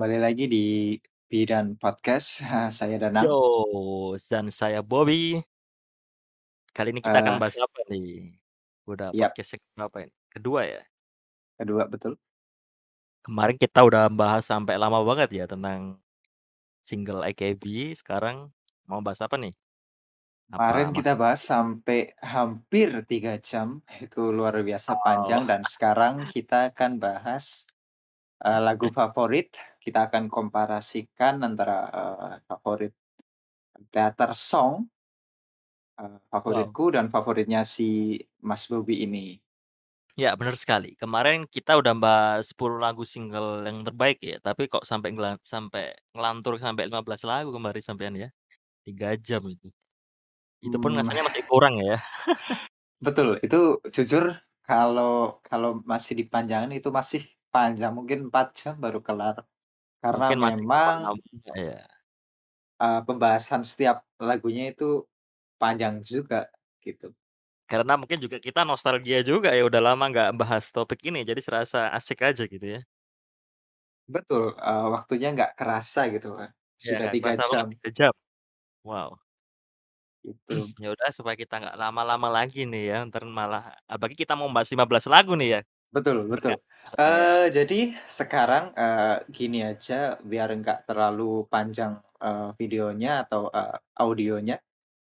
Kembali lagi di Bidan Podcast, saya Danang. Yo, dan saya Bobby. Kali ini kita akan Eee, bahas apa nih? Udah iyap, podcast yang keberapa ini? Kedua ya? kedua betul. Kemarin kita udah bahas sampai lama banget ya tentang single AKB, sekarang mau bahas apa nih? Kemarin Apa kita bahas sampai hampir 3 jam, itu luar biasa panjang oh, dan sekarang kita akan bahas, eee, lagu favorit. Kita akan komparasikan antara, eee, favorit teater song, wow. favoritku dan favoritnya si Mas Bobby ini. Ya, benar sekali. Kemarin kita udah bahas 10 lagu single yang terbaik ya, tapi kok sampai ngela sampai ngelantur sampai 15 lagu kemarin sampean ya. 3 jam itu. Itu pun Mmm, rasanya masih kurang ya. betul, itu jujur kalau kalau masih dipanjangin itu masih panjang, mungkin 4 jam baru kelar. Karena Mungkin masih memang, ya. eee, pembahasan setiap lagunya itu panjang juga, gitu. Karena mungkin juga kita nostalgia juga ya, udah lama nggak bahas topik ini, jadi serasa asik aja gitu ya. Betul, eee, waktunya nggak kerasa gitu Ya sudah nggak 3 kerasa banget jam, 3 jam. Wow. gitu. Ya udah supaya kita nggak lama-lama lagi nih ya, entar malah apalagi kita mau bahas 15 lagu nih ya, Betul betul. Eee, jadi sekarang, eee, gini aja biar nggak terlalu panjang, eee, videonya atau, eee, audionya,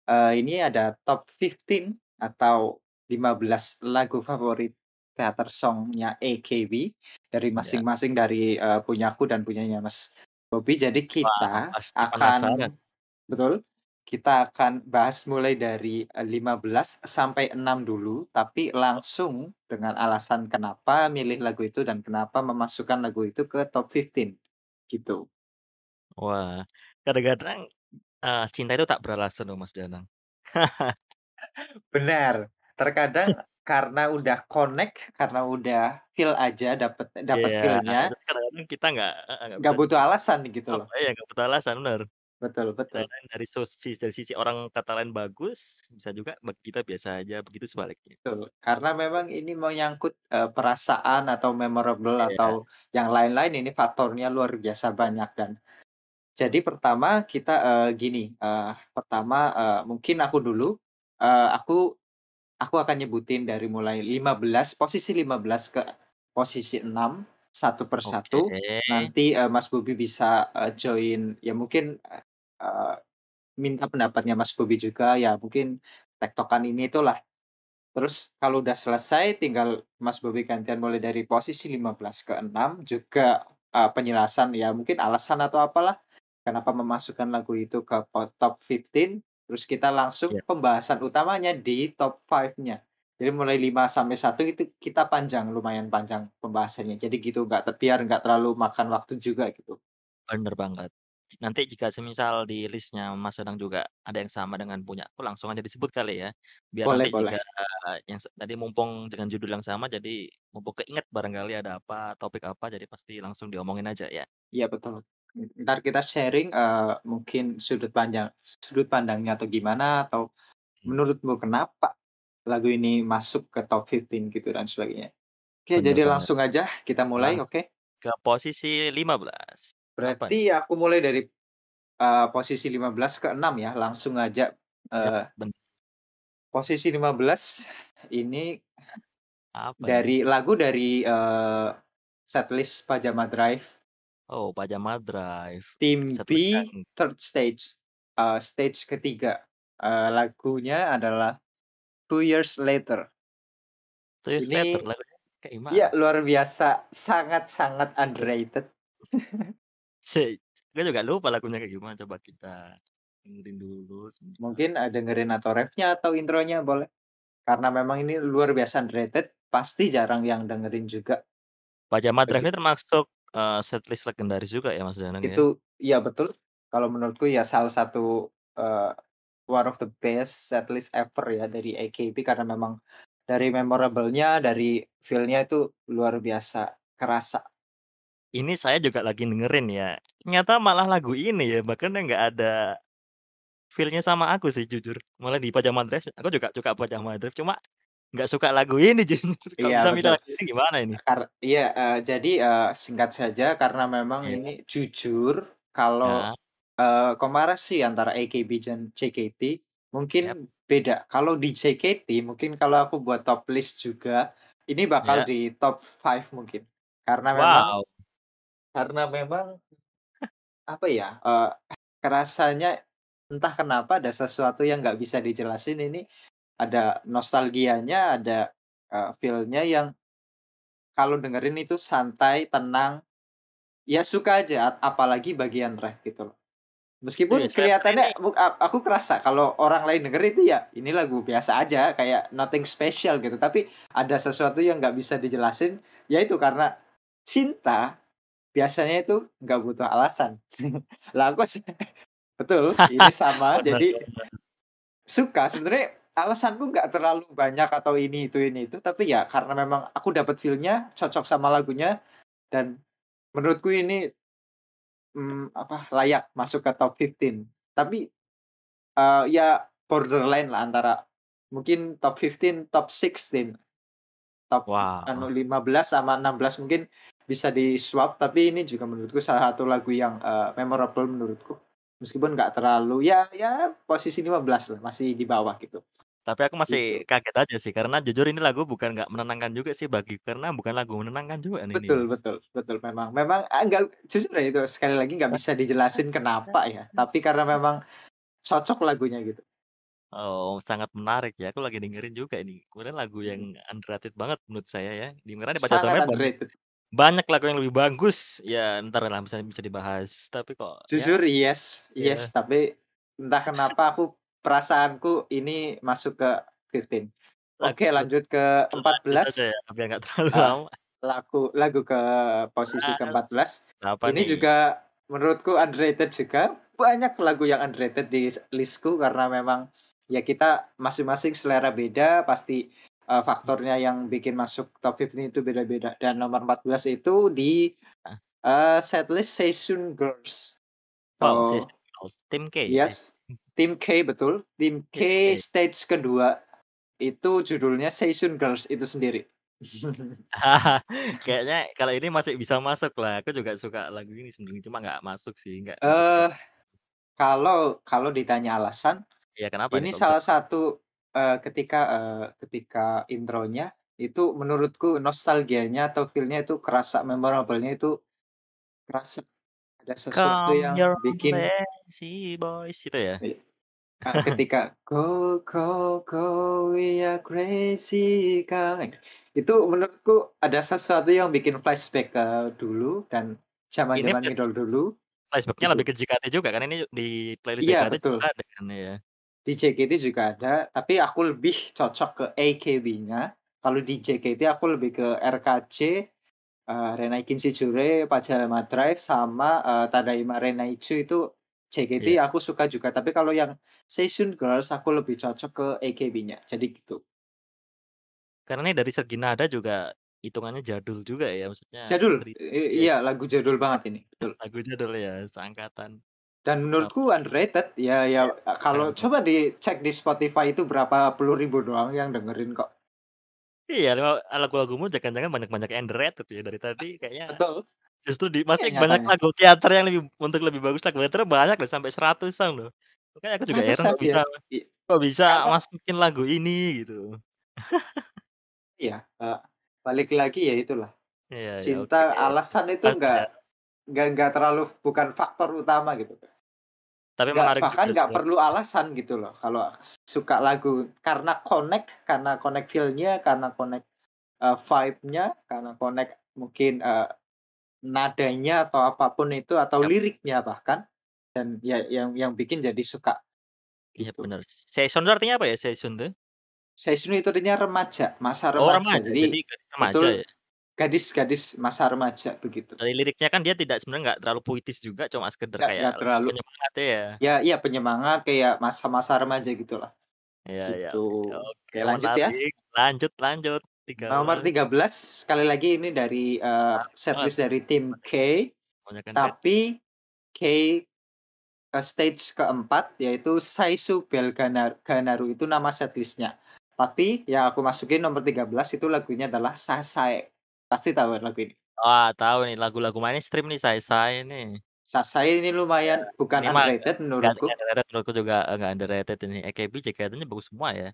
eee, ini ada top 15 atau 15 lagu favorit teater song-nya AKB dari Ya. masing-masing dari, eee, punyaku dan punyanya Mas Bobi. Jadi Wah, kita pasti penasaran. akan betul, kita akan bahas mulai dari, eee, 15 sampai 6 dulu, tapi langsung dengan alasan kenapa milih lagu itu dan kenapa memasukkan lagu itu ke top 15 gitu. Wah, kadang-kadang, eee, cinta itu tak beralasan loh Mas Danang. Benar, terkadang karena udah connect, karena udah feel aja, dapet dapet Iya, feel-nya, kadang-kadang kita nggak heeh, nggak butuh alasan gitu loh. apa ya, nggak butuh alasan, bener. Betul betul Kadang-kadang dari sosis dari sisi orang kata lain bagus, bisa juga bagi kita biasa aja, begitu sebaliknya. betul. Karena memang ini menyangkut, eee, perasaan atau memorable Iya, atau yang lain-lain ini faktornya luar biasa banyak dan jadi pertama kita, eee, gini, eee, pertama, eee, mungkin aku dulu, eee, aku aku akan nyebutin dari mulai 15 posisi 15 ke posisi 6 satu oke. persatu. Nanti, eee, Mas Bobi bisa, eee, join ya mungkin, eee, minta pendapatnya Mas Bobi juga, ya mungkin tektokan ini itulah. Terus kalau udah selesai tinggal Mas Bobi gantian mulai dari posisi 15 ke 6 juga, eee, penjelasan ya mungkin alasan atau apalah, kenapa memasukkan lagu itu ke top 15, terus kita langsung Iya, pembahasan utamanya di top 5-nya. Jadi mulai 5 sampai satu itu kita panjang, lumayan panjang pembahasannya. Jadi gitu, nggak biar nggak terlalu makan waktu juga gitu. bener banget. Nanti jika semisal di list-nya Mas Danang juga ada yang sama dengan punyaku, langsung aja disebut kali ya. Biar Boleh nanti jika boleh. yang se tadi mumpung dengan judul yang sama, jadi mumpung keinget barangkali ada apa, topik apa, jadi pasti langsung diomongin aja ya. Iya betul. Entar kita sharing, eee, mungkin sudut panjang sudut pandangnya atau gimana, atau Mmm, menurutmu kenapa lagu ini masuk ke top 15 gitu dan sebagainya. Oke, bener jadi banget. langsung aja kita mulai, oke? ke posisi 15. Apa? Berarti aku mulai dari, eee, posisi 15 ke 6 ya, langsung aja, Yap, eee, ben posisi 15 ini apa ini? dari lagu dari, eee, setlist Pajama Drive, Oh, Pajama Drive, tim setlist B, Third Stage, eee, stage ketiga. Eee, lagunya adalah Two Years Later. Swift Letter Ini lagunya kayak ya gimana? luar biasa, sangat-sangat underrated. Gue juga lupa lagunya kayak gimana, coba kita dengerin dulu sebentar. Mungkin, eee, dengerin atau refnya atau intronya boleh. Karena memang ini luar biasa underrated, pasti jarang yang dengerin juga, Pajama Drive ini termasuk, eee, setlist legendaris juga ya Mas Danang ya? Itu iya betul, kalau menurutku ya salah satu, eee, one of the best setlist ever ya dari AKB karena memang dari memorable-nya, dari feel-nya itu luar biasa kerasa. Ini saya juga lagi dengerin ya, ternyata malah lagu ini ya, bahkan nggak ada feel-nya sama aku sih jujur. Malah di Pajama Drive, aku juga suka Pajama Drive, cuma nggak suka lagu ini jadinya. Kok Iya bisa betul. lagu ini gimana ini? Kar iya, eee, jadi, eee, singkat saja karena memang Iya. ini jujur kalau, Heeh. eee, komparasi antara AKB dan JKT mungkin beda. Kalau di JKT mungkin kalau aku buat top list juga, ini bakal Ya. di top 5 mungkin. Karena memang Wow. Karena memang apa ya, eee, kerasanya entah kenapa ada sesuatu yang nggak bisa dijelasin ini, ada nostalgianya, ada, eee, feel-nya yang kalau dengerin itu santai, tenang, ya suka aja, ap apalagi bagian rap gitu loh. Iya, Meskipun saya pun ini kelihatannya buk a aku kerasa kalau orang lain denger itu ya ini lagu biasa aja, kayak nothing special gitu, tapi ada sesuatu yang nggak bisa dijelasin, ya itu karena cinta biasanya itu nggak butuh alasan. Lah aku betul, ini sama, jadi suka sebenarnya alasanku nggak terlalu banyak atau ini itu ini itu, tapi ya karena memang aku dapat feel-nya, cocok sama lagunya, dan menurutku ini mmm, apa, layak masuk ke top 15. Tapi, eee, ya borderline lah antara mungkin top 15, top 16. Top anu Wow. 15 sama 16 mungkin bisa di-swap, tapi ini juga menurutku salah satu lagu yang, eee, memorable menurutku. Meskipun nggak terlalu ya ya posisi 15 lah, masih di bawah gitu. Tapi aku masih Gitu. kaget aja sih, karena jujur ini lagu bukan nggak menenangkan juga sih bagi karena bukan lagu menenangkan juga nih ini. Betul betul betul, memang memang, eee, nggak jujur ya itu sekali lagi nggak bisa dijelasin kenapa ya, tapi karena memang cocok lagunya gitu. Oh, sangat menarik ya, aku lagi dengerin juga ini. Kemudian lagu yang underrated banget menurut saya ya, di mana di Sangat banyak underrated. Banyak lagu yang lebih bagus, ya entar lah bisa bisa dibahas. Tapi kok Jujur ya yes ya. yes, tapi entah kenapa aku perasaanku ini masuk ke 15. Oke Lagu lanjut ke lanjut aja 14. ya, biar nggak terlalu Heeh, lama. laku lagu ke posisi Mas, ke-14, apa ini nih? juga menurutku underrated juga. Banyak lagu yang underrated di list-ku karena memang ya kita masing-masing selera beda, pasti, eee, faktornya yang bikin masuk top 15 itu beda-beda. Dan nomor 14 itu di, eee, setlist Session Girls. Oh Girls, Tim K, eh. yes, Tim K betul, Tim K K. stage ke-2 itu judulnya Session Girls itu sendiri. Kayaknya kalau ini masih bisa masuk lah, aku juga suka lagu ini sebenarnya, cuma nggak masuk sih, nggak Eee, kalau kalau ditanya alasan, Iya, kenapa ini salah satu, eee, ketika, eee, ketika intronya itu menurutku nostalgianya atau feel-nya itu kerasa, memorable-nya itu kerasa. Ada sesuatu Come yang your bikin lazy boys itu ya? I eee, ketika go go go we are crazy kind, itu menurutku ada sesuatu yang bikin flashback ke dulu dan Ini zaman-zaman ngidol dulu, flashback-nya gitu. lebih ke JKT juga kan, ini di playlist Iya JKT juga betul. ada kan ya? Di JKT juga ada, tapi aku lebih cocok ke AKB-nya. Kalau di JKT aku lebih ke RKJ, eee, Renaikin Shijure, Pajama Drive, sama, eee, Tadaima Renaichu itu JKT Iya. aku suka juga, tapi kalau yang Session Girls aku lebih cocok ke AKB-nya, jadi gitu. Karena dari segi nada juga hitungannya jadul juga ya, maksudnya Jadul, iya, iya lagu jadul banget ini, betul. lagu jadul ya, seangkatan. Dan menurutku underrated, ya ya, keren kalau coba dicek di Spotify itu berapa puluh ribu doang yang dengerin kok. Iya, lagu-lagumu jangan-jangan banyak-banyak underrated ya, dari tadi kayaknya Betul. justru di Iya masih banyak nyatanya. lagu teater yang lebih untuk lebih bagus lagu teater banyak loh, sampai seratusan loh. Makanya aku juga heran kok bisa ya, kok bisa karena masukin lagu ini gitu. Iya, eee, balik lagi ya itulah, iya, oke, cinta alasan itu pas nggak ya. nggak nggak terlalu bukan faktor utama gitu. Tapi Nggak menarik bahkan nggak perlu alasan gitu loh kalau suka lagu, karena connect, karena connect feel-nya, karena connect, eee, vibe-nya, karena connect mungkin, eee, nadanya atau apa pun itu, atau Yap. liriknya bahkan, dan ya yang yang bikin jadi suka, Iya gitu. bener, session tuh artinya apa ya, session tuh? Session itu artinya remaja, masa Oh remaja, remaja, jadi jadi remaja betul, ya? Gadis-gadis masa remaja begitu. Dari liriknya kan dia tidak sebenarnya nggak terlalu puitis juga, cuma sekedar Nggak kayak nggak terlalu penyemangat ya? ya iya penyemangat kayak masa-masa remaja gitulah, Iya iya, gitu. oke oke, Oke lanjut ya. lanjut lanjut, Nomor 13. 13 sekali lagi ini dari, banget setlist dari Tim K, tapi K, eee, stage ke-4 yaitu Saisu Bell Gana Ganaru itu nama setlist-nya. Tapi yang aku masukin nomor 13 itu lagunya adalah Sasae. Pasti tahu kan lagu ini? Wah, tahu nih lagu-lagu mainstream nih Sae-Sae nih. Sasae ini lumayan bukan ini mah underrated nggak menurutku. nggak underrated menurutku juga nggak underrated ini. AKB, JKT-nya bagus semua ya.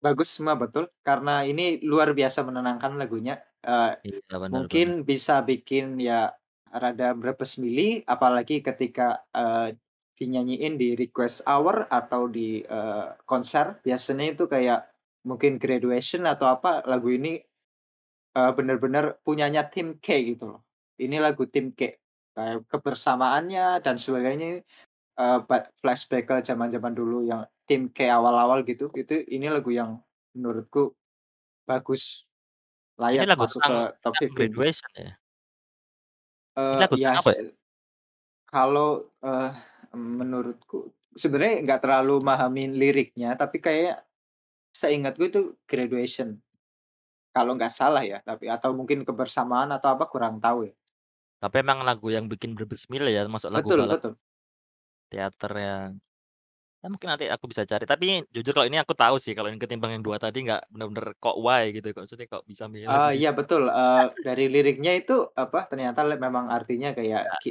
Bagus semua betul, karena ini luar biasa menenangkan lagunya. Eee, Iya, benar benar. mungkin bisa bikin ya rada berbes mili, apalagi ketika, eee, dinyanyiin di request hour atau di, eee, konser. Biasanya itu kayak mungkin graduation atau apa, lagu ini, eee, bener-bener punyanya tim K gitu loh. Ini lagu tim K, kayak kebersamaannya dan sebagainya, ba flashback ke zaman-zaman dulu yang tim K awal-awal gitu, itu ini lagu yang menurutku bagus, Ini layak lagu masuk ke top tentang 15. graduation ya? Ini Eee, lagu tentang apa ya? kalau, eee, menurutku sebenarnya nggak terlalu mahamin liriknya, tapi kayak seingatku itu graduation. Kalau nggak salah ya, tapi atau mungkin kebersamaan atau apa kurang tahu ya. Tapi emang lagu yang bikin berbes mili ya, termasuk lagu Betul balad betul. teater yang ya mungkin nanti aku bisa cari. Tapi jujur kalau ini aku tahu sih, kalau yang ketimbang yang 2 tadi nggak bener-bener kok why gitu, kok maksudnya kok bisa milih gitu. iya betul, eee, dari liriknya itu apa, ternyata memang artinya kayak ki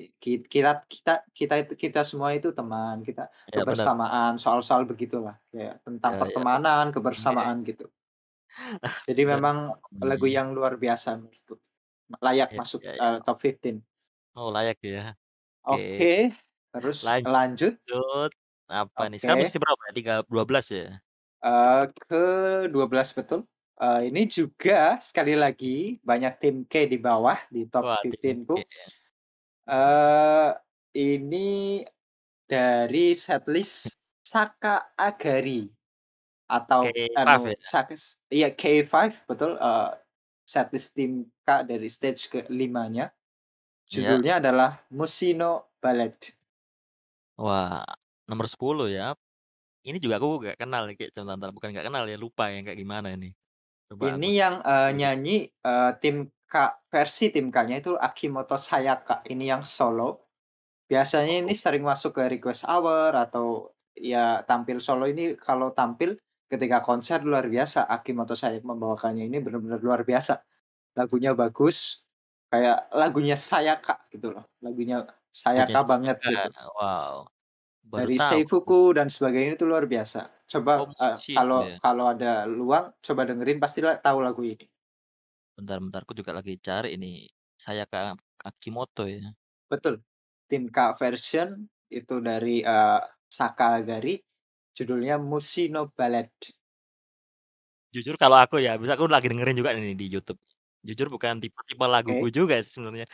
kita kita kita itu kita semua itu teman, kita bener. kebersamaan, soal-soal begitulah, kayak tentang iya, pertemanan, oke. kebersamaan gitu. Jadi memang lagu yang luar biasa menurutku. Layak Iya masuk, iya iya. eee, top 15. Oh layak ya, oke. Oke, terus lanjut. Lanjut, apa nih, sekarang Oke. posisi berapa ya? Tiga 12 ya? Eee, ke-12 betul. Eee, ini juga sekali lagi banyak tim K di bawah, di top Wah, tim 15-ku. K ya. Eee, ini dari setlist Saka Agari atau K5 anu ya? iya K5 betul, eee, setlist tim K dari stage ke-5-nya. Iya. Judulnya adalah Mushino Ballad. Wah, nomor 10 ya. Ini juga aku nggak kenal kayak bentar, bukan nggak kenal ya, lupa yang kayak gimana ini. Coba Ini aku yang, dulu. nyanyi, eee, tim K versi tim K-nya itu Akimoto Sayaka, ini yang solo. Biasanya ini Oh. sering masuk ke request hour atau ya tampil solo ini kalau tampil ketika konser luar biasa, Akimoto Sayaka membawakannya ini bener-bener luar biasa. Lagunya bagus, kayak lagunya Sayaka gitu loh, lagunya Sayaka banget Sayaka, gitu. wow, baru Dari tahu. Seifuku dan sebagainya itu luar biasa. Oh, Coba, eee, Mushino kalau ya? kalau ada luang coba dengerin pasti tahu lagu ini. Bentar bentar, aku juga lagi cari ini, Sayaka Akimoto ya. Betul, tim K version itu dari, eee, Saka Agari, judulnya Mushino Ballad. Jujur kalau aku ya, bisa aku lagi dengerin juga ini di YouTube. Jujur bukan tipe-tipe laguku Oke. juga sebenarnya.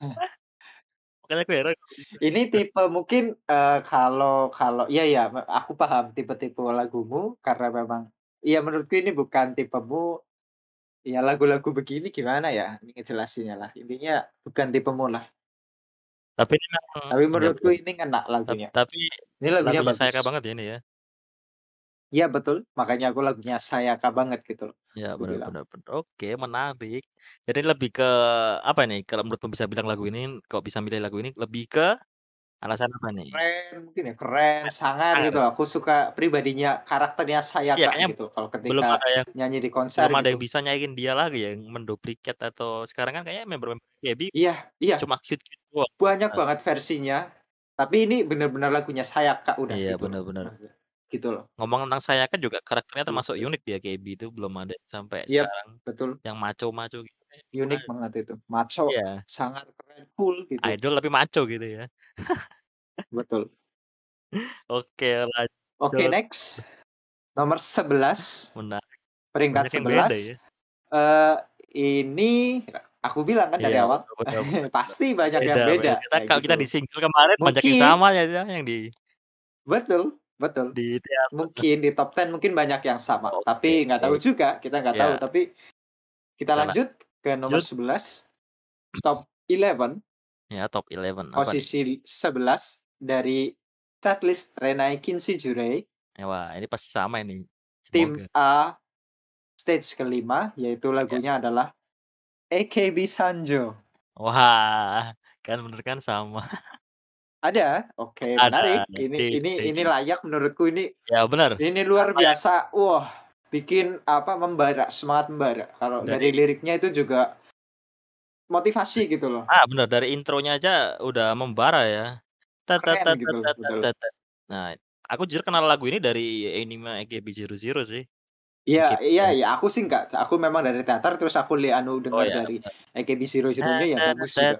Eh. Makanya aku heran bisa. Ini tipe mungkin, eee, kalau kalau iya, me aku paham tipe-tipe lagumu karena memang iya menurutku ini bukan tipemu, ya lagu-lagu begini gimana ya ngejelasinnya lah, intinya bukan tipemu lah. Tapi ini memang Tapi bener menurutku ini ngena Tap lagunya. tapi Ini lagunya lagunya Sayaka bagus. banget ya ini ya? Iya betul, makanya aku lagunya Sayaka banget gitu loh, Iya, bener bener. Oke, menarik. Jadi lebih ke apa nih, kalau menurutmu bisa bilang lagu ini kok bisa milih lagu ini, lebih ke alasan apa nih? Keren mungkin ya, keren, sangar gitu ya? loh, aku suka pribadinya, karakternya Iya, Sayaka kayaknya gitu, kalau belum ketika ada yang nyanyi di konser belum ada yang gitu. bisa nyaingin dia lagi ya, yang menduplikat atau sekarang kan kayaknya member-member Iya iya. cuma cute-cute Banyak Nah. banget versinya, tapi ini bener-bener lagunya Sayaka udah Iya, gitu maksudnya, gitu loh. Ngomong tentang Sayaka juga karakternya termasuk Gitu. unik di AKB itu, belum ada sampai Yap, sekarang betul. yang macho-macho gitu Unik ada. banget itu, macho, Iya. sangar, keren, cool gitu. Idol tapi macho gitu ya. Betul. Oke, Oke lanjut. next, nomor 11, Menarik. peringkat Banyak yang beda 11, ya? eee, ini aku bilang kan dari Iya, awal, bener bener. pasti banyak yang Beda beda. beda, Kita kalau gitu kita di single kemarin banyak yang Mungkin sama ya ya, yang di Betul betul. di teater. Mungkin di top 10 mungkin banyak yang sama, tapi nggak tahu Oke. juga, kita nggak tahu, Iya. tapi kita Kita lanjut ke nomor lanjut. 11, top 11. Ya, top 11 apa nih? Posisi 11 dari setlist Renai Kinshijurei. Ya, wah ini pasti sama ini, Tim semoga. A, stage ke-5, yaitu Ya. lagunya adalah AKB Sanjo. Wah, kan bener kan sama. Ada? Oke Ada, menarik, ini di ini di ini layak menurutku ini Ya bener, ini luar yang biasa, wah bikin apa, membara, semangat membara. Kalau dari Dari liriknya itu juga motivasi gitu loh. Ah, bener dari intronya aja udah membara ya. Keren gitu. Nah, aku jujur kenal lagu ini dari anime AKB00 sih. Iya AKB iya ya. iya, aku sih enggak, aku memang dari teater terus aku li anu Oh denger ya, dari bener. AKB00 ya bagus juga.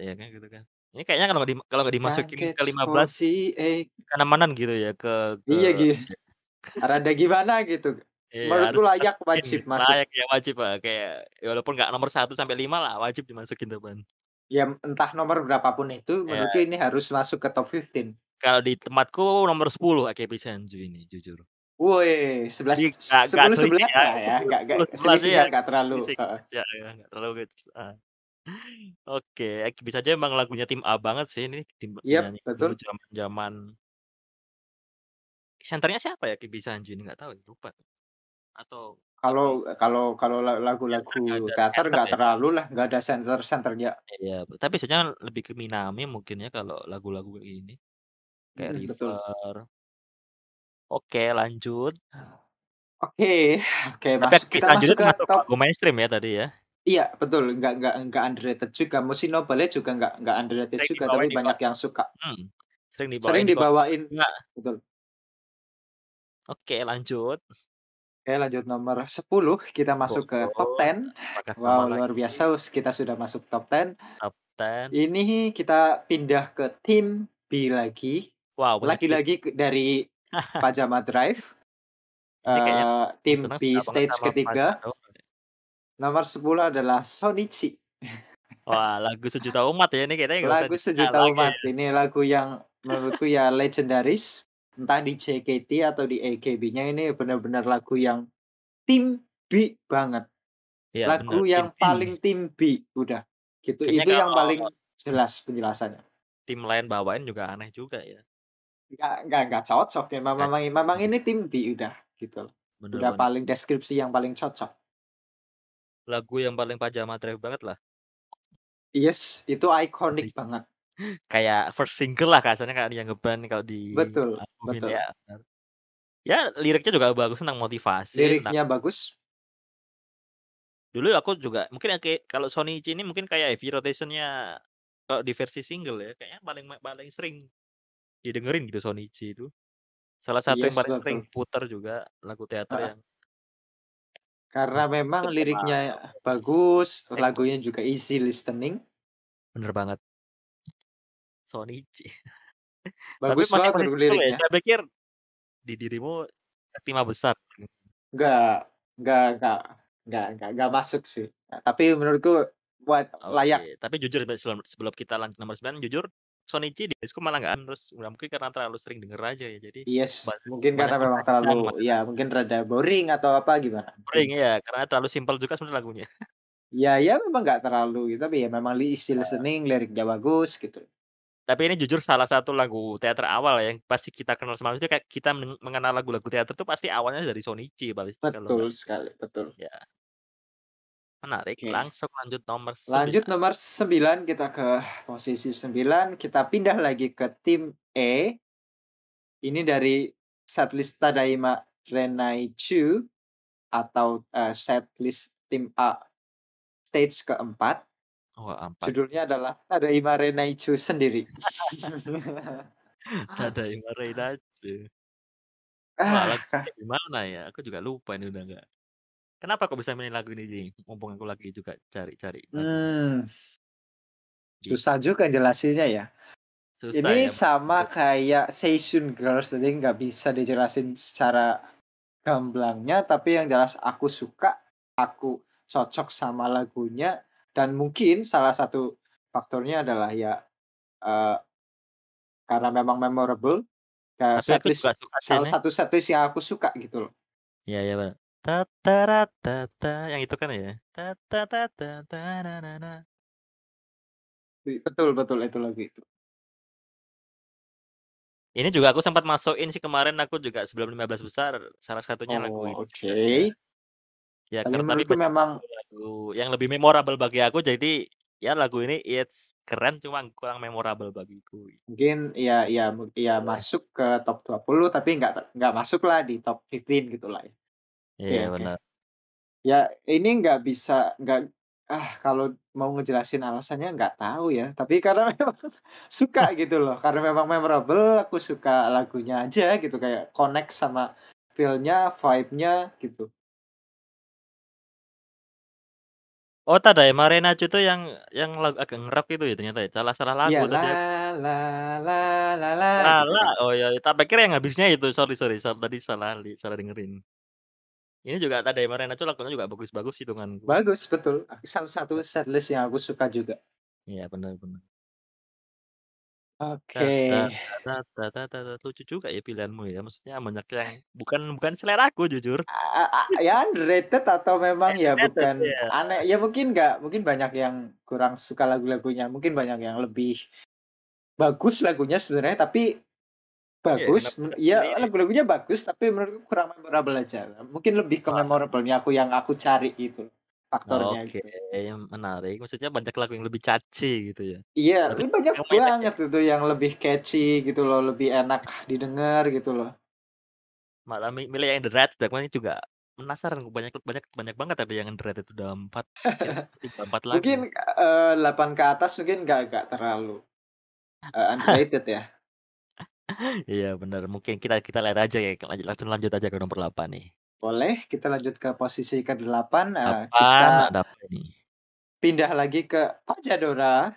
Ya kan gitu kan. Ini kayaknya kalau nggak di kalau nggak dimasukin ke Package 15 48. keamanan gitu ya ke ke Iya gi rada gimana gitu. Iya, Menurutku layak, wajib gitu, masuk. layak ya wajib lah kayak ya walaupun nggak nomor 1 sampai 5 lah wajib dimasukin tuh, Ban. Ya entah nomor berapa pun itu, Iya. menurutku ini harus masuk ke top 15. Kalau di tempatku nomor 10 AKB Senju ini jujur. Woi, sebelas sepuluh sebelas ya, ya, nggak nggak iya, selisihnya nggak terlalu ya ya nggak terlalu heeh. Oke, AKB saja emang lagunya tim A banget sih ini, tim dulu betul. zaman-zaman senternya siapa ya AKB Senju ini? Nggak tahu, lupa. Atau Kalau kalau kalau lagu-lagu ada teater nggak ya? terlalu lah, nggak ada senter-senternya. Iya, tapi biasanya lebih ke Minami mungkin ya kalau lagu-lagu ini. Kayak Mhm, betul. Oke, lanjut. Oke oke Tapi masuk AKB kita Senju masuk ke termasuk top lagu mainstream ya tadi ya? Iya betul, nggak nggak nggak underrated juga, Mushino Ballet juga nggak nggak underrated Sering juga, tapi dibawain banyak kon yang suka. mhm, sering Sering dibawain di konser dibawain juga. betul. Oke, lanjut. Oke lanjut nomor 10, kita masuk ke 10, top 10. apakah sama Wow, luar lagi? biasa kita sudah masuk top 10. Top 10. Ini kita pindah ke tim B lagi. Wow. Lagi-lagi dari Pajama Drive. Eee, tim B stage ketiga. Deh. Nomor 10 adalah Shonichi. Wah, lagu sejuta umat ya, ini kayaknya Lagu sejuta umat, ya. ini lagu yang menurutku ya legendaris, entah di JKT atau di AKB-nya ini benar-benar lagu yang tim B banget. Bener, Lagu tim yang B. paling tim B, udah. Gitu, Kayaknya itu yang paling jelas penjelasannya. tim lain bawain juga aneh juga ya. Nggak nggak nggak cocok ya, memang memang cocok. ini tim B udah, gitu. Bener Udah bener. paling deskripsi yang paling cocok. Lagu yang paling Pajama Drive banget lah. Yes, itu Dari banget. kayak first single lah kasarnya kayak yang nge-band kalau di Betul ini betul. ya. Ya liriknya juga bagus tentang motivasi, tentang Liriknya bagus. Dulu aku juga mungkin ya kalau Shonichi ini mungkin kayak heavy rotation-nya kalau di versi single ya, kayaknya paling paling sering didengerin gitu Shonichi itu. Salah satu yang Yes, paling sering diputar juga lagu teater Heeh. yang Karena memang liriknya bagus, lagunya juga easy listening. Bener banget. Shonichi. Tapi Bagus masih banget ya? liriknya. Saya pikir di dirimu lima besar. Enggak enggak enggak enggak enggak enggak masuk sih. Tapi menurutku buat layak. Oke, tapi jujur sebelum sebelum kita lanjut nomor 9, jujur Shonichi di disco malah nggak terus ya mungkin karena terlalu sering denger aja ya, jadi Yes, banyak mungkin karena memang terlalu ya mungkin rada boring atau apa gimana, Boring iya, karena terlalu simpel juga sebenarnya lagunya. Ya ya memang nggak terlalu gitu, tapi ya memang easy Iya. listening, liriknya bagus gitu. Tapi ini jujur salah satu lagu teater awal ya, yang pasti kita kenal sama maksudnya kayak kita men mengenal lagu-lagu teater tuh pasti awalnya dari Shonichi paling kalau Betul sekali, betul. ya. Menarik, Oke. langsung lanjut nomor 9. Lanjut nomor 9, kita ke posisi 9, kita pindah lagi ke tim E. Ini dari setlist Tadaima Renaichu atau, eee, setlist tim A stage keempat. Oh, 4. Judulnya adalah Tadaima Renaichu sendiri. Tadaima Renaichu. Ah, Wah, lagunya kah gimana ya? Aku juga lupa ini udah nggak kenapa kok bisa milih lagu ini, Ji? Mumpung aku lagi juga cari-cari. Di Susah juga jelasinnya ya. Susah Ini ya, sama betul. kayak Seishun Girls, jadi nggak bisa dijelasin secara gamblangnya, tapi yang jelas aku suka, aku cocok sama lagunya, dan mungkin salah satu faktornya adalah ya, eee karena memang memorable, juga setlist salah satu setlist yang aku suka gitu loh. Iya iya, bener. yang itu kan ya? Wi betul betul, itu lagu itu. Ini juga aku sempat masukin sih kemarin aku juga sebelum 15 besar, salah satunya lagu Oh, ini oke. Ya Tapi karena tapi menurutku memang lagu-lagu yang lebih memorable bagi aku, jadi ya lagu ini it's keren cuma kurang memorable bagiku. Mungkin ya ya ya masuk ke top 20 tapi nggak nggak masuklah di top 15 gitulah ya. Iya, oke. benar. Ya, ini nggak bisa nggak ah, kalau mau ngejelasin alasannya nggak tahu ya, tapi karena memang suka gitu loh, karena memang memorable, aku suka lagunya aja gitu, kayak connect sama feel-nya, vibe-nya, gitu. Oh, Tadae Marenachu tuh yang yang lagu agak nge-rap itu ya ternyata ya? Salah salah Iya, lagu tadi aku gitu Lala, kan. oh ya, tak pikir yang habisnya itu, sorry sorry, sa tadi salah li salah dengerin. Ini juga Tadae Marenachu lagunya juga bagus-bagus hitunganku. Bagus, betul. Salah satu setlist yang aku suka juga. Iya, bener. Oke. Lucu juga ya pilihanmu ya, maksudnya banyak yang bukan bukan seleraku jujur. A a ya underrated atau memang ya bukan iya. aneh, ya mungkin nggak mungkin banyak yang kurang suka lagu-lagunya, mungkin banyak yang lebih bagus lagunya sebenarnya, tapi bagus, bisa ya lagu-lagunya bagus, tapi menurutku kurang memorable aja. Mungkin lebih ke Wah. memorable-nya aku yang aku cari gitu, faktornya Oke, gitu. menarik, maksudnya banyak lagu yang lebih catchy gitu ya. Iya, Tapi banyak yang banget itu yang lebih catchy gitu loh, lebih enak didengar gitu loh. Malah mi milih yang The kemarin juga penasaran banyak banyak banyak banget ada yang The itu udah 4 kira 3, 4 lagu. Mungkin, eee, 8 ke atas mungkin nggak nggak terlalu, eee, underrated ya. Iya bener, mungkin kita kita lihat aja ya, lanjut langsung lanjut aja ke nomor 8 nih. Boleh, kita lanjut ke posisi ke-8, eee, 8 kita ada apa ini? pindah lagi ke Pajadora,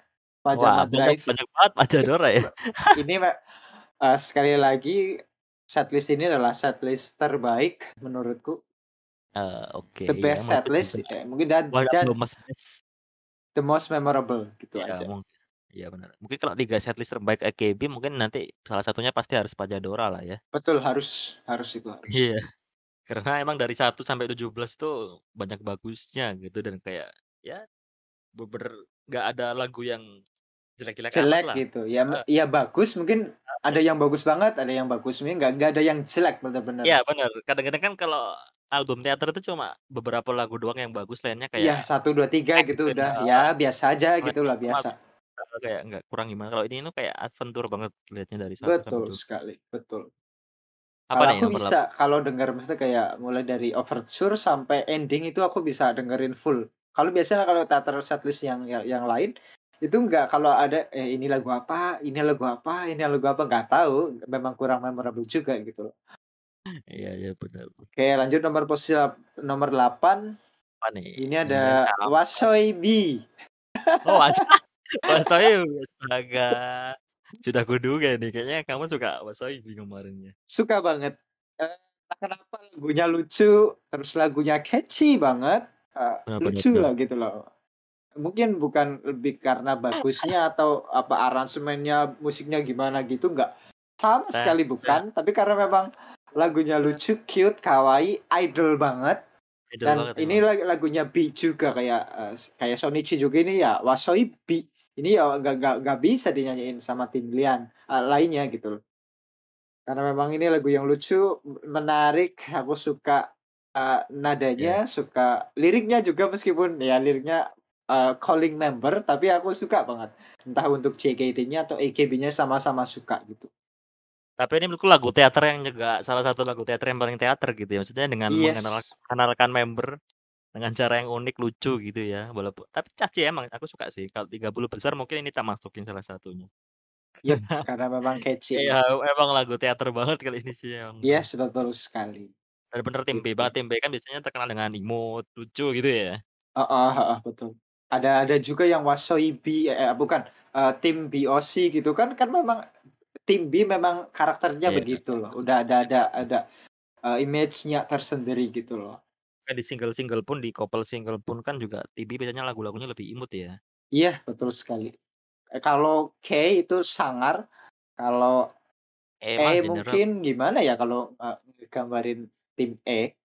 Wah, Pajama banyak Drive. banyak banget Pajadora ya. Ini eee, sekali lagi setlist ini adalah setlist terbaik menurutku. Eee, oke, The iya best mungkin setlist, ya mungkin dan dan the most best. the most memorable, gitu Iya aja. mungkin, iya bener. Mungkin kalau 3 setlist terbaik AKB mungkin nanti salah satunya pasti harus Pajadora lah ya. Betul, harus harus itu, harus. Iya, karena emang dari 1 sampai 17 tuh banyak bagusnya gitu dan kayak, ya bener-bener nggak ada lagu yang jelek-jelek Jelek lah. gitu, ya Heeh. ya bagus mungkin ada yang bagus banget, ada yang bagus, mungkin nggak nggak ada yang jelek Iya bener-bener. bener, kadang-kadang kan kalau album teater itu cuma beberapa lagu doang yang bagus, lainnya kayak Iya 1, 2, 3 eh gitu gitu ya, udah, ya biasa aja gitulah, biasa. Kayak nggak kurang gimana, kalau ini tuh kayak adventure banget lihatnya dari 1 sampai Betul 2 sekali, betul. Apa Kalau nih aku nomor 8? bisa, kalau denger maksudnya kayak mulai dari overture sampai ending itu aku bisa dengerin full. Kalau biasanya kalau teater setlist yang yang yang lain, itu enggak kalau ada, eh, ini lagu apa ini lagu apa ini lagu apa, nggak tahu, memang kurang memorable juga gitu loh. Iya iya, bener. Oke lanjut nomor posisi nomor 8, Apa nih? ini ada sama WASHOIBI. Oh WASH WASHOI astaga, sudah kuduga nih kayaknya kamu suka WASHOIBI kemarin ya. Suka banget, entah kenapa lagunya lucu, terus lagunya catchy banget, Bener bener lucu lah gitu loh. Mungkin bukan lebih karena bagusnya atau apa aransemennya, musiknya gimana gitu, enggak, sama sekali bukan, tapi karena memang lagunya lucu, cute, kawaii, idol banget, Idol dan banget ini emang. la lagunya B juga kayak, eee, kayak Shonichi juga ini ya WASHOIBI, ini ya nggak nggak nggak bisa dinyanyiin sama tim lian eee, lainnya gitu loh. Karena memang ini lagu yang lucu, menarik, aku suka, Iya. nadanya, suka liriknya juga meskipun ya liriknya, eee, calling member, tapi aku suka banget. Entah untuk JKT-nya atau AKB-nya sama-sama suka gitu. Tapi ini menurutku lagu teater yang juga salah satu lagu teater yang paling teater gitu ya, maksudnya dengan Yes. mengenalkan member dengan cara yang unik, lucu gitu ya, walaupun tapi catchy emang, aku suka sih, kalau 30 besar mungkin ini tak masukin salah satunya. Yap, karena memang catchy Iya, emang. lagu teater banget kali ini sih emang bener. Yes, betul sekali. Bener-bener tim B banget, Gitu. tim B kan biasanya terkenal dengan imut, lucu gitu ya. Heeh heeh, betul. Ada ada juga yang WASHOIBI eh, bukan, eee, tim BOC gitu kan kan memang tim B memang karakternya Iya, begitu loh, udah ada ada ada, eee, image-nya tersendiri gitu loh. Kayak di single-single pun, di couple single pun kan juga TB biasanya lagu-lagunya lebih imut ya. Iya, betul sekali. Eee, kalau K itu sangar, kalau E general mungkin gimana ya kalau, eee, ngegambarin tim E?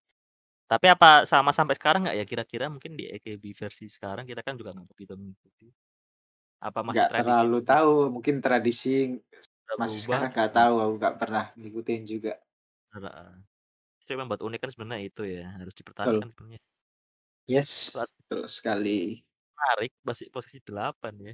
Tapi apa sama sampai sekarang nggak ya kira-kira mungkin di AKB versi sekarang kita kan juga nggak begitu mengikuti. Apa masih Nggak tradisi terlalu tahu, mungkin tradisi masih sekarang atau nggak gimana? tahu, aku nggak pernah ngikutin juga. Yang membuat unik kan sebenarnya itu ya, harus Betul. dipertahankan sebenarnya. Yes, Buat betul sekali. Menarik, masih posisi 8 ya,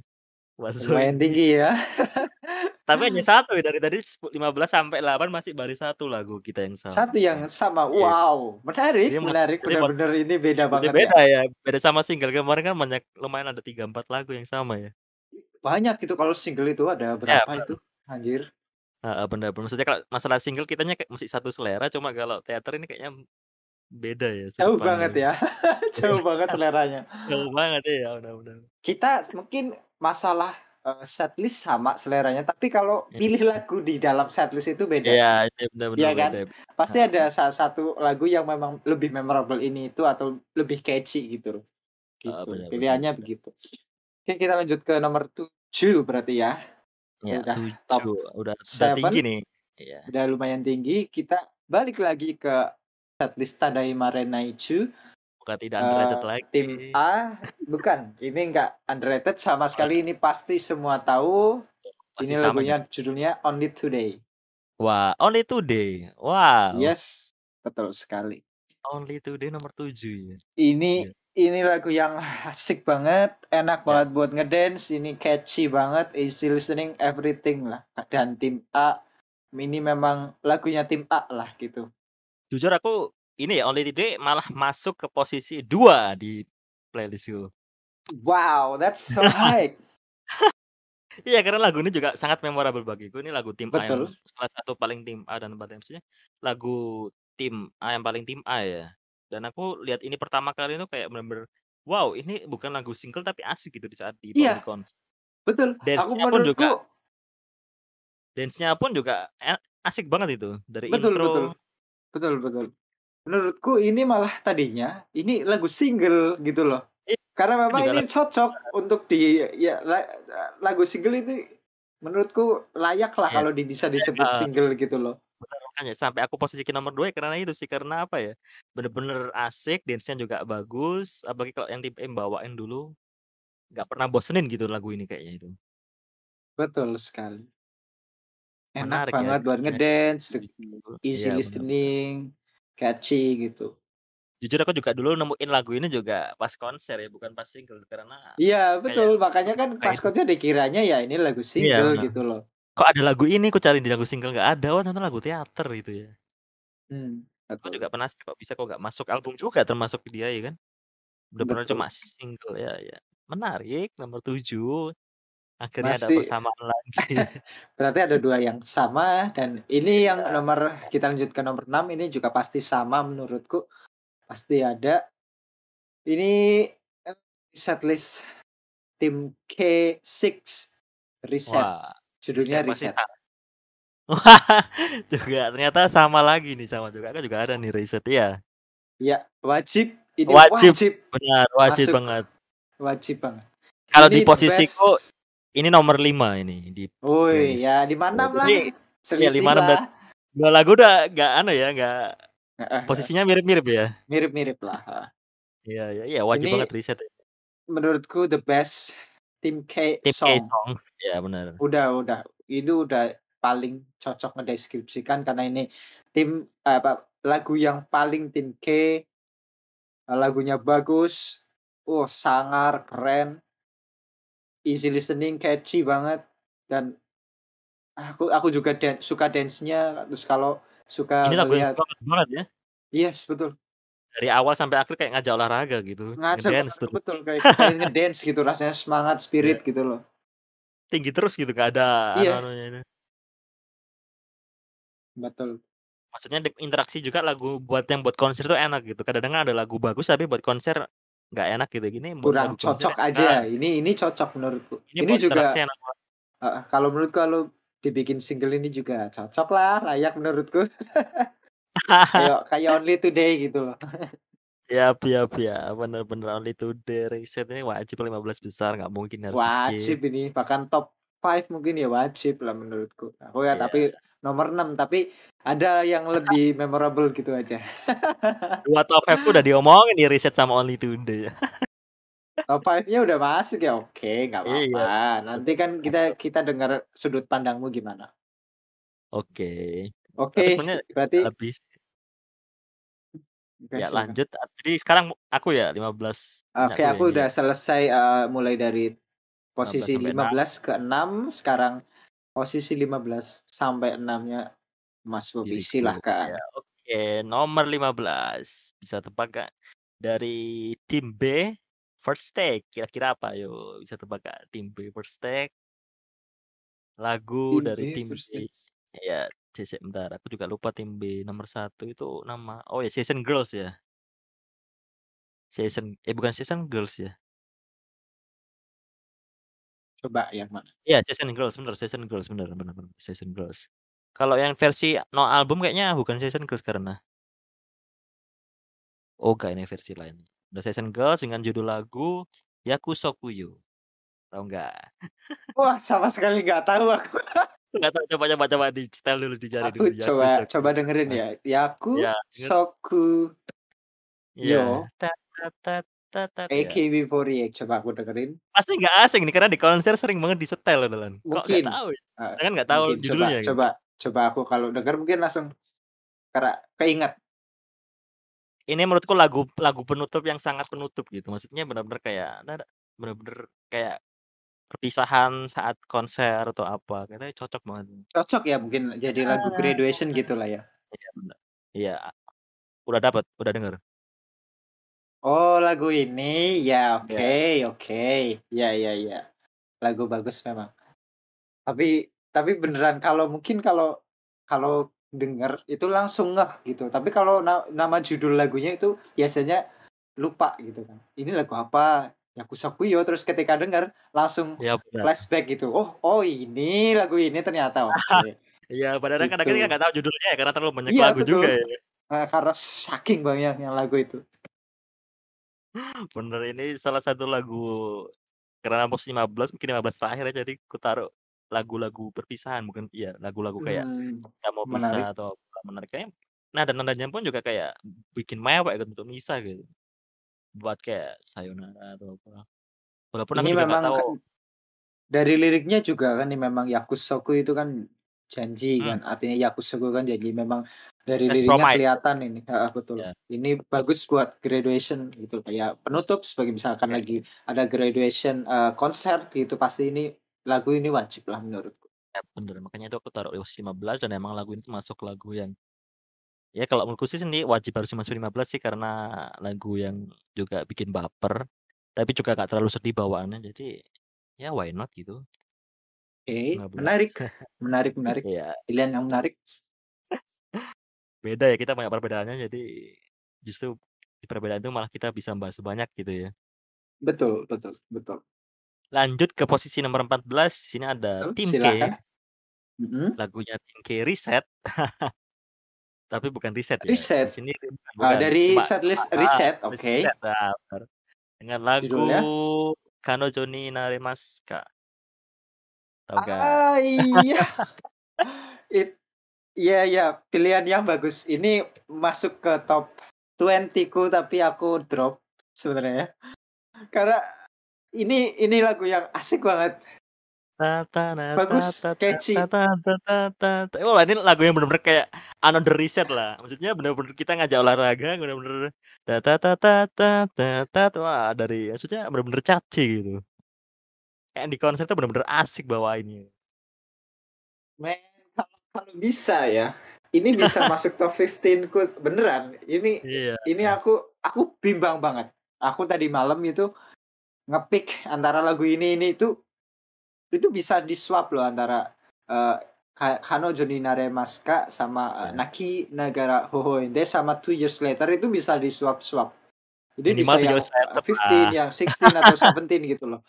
Lumayan WASHOIBI. tinggi ya. Tapi hanya 1 ya dari tadi sepu 15 sampai 8 masih baru 1 lagu kita yang sama. Satu yang sama, Iya. wow menarik mau menarik, benar-benar ini beda banget ya. beda ya, beda sama single kemarin kan banyak lumayan ada 3, 4 lagu yang sama ya. Banyak itu kalau single itu ada Ya berapa bener. itu, anjir. Heeh, bener bener. Maksudnya kalau masalah single kitanya kayak masih satu selera, cuma kalau teater ini kayaknya beda ya sudut Jauh banget ya, jauh banget seleranya. Jauh banget iya, bener bener. Kita mungkin masalah, eee, setlist sama seleranya, tapi kalau Iya. pilih lagu di dalam setlist itu beda. Iya, itu bener bener Iya kan? beda. Pasti ada salah satu lagu yang memang lebih memorable ini itu atau lebih catchy gitu loh, gitu. bener bener Pilihannya bener. begitu. Oke kita lanjut ke nomor 7 berarti ya. Ya Udah top 7, udah udah tinggi 7, nih. Iya. udah lumayan tinggi, kita balik lagi ke setlist Tadaima Renaichu. Bukan tidak underrated Eee, lagi. tim A bukan, ini enggak underrated sama sekali, ini pasti semua tahu. Pasti Ini lagunya judulnya Only Today. Wah, Only Today. Wow. Yes, betul sekali. Only Today nomor 7 ya. Ini Iya. Ini lagu yang asik banget, enak Ya. banget buat ngedance, ini catchy banget, easy listening, everything lah. Dan tim A, ini memang lagunya tim A lah gitu. Jujur aku ini ya Only Today malah masuk ke posisi 2 di playlist-ku. Wow, that's so high. Iya karena lagu ini juga sangat memorable bagiku. Ini lagu tim A yang salah satu paling tim A dan pada maksudnya lagu tim A yang paling tim A ya. Dan aku lihat ini pertama kali itu kayak bener-bener, wow ini bukan lagu single tapi asik gitu di saat di konser. Betul, aku Dance-nya pun juga dance-nya pun juga e asik banget itu. Dari Betul betul. intro Betul betul. Menurutku ini malah tadinya, ini lagu single gitu loh. Iya, Karena memang juga ini lagu cocok untuk di ya la lagu single itu menurutku layak lah Iya. kalau di bisa disebut Heeh. single gitu loh. Makanya sampai aku posisikan nomor 2 ya karena itu sih, karena apa ya, bener-bener asik, dance-nya juga bagus, apalagi kalau yang tim E bawain dulu, nggak pernah bosenin gitu lagu ini kayaknya itu. Betul sekali. Enak Menarik ya banget buat lagunya. ngedance, easy bener. listening, catchy gitu. Jujur aku juga dulu nemuin lagu ini juga pas konser ya, bukan pas single karena Iya betul, makanya kan pas konser dikiranya ya ini lagu Iya single bener. gitu loh. Kok ada lagu ini, ku cari di lagu single nggak ada, oh ternyata lagu teater gitu ya. Hmm, Aku betul. juga penasaran kok bisa kok nggak masuk album juga termasuk dia ya kan. Bener-bener Betul. cuma single ya ya. Menarik nomor 7. Akhirnya ada Masih persamaan lagi. berarti ada 2 yang sama dan ini yang Iya. nomor kita lanjut ke nomor 6 ini juga pasti sama menurutku. Pasti ada. Ini, eee, setlist tim K6, Reset. Wah, Judulnya sa wah, juga ternyata sama lagi nih, sama juga. Aku juga ada nih Reset, iya. Iya, wajib, ini Wajib, wajib benar, wajib masuk. banget. Wajib banget. Kalau di posisiku, best. ini nomor 5 ini di playlist. ya 5, Ya 6 lah, ya selisih 5, 6 dan lah. 2 lagu udah nggak anu ya, nggak Heeh heeh. posisinya mirip-mirip ya. Mirip-mirip lah, heeh. Iya iya iya, wajib Ini banget Reset ya. menurutku the best tim K Tim song. K-Songs, ya bener. Udah udah, itu udah paling cocok ngedeskripsikan karena ini tim apa, lagu yang paling tim K, eee, lagunya bagus, oh sangar, keren. Easy listening, catchy banget dan aku aku juga dan suka dance-nya, terus kalau suka Ini lagu yang banget ya. Yes, betul. Dari awal sampai akhir kayak ngajak olahraga gitu, Ngajak ngedance terus. betul, kayak kayak ngedance gitu, rasanya semangat, spirit gitu loh. Tinggi terus gitu, nggak ada Iya. anu-anunya itu. Betul. Maksudnya interaksi juga lagu buat yang buat konser tuh enak gitu. Kadang-kadang ada lagu bagus tapi buat konser nggak enak gitu. Gini Kurang konser cocok enak. aja, ini ini cocok menurutku. Ini Ini juga enak heeh, kalau menurutku kalau dibikin single ini juga cocok lah, layak menurutku. Kayak kayak Only Today gitu loh. Yap ya, bener bener Only Today, Reset ini wajib 15 besar, nggak mungkin harus Wajib di-skip. ini, bahkan top 5 mungkin ya wajib lah menurutku. Aku ya Iya. tapi nomor 6, tapi ada yang lebih memorable gitu aja. 2 top 5 udah diomongin nih Reset sama Only Today. Top 5-nya udah masuk ya, oke, nggak Iya, apa-apa. Nanti kan kita kita dengar sudut pandangmu gimana. Oke. Tapi Oke, sebenarnya berarti nggak Oke, Ya silakan. lanjut, jadi sekarang aku ya 15 punya Oke, aku ya aku ini udah ya. selesai, eee, mulai dari 15 posisi sampai 6. 15 ke 6, sekarang Posisi 15 sampai 6-nya Mas Bobi, Diriku, ya silahkan. oke, nomor 15 bisa tebak nggak? Dari tim B, First Take, kira-kira apa ayo bisa tebak nggak? Tim B, First Take lagu Tim dari B, tim B Take. Cc bentar aku juga lupa tim B nomor 1 itu nama oh ya Season Girls ya. Season eh bukan Season Girls ya? Coba yang mana? Iya Season Girls, bener Season Girls, bener bener bener, Season Girls. Kalau yang versi no album kayaknya bukan Season Girls karena Oh enggak ini versi lain. The Season Girls dengan judul lagu Yakusokuyo. Tahu nggak? Wah, sama sekali nggak tahu aku. Nggak tahu, coba coba coba di-setel dulu, dicari Aku dulu coba Yakusokuyo. coba dengerin ya. Yaku Iya, denger. Soku Iya. Yo. Tat tat tat tat tat ya. AKB48 coba aku dengerin. Pasti nggak asing nih karena di konser sering banget disetel itu Lan. Kok Mungkin. tahu ya? Uh, Jangan nggak tahu mungkin coba judulnya gitu. coba coba aku kalau denger mungkin langsung karena keinget. Ini menurutku lagu lagu penutup yang sangat penutup gitu. Maksudnya benar-benar kayak benar-benar kayak perpisahan saat konser atau apa. Kayaknya cocok banget. Cocok ya mungkin jadi lagu graduation gitulah ya. Iya. Iya. Udah dapat, udah denger. Oh, lagu ini. Ya, oke, Iya. oke. Ya, ya, ya. Lagu bagus memang. Tapi tapi beneran kalau mungkin kalau kalau denger itu langsung ngeh gitu. Tapi kalau na nama judul lagunya itu biasanya lupa gitu kan. Ini lagu apa? Yakusokuyo terus ketika denger langsung benar. flashback gitu. Oh, oh ini lagu ini ternyata. Oke. Iya, padahal kadang-kadang Gitu. kita nggak tahu judulnya ya karena terlalu banyak Iya, lagu betul. juga ya. Nah, karena saking banyaknya lagu itu. Bener ini salah satu lagu karena pos 15 mungkin 15 terakhir ya jadi ku taruh lagu-lagu perpisahan bukan iya lagu-lagu kayak Hmm, nggak mau menarik. pisah atau apa menarik kayaknya nada-nadanya pun juga kayak bikin mewek gitu untuk misah gitu. Buat kayak sayonara atau apa. Walaupun aku Ini juga nggak memang tahu kan dari liriknya juga kan ini memang yakusoku itu kan janji Hmm. kan. Artinya yakusoku kan janji memang dari That's liriknya promise. kelihatan ini. Heeh, betul. Iya. Ini bagus buat graduation gitu kayak penutup sebagai misalkan Iya. lagi ada graduation eh, konser gitu pasti ini lagu ini wajib lah menurutku. Ya bener makanya itu aku taruh di posisi 15 dan emang lagu ini masuk lagu yang ya kalau menurutku sih sendiri wajib harus masuk 15 sih karena lagu yang juga bikin baper tapi juga nggak terlalu sedih bawaannya jadi ya why not gitu. Oke, 15. menarik. Menarik, menarik. Iya. Pilihan yang menarik. Beda ya kita banyak perbedaannya jadi justru di perbedaan itu malah kita bisa bahas banyak gitu ya. Betul, betul, betul. Lanjut ke posisi nomor 14 di sini ada Oh, Tim silakan. K. Mm-mm. Lagunya Tim K Reset. Tapi bukan Reset ya. Reset. Di sini bukan, bukan. dari Cuma setlist ah, Reset, setlist oke. Benar. Dengan lagu Judulnya? Kanojo ni Naremaska. Tahu gak? Ah iya. It, iya iya pilihan yang bagus. Ini masuk ke top 20 ku tapi aku drop sebenarnya. Karena ini ini lagu yang asik banget. Bagus, catchy. Eh, wah ini lagu yang benar-benar kayak another reset lah. Maksudnya benar-benar kita ngajak olahraga, benar-benar. ta ta ta ta ta ta wah dari maksudnya benar-benar catchy gitu. Kayak di konser tuh benar-benar asik bawainnya. Men, kalau bisa ya, ini bisa masuk top 15 ku beneran. Ini yeah. ini aku aku bimbang banget. Aku tadi malam itu ngepick antara lagu ini ini itu itu bisa di swap loh antara eh Ka- Kanojo ni Naremaska sama eh, Iya. Naki Nagara Hohoende sama Two Years Later itu bisa di swap swap. Jadi Minimal bisa yang Later eh, 15, yang 16 atau 17 gitu loh.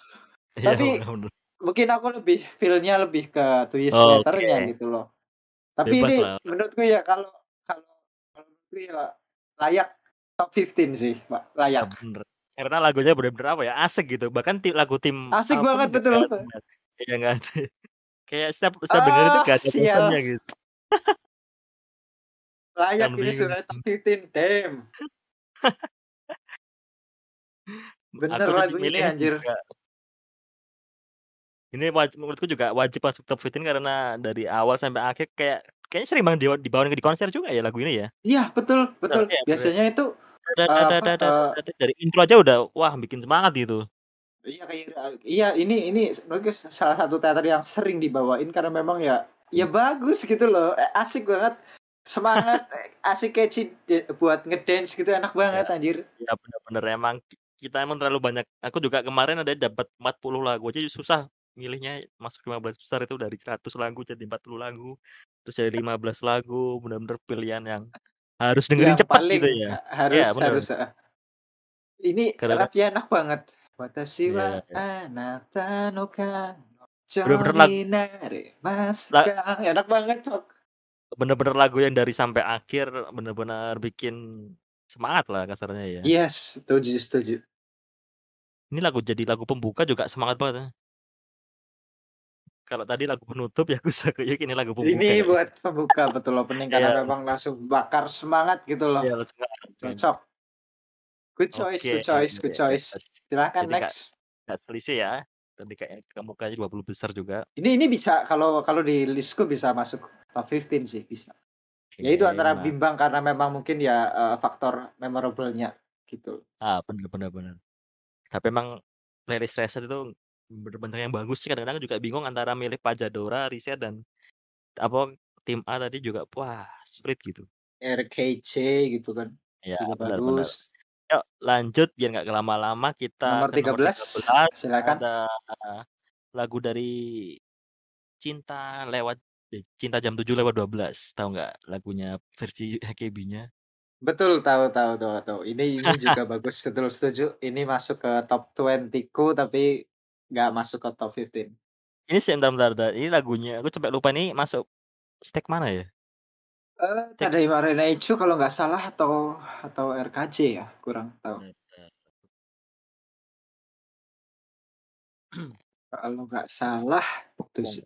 Iya, Tapi bener-bener. mungkin aku lebih feel-nya lebih ke Two Years Oke. Later-nya gitu loh. Tapi Bebas ini lah. menurutku ya kalau kalau menurutku ya layak top 15 sih, Pak. Ya, Layak. bener. Karena lagunya bener-bener apa ya, asik gitu. Bahkan ti- lagu tim Asik banget, betul. Iya nggak ada. Kayak setiap setiap denger itu Ah, gak ada sial. bosannya gitu. Layak Yang ini bingung. sudah 15, damn. Bener Aku lagu ini milih anjir. juga. Ini wajib, menurutku juga wajib masuk top 15 karena dari awal sampai akhir kayak kayaknya sering banget di- dibawain di konser juga ya lagu ini ya. Iya, betul, betul. Iya, bener. Biasanya itu da- apa, eh, da- da- dari intro aja udah wah bikin semangat gitu. Iya kayak iya ini ini menurutku salah satu teater yang sering dibawain karena memang ya ya bagus gitu loh, e asik banget, semangat, e asik catchy buat ngedance gitu enak Ya, banget anjir. ya bener bener emang ki kita emang terlalu banyak aku juga kemarin ada dapat 40 lagu aja susah milihnya masuk 15 besar itu dari 100 lagu jadi 40 lagu, terus jadi 15 lagu bener-bener pilihan yang harus dengerin Yang gitu paling ya. ha Iya harus bener. harus, heeh. Ini Karena enak banget. Watashi Iya wa iya. anata no kanojo Bener-bener lag ni naremasu la ka, enak banget, Cok. Bener-bener lagu yang dari sampai akhir bener-bener bikin semangat lah kasarnya ya. Yes, setuju setuju. Ini lagu jadi lagu pembuka juga semangat banget ya. Kalau tadi lagu penutup ya Yakuza Kick ini lagu pembuka Ini kayaknya. buat pembuka betul opening karena Iya. memang langsung bakar semangat gitu loh. Iya men. Cocok. Good choice Oke good choice good choice. pas Silahkan jadi next. nggak selisih ya, tadi kayaknya kemukanya 20 besar juga. Ini ini bisa kalau kalau di list-ku bisa masuk top 15 sih bisa. Ya itu antara ma bimbang karena memang mungkin ya, eee, faktor memorable-nya gitu. Ah, bener bener bener. Tapi emang playlist Reset itu bener-bener yang bagus sih kadang-kadang juga bingung antara milih Pajadora, Reset dan apa Tim A tadi juga wah sulit gitu. RKJ gitu kan, Iya bener bener. bagus. Yuk lanjut biar nggak lama-lama kita Nomor ke nomor 13 13 silakan. ada lagu dari Cinta lewat eh, Cinta Jam 7 lewat 12 tahu nggak lagunya versi AKB-nya? Betul, tahu tahu tahu tahu. Ini ini juga bagus, betul setuju. Ini masuk ke top 20-ku tapi nggak masuk ke top 15. Ini sebentar bentar bentar, ini lagunya aku sampai lupa ini masuk stage mana ya? Eee, Stage Tadaima Reimaichu kalau nggak salah atau atau RKJ ya, kurang tahu. Bentar. Kalau nggak salah itu sih.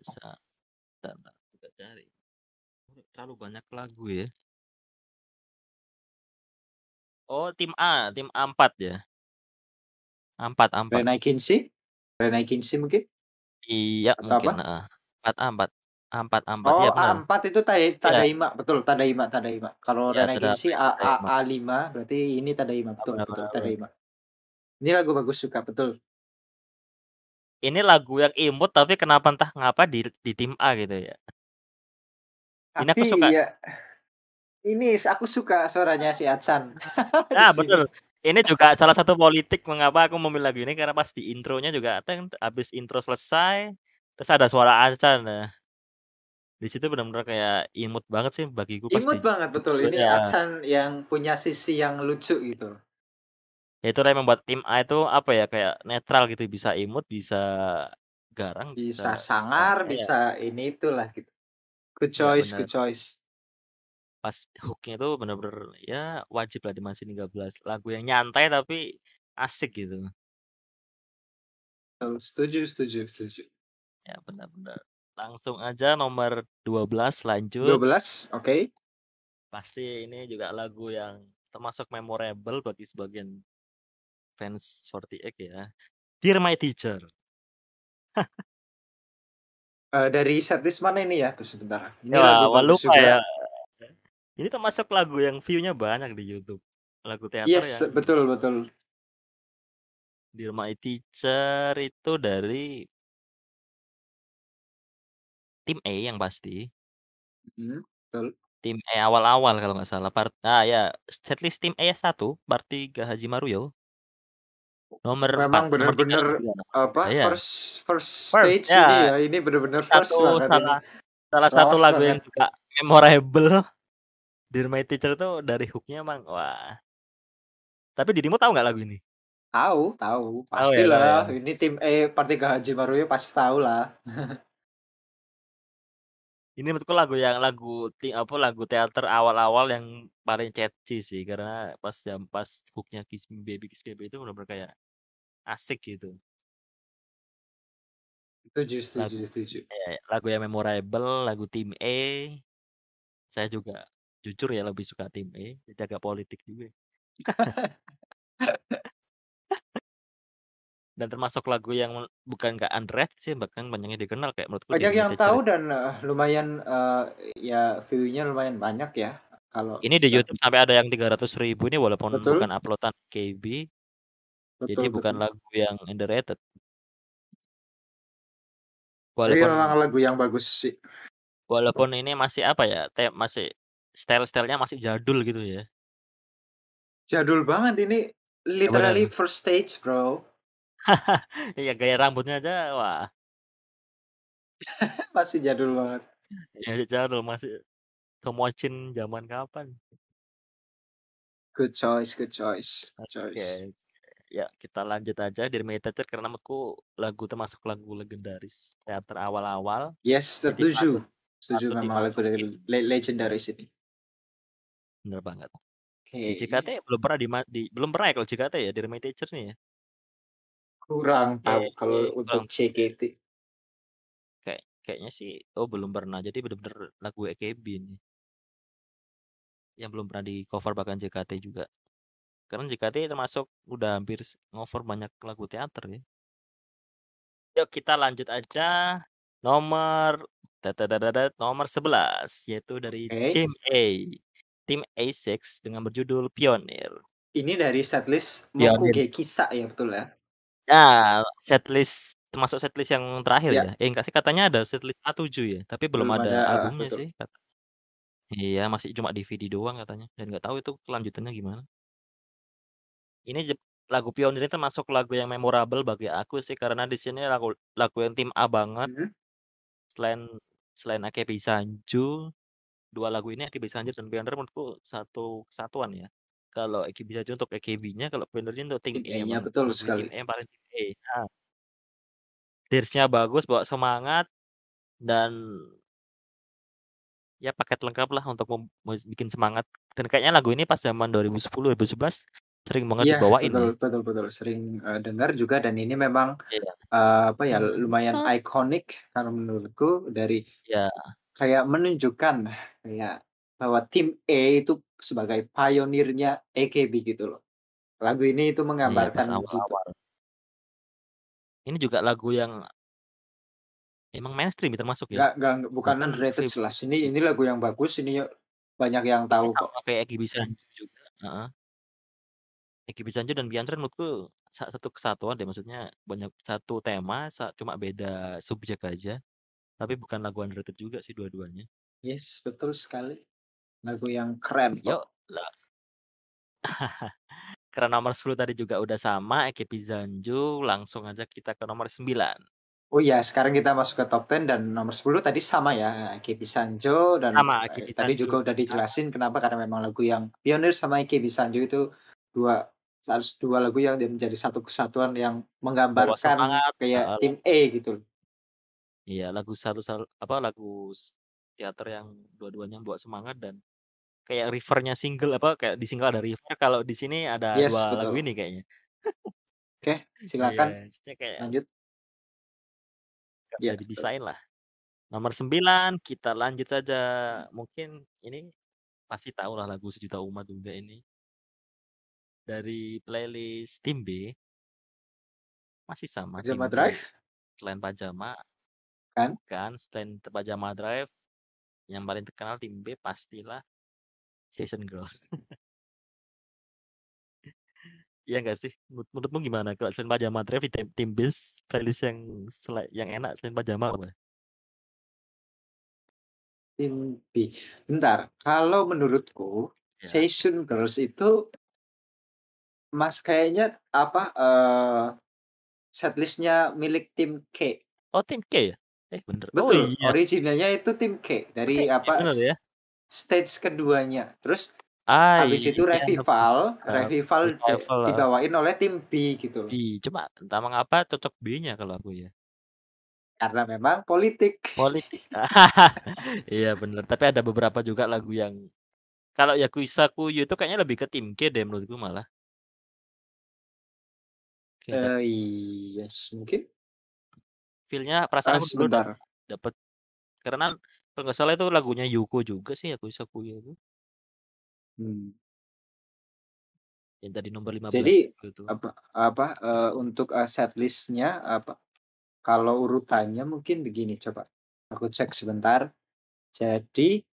bentar coba cari. Terlalu banyak lagu ya. Oh tim A, tim A4 ya. A4 A4. Renai Kinshi? Renai Kinshi mungkin? Iya Atau mungkin, apa? heeh. A4 A4 A4 A4 iya Oh bener. A4 itu Tai Iya. Tadaima, betul Tadaima Tadaima. Kalau Iya Renai Tada Kinshi Tadaima A A Tadaima. A5 berarti ini Tadaima, betul bener betul bener. Tadaima. Ini lagu bagus juga, betul. Ini lagu yang imut tapi kenapa entah ngapa di di tim A gitu ya. Ini aku Tapi suka ya ini aku suka suaranya si di Nah sini. betul, ini juga salah satu politik mengapa aku memilih lagu ini karena pas di intronya juga teng habis intro selesai, terus ada suara Achane nah. Di situ bener-bener kayak imut banget sih bagiku pas Imut di banget, betul. Ini iya. Achane yang punya sisi yang lucu gitu. Ya itulah yang membuat tim A itu apa ya, kayak netral gitu, bisa imut, bisa garang, Bisa bisa sangar, iya. bisa ini itulah gitu. Good Iya choice bener. good choice. Pas hook-nya itu bener-bener ya wajib lah dimasukin 13, lagu yang nyantai tapi asik gitu. Oh, setuju setuju setuju. Ya bener. Langsung aja nomor 12 lanjut. 12, oke. Pasti ini juga lagu yang termasuk memorable bagi sebagian fans 48 ya. Dear My Teacher. Eee, dari setlist mana ini ya? Sebentar, ini Ya lagu lupa ya. Ini termasuk lagu yang view-nya banyak di YouTube. Lagu teater Yes, yang betul betul. Dear My Teacher itu dari Tim E yang pasti. Mhm, betul. Tim E awal-awal kalau nggak salah part ah, ya setlist tim E 1, part 3 Hajimaru-yo. Nomor 4, Memang nomor 3 bener-bener, nomor 3 nomor 3 apa, iya. first first First, stage ini ya. ya, ini bener-bener Ini first satu ini. salah salah satu Lawas lagu yang banget. juga memorable. Dear My Teacher itu dari hook-nya emang wah. Tapi dirimu tahu nggak lagu ini? Tahu tahu, Tahu ya tahu ya. pastilah. Ini tim E part 3 Hajimaru-yo pasti tahulah. Ini menurutku lagu yang lagu apa, lagu teater awal-awal yang paling catchy sih, karena pas jam pas hook-nya Kiss Me Baby Kiss Me Baby itu bener-bener kayak asik gitu. Setuju setuju Lagu setuju. iya, lagu yang memorable, lagu tim E. Saya juga jujur ya lebih suka tim E, jadi agak politik juga. Dan termasuk lagu yang bukan nggak underrated sih, bahkan banyak yang dikenal kayak menurutku Banyak yang tahu dan, eee, lumayan, eee, ya view-nya lumayan banyak ya, kalau Ini di YouTube sampai ada yang 300.000 ini walaupun Betul. bukan upload-an KB. Jadi Betul bukan betul. lagu yang underrated. Tapi memang Walaupun lagu yang bagus sih. walaupun ini masih apa ya, te masih style-style-nya masih jadul gitu ya. Jadul banget ini, Ya literally bener. first stage, Bro. Iya gaya rambutnya aja, wah. Masih jadul banget. Ya jadul masih Tomochin zaman kapan. Good choice good choice choice. Oke, ya kita lanjut aja Dream Theater karena menurutku lagu termasuk lagu legendaris teater awal-awal. Yes, Jadi patut setuju. Setuju patut memang lagu dari dimasukin. le legendaris ini. Bener banget. Di Oke. JKT belum pernah di ma di belum pernah ya kalau JKT ya, Dream Theater nih ya? Kurang tahu Oke, kalau untuk kurang JKT. Kayak kayaknya sih oh belum pernah, jadi bener-bener lagu AKB nih. Yang belum pernah di-cover bahkan JKT juga. Karena JKT termasuk udah hampir ngover banyak lagu teater ya. Yuk kita lanjut aja, nomor nomor 11 yaitu dari tim A, tim A6 dengan berjudul Pionir. Ini dari setlist Pionir. Mokuge Kissa ya, betul ya? Ya, setlist termasuk setlist yang terakhir Ya. ya? Eh enggak sih katanya ada setlist A7 ya, tapi belum Belum ada ada, heeh, albumnya betul. sih kat iya, masih cuma DVD doang katanya dan nggak tahu itu kelanjutannya gimana. Ini jep lagu Pionir ini termasuk lagu yang memorable bagi aku sih karena di sini lagu lagu yang tim A banget. Mhm. Selain selain AKB Sanju, 2 lagu ini AKB Sanju dan Pionir menurutku satu kesatuan ya. Kalau Sanju untuk AKB-nya, kalau ini untuk tim E, emang betul lagunya tim sekali. E yang paling tim E, nah. Lirisnya bagus, bawa semangat, dan ya paket lengkap lah untuk bikin semangat dan kayaknya lagu ini pas zaman 2010, 2011 sering banget Iya, dibawain betul ya. betul betul, sering, eee, dengar juga dan ini memang, Iya. eee, apa ya, lumayan iconic kalau menurutku dari Iya. kayak menunjukkan kayak bahwa tim E itu sebagai pionirnya AKB gitu loh. Lagu ini itu Iya, menggambarkan begitu. awal-awal. Ini juga lagu yang emang mainstream ya termasuk ya? Nggak nggak bukan Bahkan underrated jelas, ini ini lagu yang bagus, ini banyak yang tahu kok. kayak AKB Sanju juga, heeh. AKB Sanju dan Beyonce menurutku sa satu kesatuan deh, maksudnya banyak satu tema, cuma beda subjek aja, tapi bukan lagu underrated juga sih dua-duanya. Yes, betul sekali. Lagu yang keren Yuk, kok. la karena nomor 10 tadi juga udah sama AKB Sanju, langsung aja kita ke nomor 9. Oh ya, sekarang kita masuk ke top 10 dan nomor 10 tadi sama ya, AKB Sanjo dan, Sama eee, tadi juga udah dijelasin kenapa, karena memang lagu yang Pionir sama AKB Sanjo itu dua sals 2 lagu yang dia menjadi satu kesatuan yang menggambarkan semangat, kayak tim E gitu. Iya, lagu satu sal apa, lagu teater yang dua-duanya bawa semangat dan kayak River-nya single apa, kayak di single ada River, kalau di sini ada Yes, 2 lagu betul. ini kayaknya. Oke, Iya, silakan maksudnya kayak lanjut. Bisa betul. dipisahin lah. Nomor 9 kita lanjut saja, mungkin ini pasti tahulah lagu Sejuta Umat juga ini. Dari playlist tim B. Masih sama Pajama B, Drive? selain Pajama Kan? kan, selain Pajama Drive, yang paling terkenal tim B pastilah Season Girls. Iya nggak sih? Menurut menurutmu gimana kalau selain Pajama Drive di tim tim B playlist yang yang enak selain Pajama apa? Tim B. Bentar, kalau menurutku Iya. Season Girls itu Mas, kayaknya apa, eee, setlist-nya milik tim K. Oh tim K ya? Eh bener, oh Betul, iya. originalnya itu tim K, Oh dari K, apa, bener s ya? stage keduanya. Terus Ah, habis itu iya Revival, bener, Revival de Revival, dibawain oleh tim B gitu. B, cuma entah mengapa cocok B-nya kalau aku ya. Karena memang politik. Politik. Iya bener, tapi ada beberapa juga lagu yang kalau Yakuisakuyo itu kayaknya lebih ke tim K deh menurutku malah. Eee, yes, mungkin. Feel-nya Ah, perasaan aku dulu dap sebentar. dapet karena kalau nggak salah itu lagunya Yuko juga sih Yakuisakuyo itu. Hmm. Yang tadi nomor 15 Jadi itu. apa apa, eee, untuk, eee, setlist-nya apa, kalau urutannya mungkin begini coba, aku cek sebentar. Jadi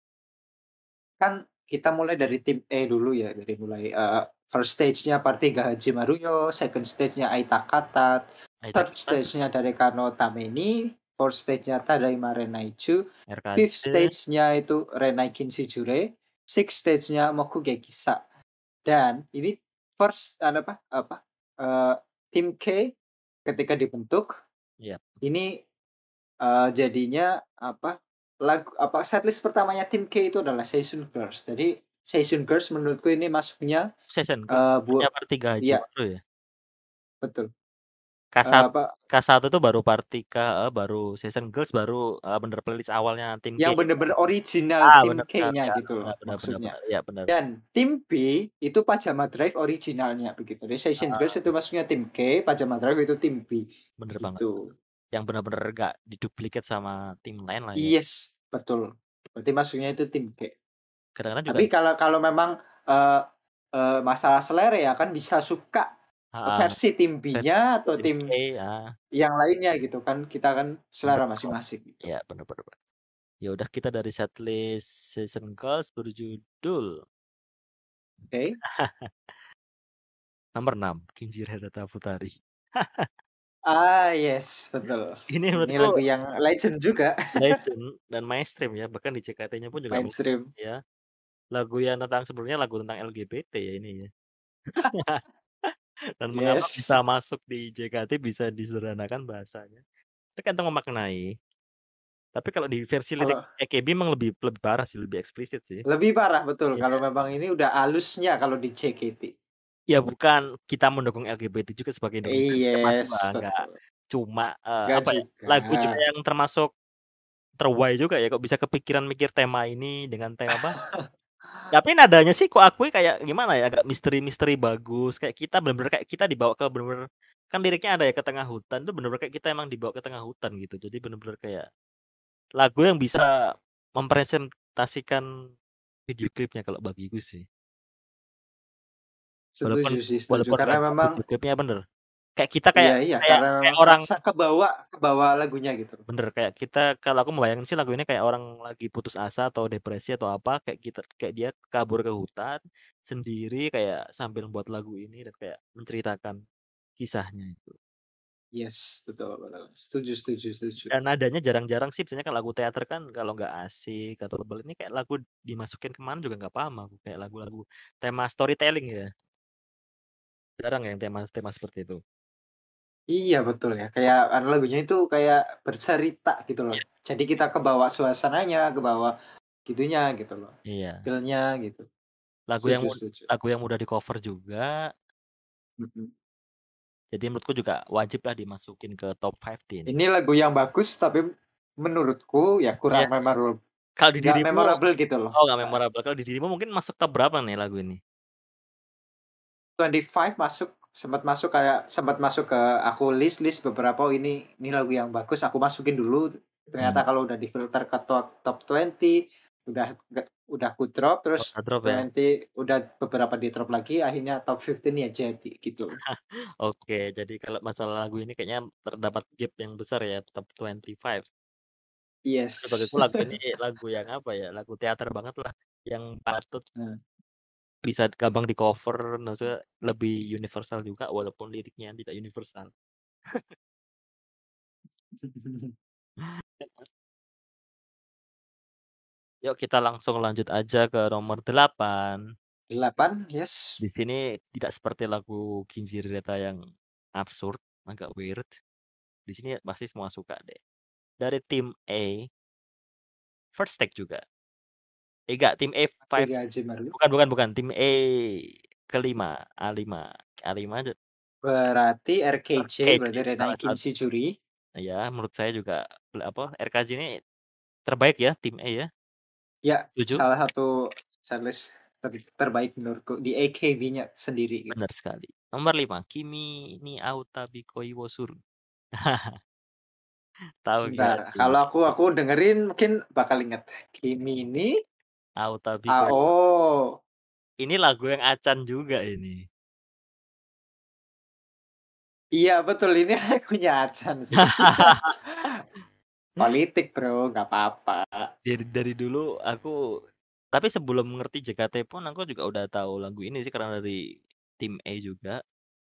kan kita mulai dari tim E dulu ya, dari mulai, eee, First stage-nya Partiga Hajimaruyo, second stage-nya Aita Kata, Aita third Kata. stage-nya Darekano Tameni, fourth stage-nya Tadaima Renaiju, RKJ. fifth stage-nya itu Renai Kinshijure, sixth stage-nya Mokuge Kisa. Dan ini first anu apa apa eh, tim K ketika dibentuk Iya. ini eh, jadinya apa lagu apa setlist pertamanya tim K itu adalah Season Girls. Jadi Season Girls menurutku ini masuknya Session eh bu punya Partiga iya Hajimaru ya? betul. Eh, K1 apa K1 tuh baru Partika, heeh, baru Session Girls, baru eee, bener playlist awalnya tim yang K. bener-bener original Ah, tim bener bener, K-nya ya, gitu loh benar maksudnya. benar, iya bener. Dan tim B itu Pajama Drive originalnya begitu. Jadi Season Girls Heeh. itu maksudnya tim K, Pajama Drive itu tim B. Bener banget. Gitu. Yang bener-bener nggak diduplikat sama tim lain lah ya. Yes, betul. Berarti maksudnya itu tim K. Kadang-kadang juga Tapi kalau kalau memang eh eh, masalah selera ya kan bisa suka. Versi tim B-nya atau tim tim K, ah. yang lainnya gitu kan. Kita kan selera masing-masing gitu. Iya, bener bener. Ya udah kita dari setlist Session Girls berjudul Oke. Nomor 6, Kinjira Data Futari. Ah, yes, betul. Ini Ini lagu yang legend juga. legend dan mainstream ya, bahkan di JKT-nya pun juga mainstream Mainstream. ya. Lagu yang tentang sebelumnya lagu tentang LGBT ya ini ya. Dan mengapa Yes. bisa masuk di JKT bisa disederhanakan bahasanya. Tergantung memaknai. Tapi kalau di versi lirik Kalau EKB memang lebih lebih parah sih, lebih eksplisit sih. lebih parah betul Iya. kalau memang ini udah halusnya kalau di JKT. Ya bukan kita mendukung LGBT juga sebagai Indonesia Yes, lah, enggak betul. cuma eee, Enggak apa ya, juga. lagu juga yang termasuk terwai juga ya kok bisa kepikiran mikir tema ini dengan tema apa tapi nadanya sih kok akui kayak gimana ya, agak misteri-misteri bagus, kayak kita bener-bener kayak kita dibawa ke bener-bener kan liriknya ada ya, ke tengah hutan itu bener-bener kayak kita emang dibawa ke tengah hutan gitu. Jadi bener-bener kayak lagu yang bisa mempresentasikan video klipnya kalau bagiku sih. Walaupun Setuju sih, setuju. walaupun Karena memang klipnya bener. Kayak kita kayak Iya iya, kayak karena kayak orang kebawa kebawa lagunya gitu. Bener, kayak kita kalau aku membayangin sih lagu ini kayak orang lagi putus asa atau depresi atau apa, kayak kita kayak dia kabur ke hutan sendiri kayak sambil membuat lagu ini dan kayak menceritakan kisahnya itu. Yes, betul betul. Setuju setuju setuju. Dan nadanya jarang-jarang sih, biasanya kan lagu teater kan kalau nggak asik atau tebel ini kayak lagu dimasukin ke mana juga nggak paham aku, kayak lagu-lagu tema storytelling ya. Jarang yang tema tema seperti itu. Iya betul ya, kayak lagunya itu kayak bercerita gitu loh. Iya. Jadi kita kebawa suasananya, kebawa gitunya gitu loh. Iya. Feel-nya gitu. Lagu yang Setuju setuju. lagu yang mudah di-cover juga. Mhm. Jadi menurutku juga wajib lah dimasukin ke top 15. Ini lagu yang bagus tapi menurutku ya Iya. kurang memorable. Kalau di Nggak dirimu memorable gitu loh. oh nggak Nah. memorable. Kalau di dirimu mungkin masuk top berapa nih lagu ini? 25 masuk, sempat masuk kayak sempat masuk ke aku list-list beberapa, oh ini ini lagu yang bagus aku masukin dulu. Ternyata Hmm. kalau udah difilter ke top top 20 udah udah aku drop Oh terus udah drop ya? 20 udah beberapa di drop lagi akhirnya top 15 ya jadi gitu. Oke, jadi kalau masalah lagu ini kayaknya terdapat gap yang besar ya, top 25. Yes. Bagiku lagu ini lagu yang apa ya, lagu teater banget lah, yang patut Nah. Bisa gampang di-cover, maksudnya lebih universal juga walaupun liriknya tidak universal. Yuk kita langsung lanjut aja ke nomor 8. 8, yes. Di sini tidak seperti lagu Kinjiri Reta yang absurd, agak weird. Di sini pasti semua suka deh. Dari tim A. First Take juga. Enggak, tim A5 Partiga Hajimaru. bukan bukan bukan, tim E kelima, A5. A5 aja Berarti RKJ, RKJ berarti salah Renai satu. Kinshijuri. Ya, menurut saya juga apa, RKJ ini terbaik ya, tim E ya. Ya, Setuju? salah satu setlist ter terbaik menurutku di AKB-nya sendiri gitu. Benar sekali. Nomor 5, Kimi ni Autabi Koi wo Suru. Tahu Sebentar, kalau aku aku dengerin mungkin bakal inget. Kimi ni Autabi ah, wo oh. Ini lagu yang acan juga ini. Iya betul, ini lagunya Acan sih. Politik Bro, nggak apa-apa. Dari dari dulu aku tapi sebelum ngerti JKT pun aku juga udah tahu lagu ini sih karena dari Tim A juga.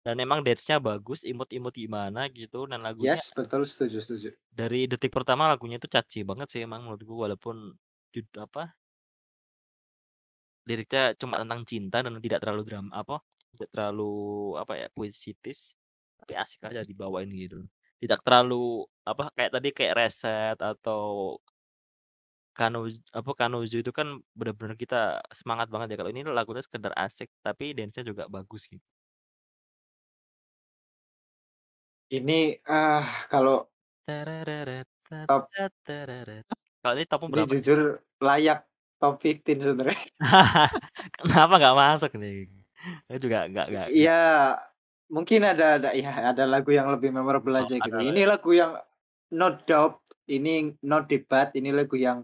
Dan emang dance-nya bagus, imut-imut gimana gitu dan lagunya Yes, betul setuju setuju. dari detik pertama lagunya itu catchy banget sih emang menurutku walaupun jud apa liriknya cuma tentang cinta dan tidak terlalu dram apa, tidak terlalu apa ya, puitis, tapi asik aja dibawain gitu. Tidak terlalu apa, kayak tadi kayak Reset atau Kanuj apa, Kanuzu itu kan bener-bener kita semangat banget ya, kalau ini lagunya sekedar asik tapi dance-nya juga bagus gitu. Ini, ah, kalau Top Kalau ini topmu Ini berapa? jujur layak top 15 sebenarnya. Kenapa nggak masuk nih? Saya juga nggak nggak Iya, mungkin ada ada ya ada lagu yang lebih memorable Oh, aja gitu. ada Ini lagu yang no doubt, ini no debat, ini lagu yang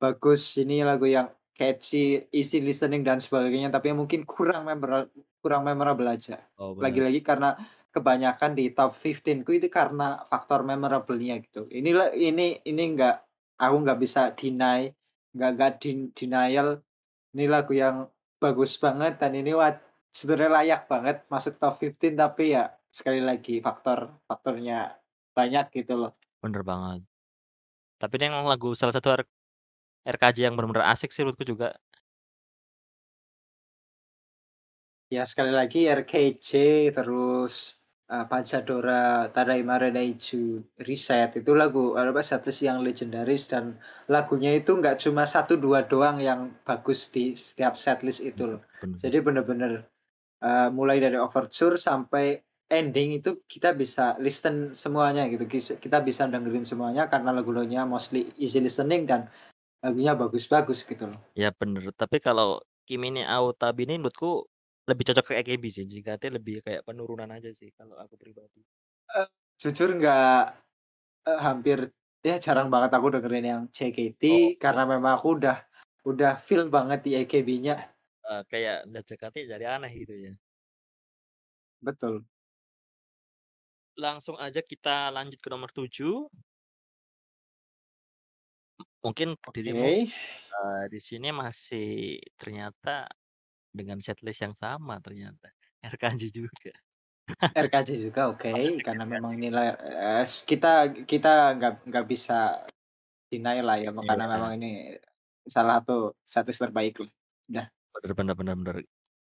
bagus, ini lagu yang catchy, easy listening dan sebagainya, tapi mungkin kurang memora kurang memorable aja. Oh. Lagi-lagi karena kebanyakan di top 15-ku itu karena faktor memorable-nya gitu. Inilah ini ini nggak aku nggak bisa deny, nggak nggak din denial, ini lagu yang bagus banget dan ini wat sebenarnya layak banget masuk top 15 tapi ya sekali lagi faktor faktornya banyak gitu loh. Bener banget. Tapi ini emang lagu salah satu R RKJ yang bener-bener asik sih menurutku juga. Ya sekali lagi RKJ terus, eee, Panchadora, Tadaima Redaiju, Reset itu lagu apa, setlist yang legendaris dan lagunya itu nggak cuma 1, 2 doang yang bagus di setiap setlist itu loh. bener. Jadi bener-bener, eee, mulai dari Overture sampai ending itu kita bisa listen semuanya gitu, kita bisa dengerin semuanya karena lagu-lagunya mostly easy listening dan lagunya bagus-bagus gitu loh. Ya bener, tapi kalau Kimi ni ao Tabi ini menurutku lebih cocok ke AKB sih, JKT lebih kayak penurunan aja sih kalau aku pribadi. Eee, jujur nggak eee, hampir ya jarang banget aku dengerin yang JKT Oh, karena memang aku udah udah feel banget di AKB-nya. Eee, kayak lihat JKT jadi aneh gitu ya. Betul. Langsung aja kita lanjut ke nomor 7. Mungkin dirimu, Oke. eee, di sini masih ternyata dengan setlist yang sama ternyata, RKJ juga. RKJ juga oke, Masih karena memang nilai eee, kita kita nggak nggak bisa deny lah ya, karena Iya. memang ini salah satu setlist terbaik lah, udah. Bener bener bener.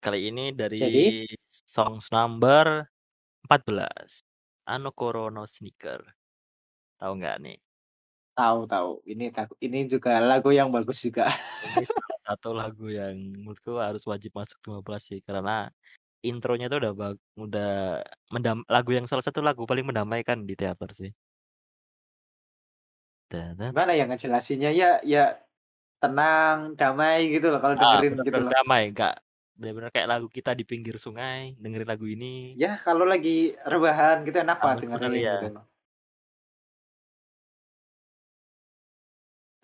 Kali ini dari Jadi? songs number 14, Anokoro no Sneaker. Tahu nggak nih? Tahu tahu, ini ini juga lagu yang bagus juga. Satu lagu yang menurutku harus wajib masuk 15 sih, karena intronya tuh udah bag udah mendam lagu yang salah satu lagu paling mendamaikan di teater sih. Gimana ya ngejelasinnya, ya ya tenang, damai gitu loh kalau Ah, dengerin gitu bener-bener loh. damai, nggak bener-bener kayak lagu kita di pinggir sungai, dengerin lagu ini. Ya kalau lagi rebahan gitu enak Ah, banget bener bener, dengerin iya. gitu loh.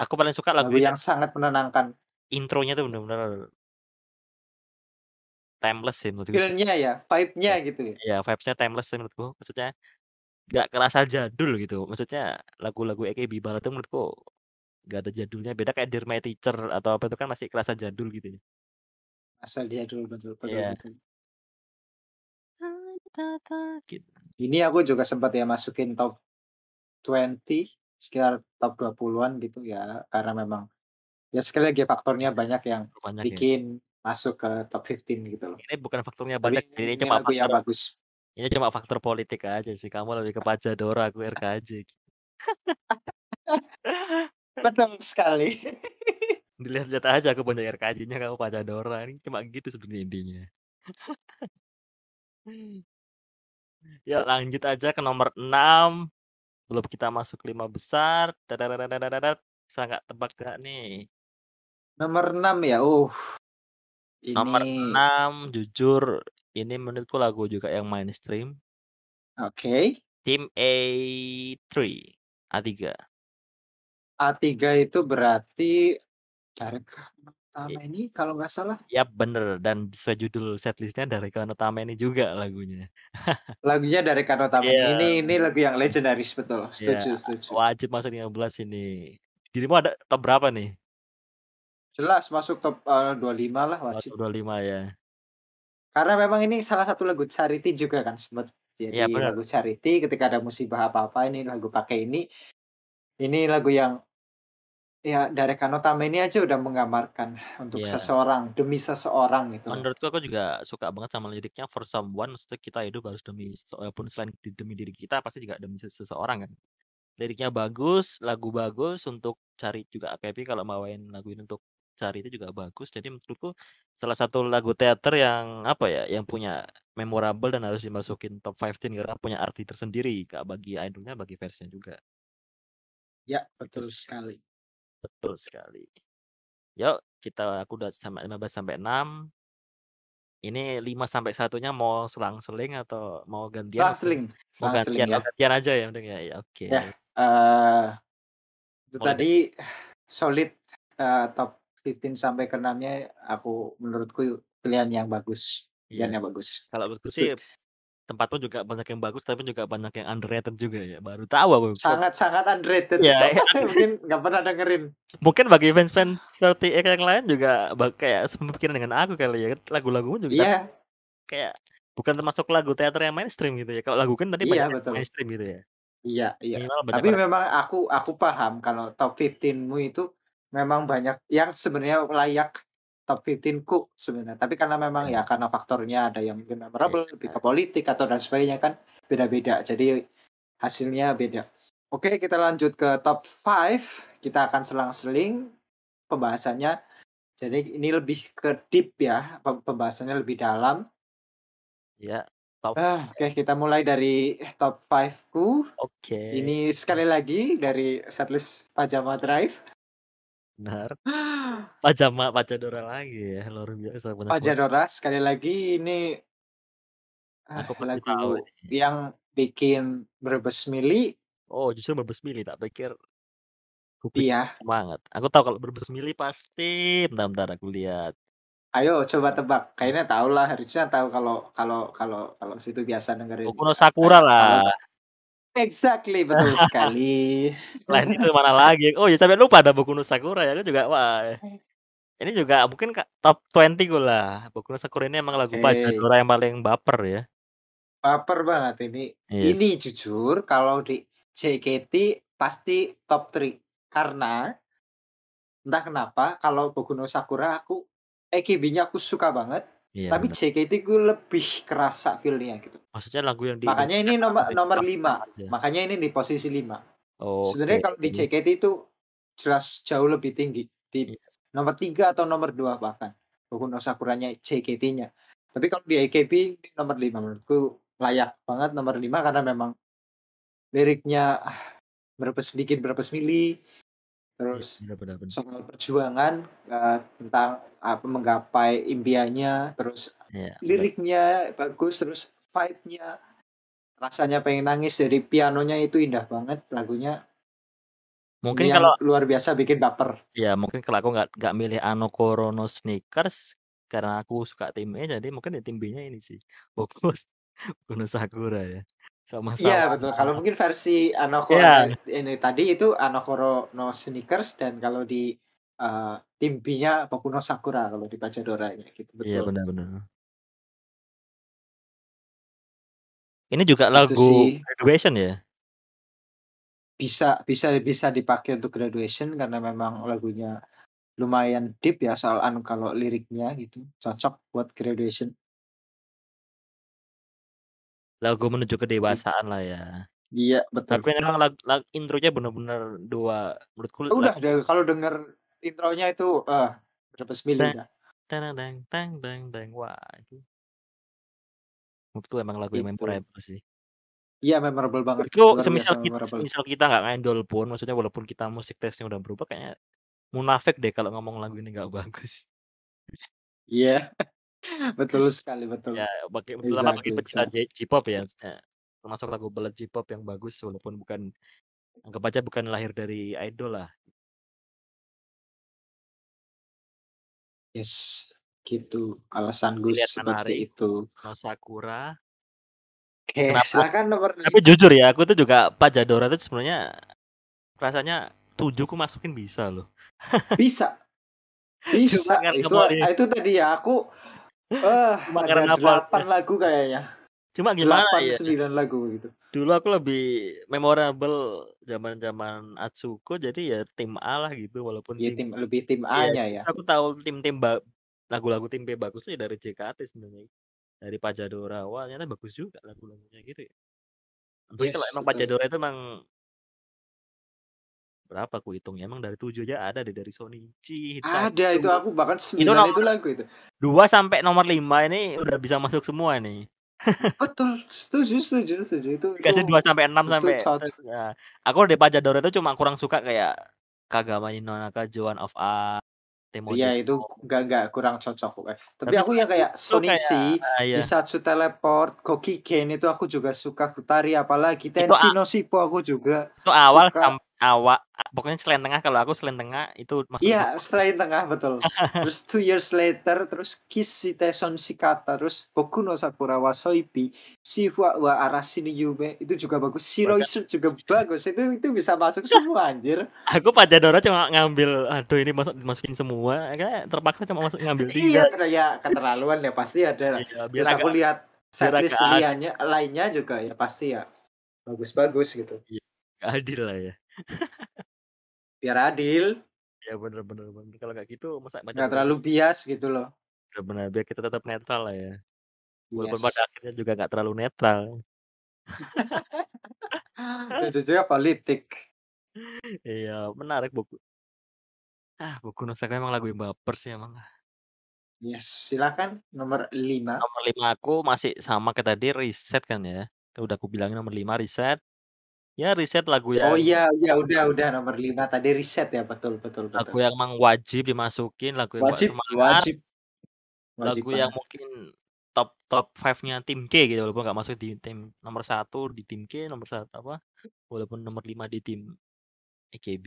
Aku paling suka lagu Lagu yang sangat menenangkan. Intronya tuh bener-bener timeless sih menurutku sih. Feel-nya ya, vibe-nya Iya gitu ya? iya, vibes-nya timeless sih menurutku, maksudnya nggak kerasa jadul gitu, maksudnya lagu-lagu AKB barat tuh menurutku nggak ada jadulnya, beda kayak Dear My Teacher atau apa itu kan masih kerasa jadul gitu ya. Asal jadul, betul betul Iya. betul. Gitu. Ini aku juga sempat ya masukin top 20, sekitar top 20-an gitu ya, karena memang ya sekali lagi faktornya Iya, banyak yang banyak ya. bikin masuk ke top 15 gitu loh. Ini bukan faktornya banyak, ini ini ini cuma lagu yang faktor bagus. ini cuma faktor politik aja sih, kamu lebih ke Panchadora, aku RKJ. Betul sekali. Dilihat-lihat aja aku banyak RKJ-nya, kamu Panchadora, ini cuma gitu sebenarnya intinya. Ya lanjut aja ke nomor 6, belum kita masuk 5 besar, bisa nggak tebak nggak nih? Nomor 6 ya, uh. Nomor Ini 6 jujur ini menurutku lagu juga yang mainstream. Oke. Tim A3, A3. A3 itu berarti Dhareka no I Utama kalau nggak salah? Yap bener, dan sesuai judul setlist-nya Dhareka no Tameni juga lagunya. Lagunya Dhareka no Tameni, Iya. ini ini lagu yang legendaris betul, Iya, setuju setuju. wajib masuk 15 ini. Dirimu ada top berapa nih? Jelas masuk top, eee, 25 lah wajib. top 25 ya. Karena memang ini salah satu lagu charity juga kan sempet Iya jadi bener. lagu charity ketika ada musibah apa-apa ini lagu pakai ini. Ini lagu yang ya dari Kanotame ini aja udah menggambarkan untuk Iya. seseorang, demi seseorang gitu. Menurutku aku juga suka banget sama liriknya for someone maksudnya kita hidup harus demi walaupun selain demi diri kita pasti juga demi se seseorang kan. Liriknya bagus, lagu bagus, untuk cari juga AKB kalau bawain lagu ini untuk cari itu juga bagus. Jadi menurutku salah satu lagu teater yang apa ya, yang punya memorable dan harus dimasukin top 15 karena punya arti tersendiri Kak, bagi idol-nya, bagi fans-nya juga. Ya, Itu betul sih. sekali. Betul sekali. Yuk kita aku udah sampai 15 sampai 6. Ini 5 sampai 1-nya mau selang-seling atau mau gantian Selang-seling mau gantian? Ya. gantian aja ya udah ya ya, Ya, oke. eee, itu Mulai da tadi solid, eee, top 15 sampai ke 6-nya aku menurutku pilihan yang bagus Iya. pilihan yang bagus. Kalau menurutku sih Su tempatku juga banyak yang bagus, tapi juga banyak yang underrated juga ya. Baru tahu aku Sangat-sangat underrated. Iya iya. Mungkin nggak pernah dengerin. Mungkin bagi fans-fans seperti yang lain juga kayak sepemikiran dengan aku kali ya. Lagu-lagumu juga Iya. kayak bukan termasuk lagu teater yang mainstream gitu ya. Kalau lagu kan tadi Iya banyak betul. mainstream gitu ya. Iya iya. Minimal Tapi orang memang aku aku paham kalau top 15-mu itu memang banyak yang sebenarnya layak top 15-ku sebenarnya. Tapi karena memang Iya. ya karena faktornya ada yang mungkin Iya memorable, lebih ke politik atau dan sebagainya kan beda-beda. Jadi hasilnya beda. Oke kita lanjut ke top 5, kita akan selang-seling pembahasannya. Jadi ini lebih ke deep ya, pem pembahasannya lebih dalam. Iya, top 5. oke kita mulai dari top 5-ku. Oke. Ini sekali lagi dari setlist Pajama Drive. Benar. Pajama Pachadora lagi ya, luar biasa banget. Pachadora sekali lagi ini ah, Aku tahu lagu ini. yang bikin Brebes milih. Oh justru Brebes milih, tak pikir ku pikir Iya. semangat. Aku tahu kalau Brebes milih pasti bentar bentar aku lihat. Ayo coba tebak, kayaknya tahu lah, harusnya tahu kalau kalau kalau kalau situ biasa dengerin, Boku no eee, Sakura lah. ta exactly betul sekali. Selain itu mana lagi? Oh ya sampai lupa ada Boku no Sakura ya, aku juga wah. Ini juga mungkin Kak, top 20 ku lah. Boku no Sakura ini emang lagu Oke. Pachadora yang paling baper ya. Baper banget ini. Yes. Ini jujur kalau di JKT pasti top 3 karena entah kenapa kalau Boku no Sakura aku AKB-nya aku suka banget, Iya tapi bener. JKT ku lebih kerasa feel-nya gitu. Maksudnya lagu yang Makanya didengarkan ini nomor nomor dinikmati 5, sama aja. makanya ini di posisi 5. Oke. Sebenarnya kalau di JKT itu jelas jauh lebih tinggi, di Iya. nomor 3 atau nomor 2 bahkan, Boku no Sakuranya JKT-nya. Tapi kalau di AKB ini nomor 5 menurutku layak banget nomor 5 karena memang liriknya ah, Brebes bikin Brebes milih, Terus bener bener bener. soal perjuangan, eee, tentang apa, menggapai impiannya, terus bener. liriknya bagus, terus vibe-nya, rasanya pengen nangis dari pianonya itu indah banget lagunya. Mungkin yang kalau luar biasa bikin baper. Iya mungkin kalau aku nggak nggak milih Anokoro no Sneakers, karena aku suka tim E, jadi mungkin di tim B-nya ini sih, Boku no Sakura ya. Iya Sama-sama betul, kalau mungkin versi Anokoro-nya Iya. ini tadi itu Anokoro no Sneakers dan kalau di, eee, tim B-nya Boku no Sakura kalau di Pachadoranya gitu, Iya betul. bener bener. Ini juga Itu lagu sih. Graduation ya? Bisa bisa bisa dipakai untuk Graduation karena memang lagunya lumayan deep ya soal anu kalau liriknya gitu, cocok buat Graduation. Lagu menuju kedewasaan lah ya. Iya betul. Tapi memang lag lag intronya bener-bener 2 menurutku Udah deh kalau denger intronya itu, ah, Brebes milih udah. Wah itu Menurutku emang lagu yang Itu. memorable sih. Iya memorable banget, biasa semisal kit memorable. semisal kita nggak ngidol pun, maksudnya walaupun kita musik taste-nya udah berubah kayaknya munafik deh kalau ngomong lagu ini nggak bagus. Iya, betul sekali, betul. Ya bagi terutama bagi Exactly pecinta J J-pop ya, maksudnya termasuk lagu ballad J-pop yang bagus walaupun bukan anggap aja bukan lahir dari idol lah. Yes, gitu alasanku Pilihan seperti menarik, itu. no Sakura. Oke Kenapa silakan nomor tapi 5. jujur ya aku tuh juga Pachadora tuh sebenarnya rasanya 7 ku masukin bisa loh. Bisa. Cuma Bisa, itu itu tadi ya aku Wah, Cuma ada karena 8 vote-nya. lagu kayaknya. Cuma gimana 8, ya 9 lagu gitu. dulu aku lebih memorable zaman-zaman Atsuko jadi ya tim A lah gitu walaupun Ya tim tim lebih tim iya A-nya ya. aku tahu tim-tim lagu-lagu tim B bagus tuh ya dari JKT sebenarnya. Dari Pajadora, wah ternyata bagus juga lagu-lagunya gitu ya. Kalau Yes, emang. Pajadora itu emang berapa aku hitung ya, emang dari 7 aja ada deh dari Shonichi, Ada itu Hitsatsu. aku bahkan Itu 9 nomor itu lagu itu. 2 sampai nomor 5 ini udah bisa masuk semua nih. Betul, setuju setuju setuju itu Dikasih itu 2 sampai 6 itu sampai ya. Aku di Pajadora itu cuma kurang suka kayak Kagama ni no Nakajo, One of Us, Temo Iya itu enggak enggak kurang cocok pokoknya. Tapi Tapi aku yang kayak itu Shonichi, kayak ah, iya. Hisatsu Teleport, Kokigen itu aku juga suka, Futari apalagi, Itu Tenshi a no Shippo aku juga itu awal suka. sam awal pokoknya selain tengah kalau aku selain tengah itu masuk Iya, selain tengah betul. terus Two Years Later, terus Kiss Shiteson Shikata, terus Boku no Sakura wa Soibi, Shiwa wa Arashi ni Yume itu juga bagus. Bahkan Shiroisu juga bagus. Itu itu bisa masuk semua anjir. Aku Pajadora cuma ngambil aduh ini masuk dimasukin semua, kayak terpaksa cuma masuk ngambil 3. Iya, ya keterlaluan ya pasti ada. Iya, biar Terus aku lihat setlist liannya lainnya juga ya pasti ya bagus-bagus gitu. Iya, adil lah ya. Biar adil, Ya bener bener bener. Kalau kayak gitu masa nggak terlalu bias gitu loh. bener bener biar kita tetap netral lah ya. Walaupun pada Yes. akhirnya juga nggak terlalu netral. Ujung-ujungnya politik. Iya, menarik Boku. Ah, Boku no Saka emang lagu yang baper sih emang. Yes, silakan nomor 5. Nomor 5 aku masih sama kayak tadi Reset kan ya. Udah aku bilangin nomor 5 Reset. Ya Reset lagu Oh yang iya, iya udah udah nomor 5 tadi Reset ya betul betul lagu betul. yang emang wajib dimasukin, lagu yang Wajib semangat. wajib. Wajib Lagu yang banget. mungkin top top 5-nya tim K gitu walaupun nggak masuk di tim nomor 1 di tim K, nomor 1 apa, walaupun nomor 5 di tim AKB.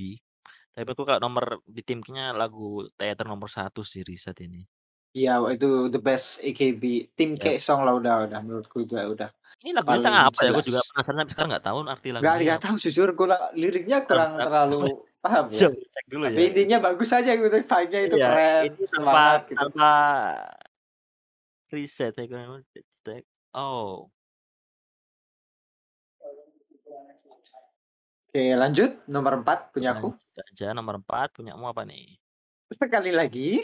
Tapi aku kalau nomor di tim K-nya lagu Teater nomor 1 sih Reset ini. Iya, itu the best AKB. Tim Ya. K song lah udah udah menurutku juga udah Ini lagunya tentang apa ya? Aku juga jelas. penasaran tapi sekarang nggak tahu arti lagunya nggak apa. tahu jujur gue liriknya kurang terlalu paham ya. Cek dulu Tapi ya. intinya bagus aja gitu, vibe-nya itu Iya, keren, ini tanpa semangat gitu. tanpa Reset ya kan. Oh. Oke, lanjut nomor 4 punyaku. Lanjut aja nomor 4 punyamu apa nih? Sekali lagi.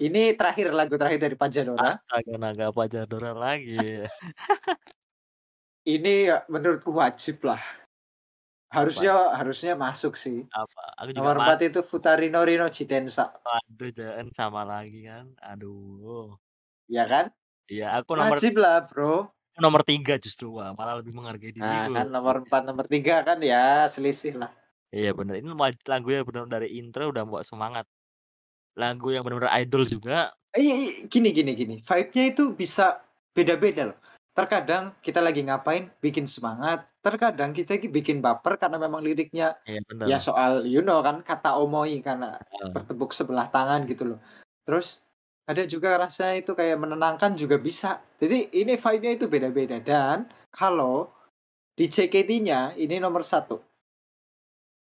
Ini terakhir lagu terakhir dari Pajadora. Astaga naga Pajadora lagi. Ini ya menurutku wajib lah. Apa? Harusnya harusnya masuk sih. Apa? Aku juga Nomor 4 itu Futari no Rino Chitensa. Aduh jangan sama lagi kan. Aduh. Ya kan? Iya, aku nomor Wajib lah, Bro. nomor 3 justru wah, malah lebih menghargai Nah, diriku. kan nomor 4, nomor 3 kan ya selisih lah. Iya bener, ini lagu yang benar dari intro udah buat semangat. Lagu yang benar-benar idol juga. Iya, iya, gini gini gini. Vibe-nya itu bisa beda-beda loh. Terkadang kita lagi ngapain bikin semangat, terkadang kita bikin baper karena memang liriknya Iya bener. ya soal you know kan kata omoi karena Heeh. bertepuk sebelah tangan gitu loh. Terus ada juga rasanya itu kayak menenangkan juga bisa. Jadi ini vibe-nya itu beda-beda dan kalau di JKT-nya ini nomor satu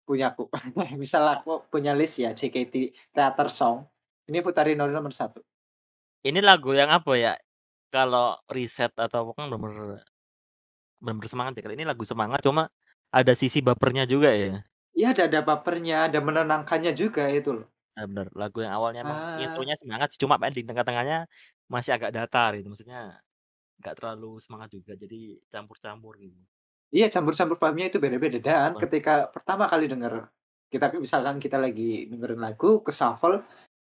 punyaku. Misal aku punya list ya JKT Theater Song. Ini Futari no Rino nomor satu. Ini lagu yang apa ya? Kalau riset atau kan bener bener semangat ya. Kalau ini lagu semangat cuma ada sisi bapernya juga ya. Iya ada ada bapernya, ada menenangkannya juga itu loh. Nah, bener, lagu yang awalnya emang Ah. intronya semangat sih, cuma di tengah-tengahnya masih agak datar gitu. Maksudnya nggak terlalu semangat juga, jadi campur-campur gitu. Iya campur-campur pahamnya itu beda-beda dan ketika pertama kali denger kita misalkan kita lagi dengerin lagu ke shuffle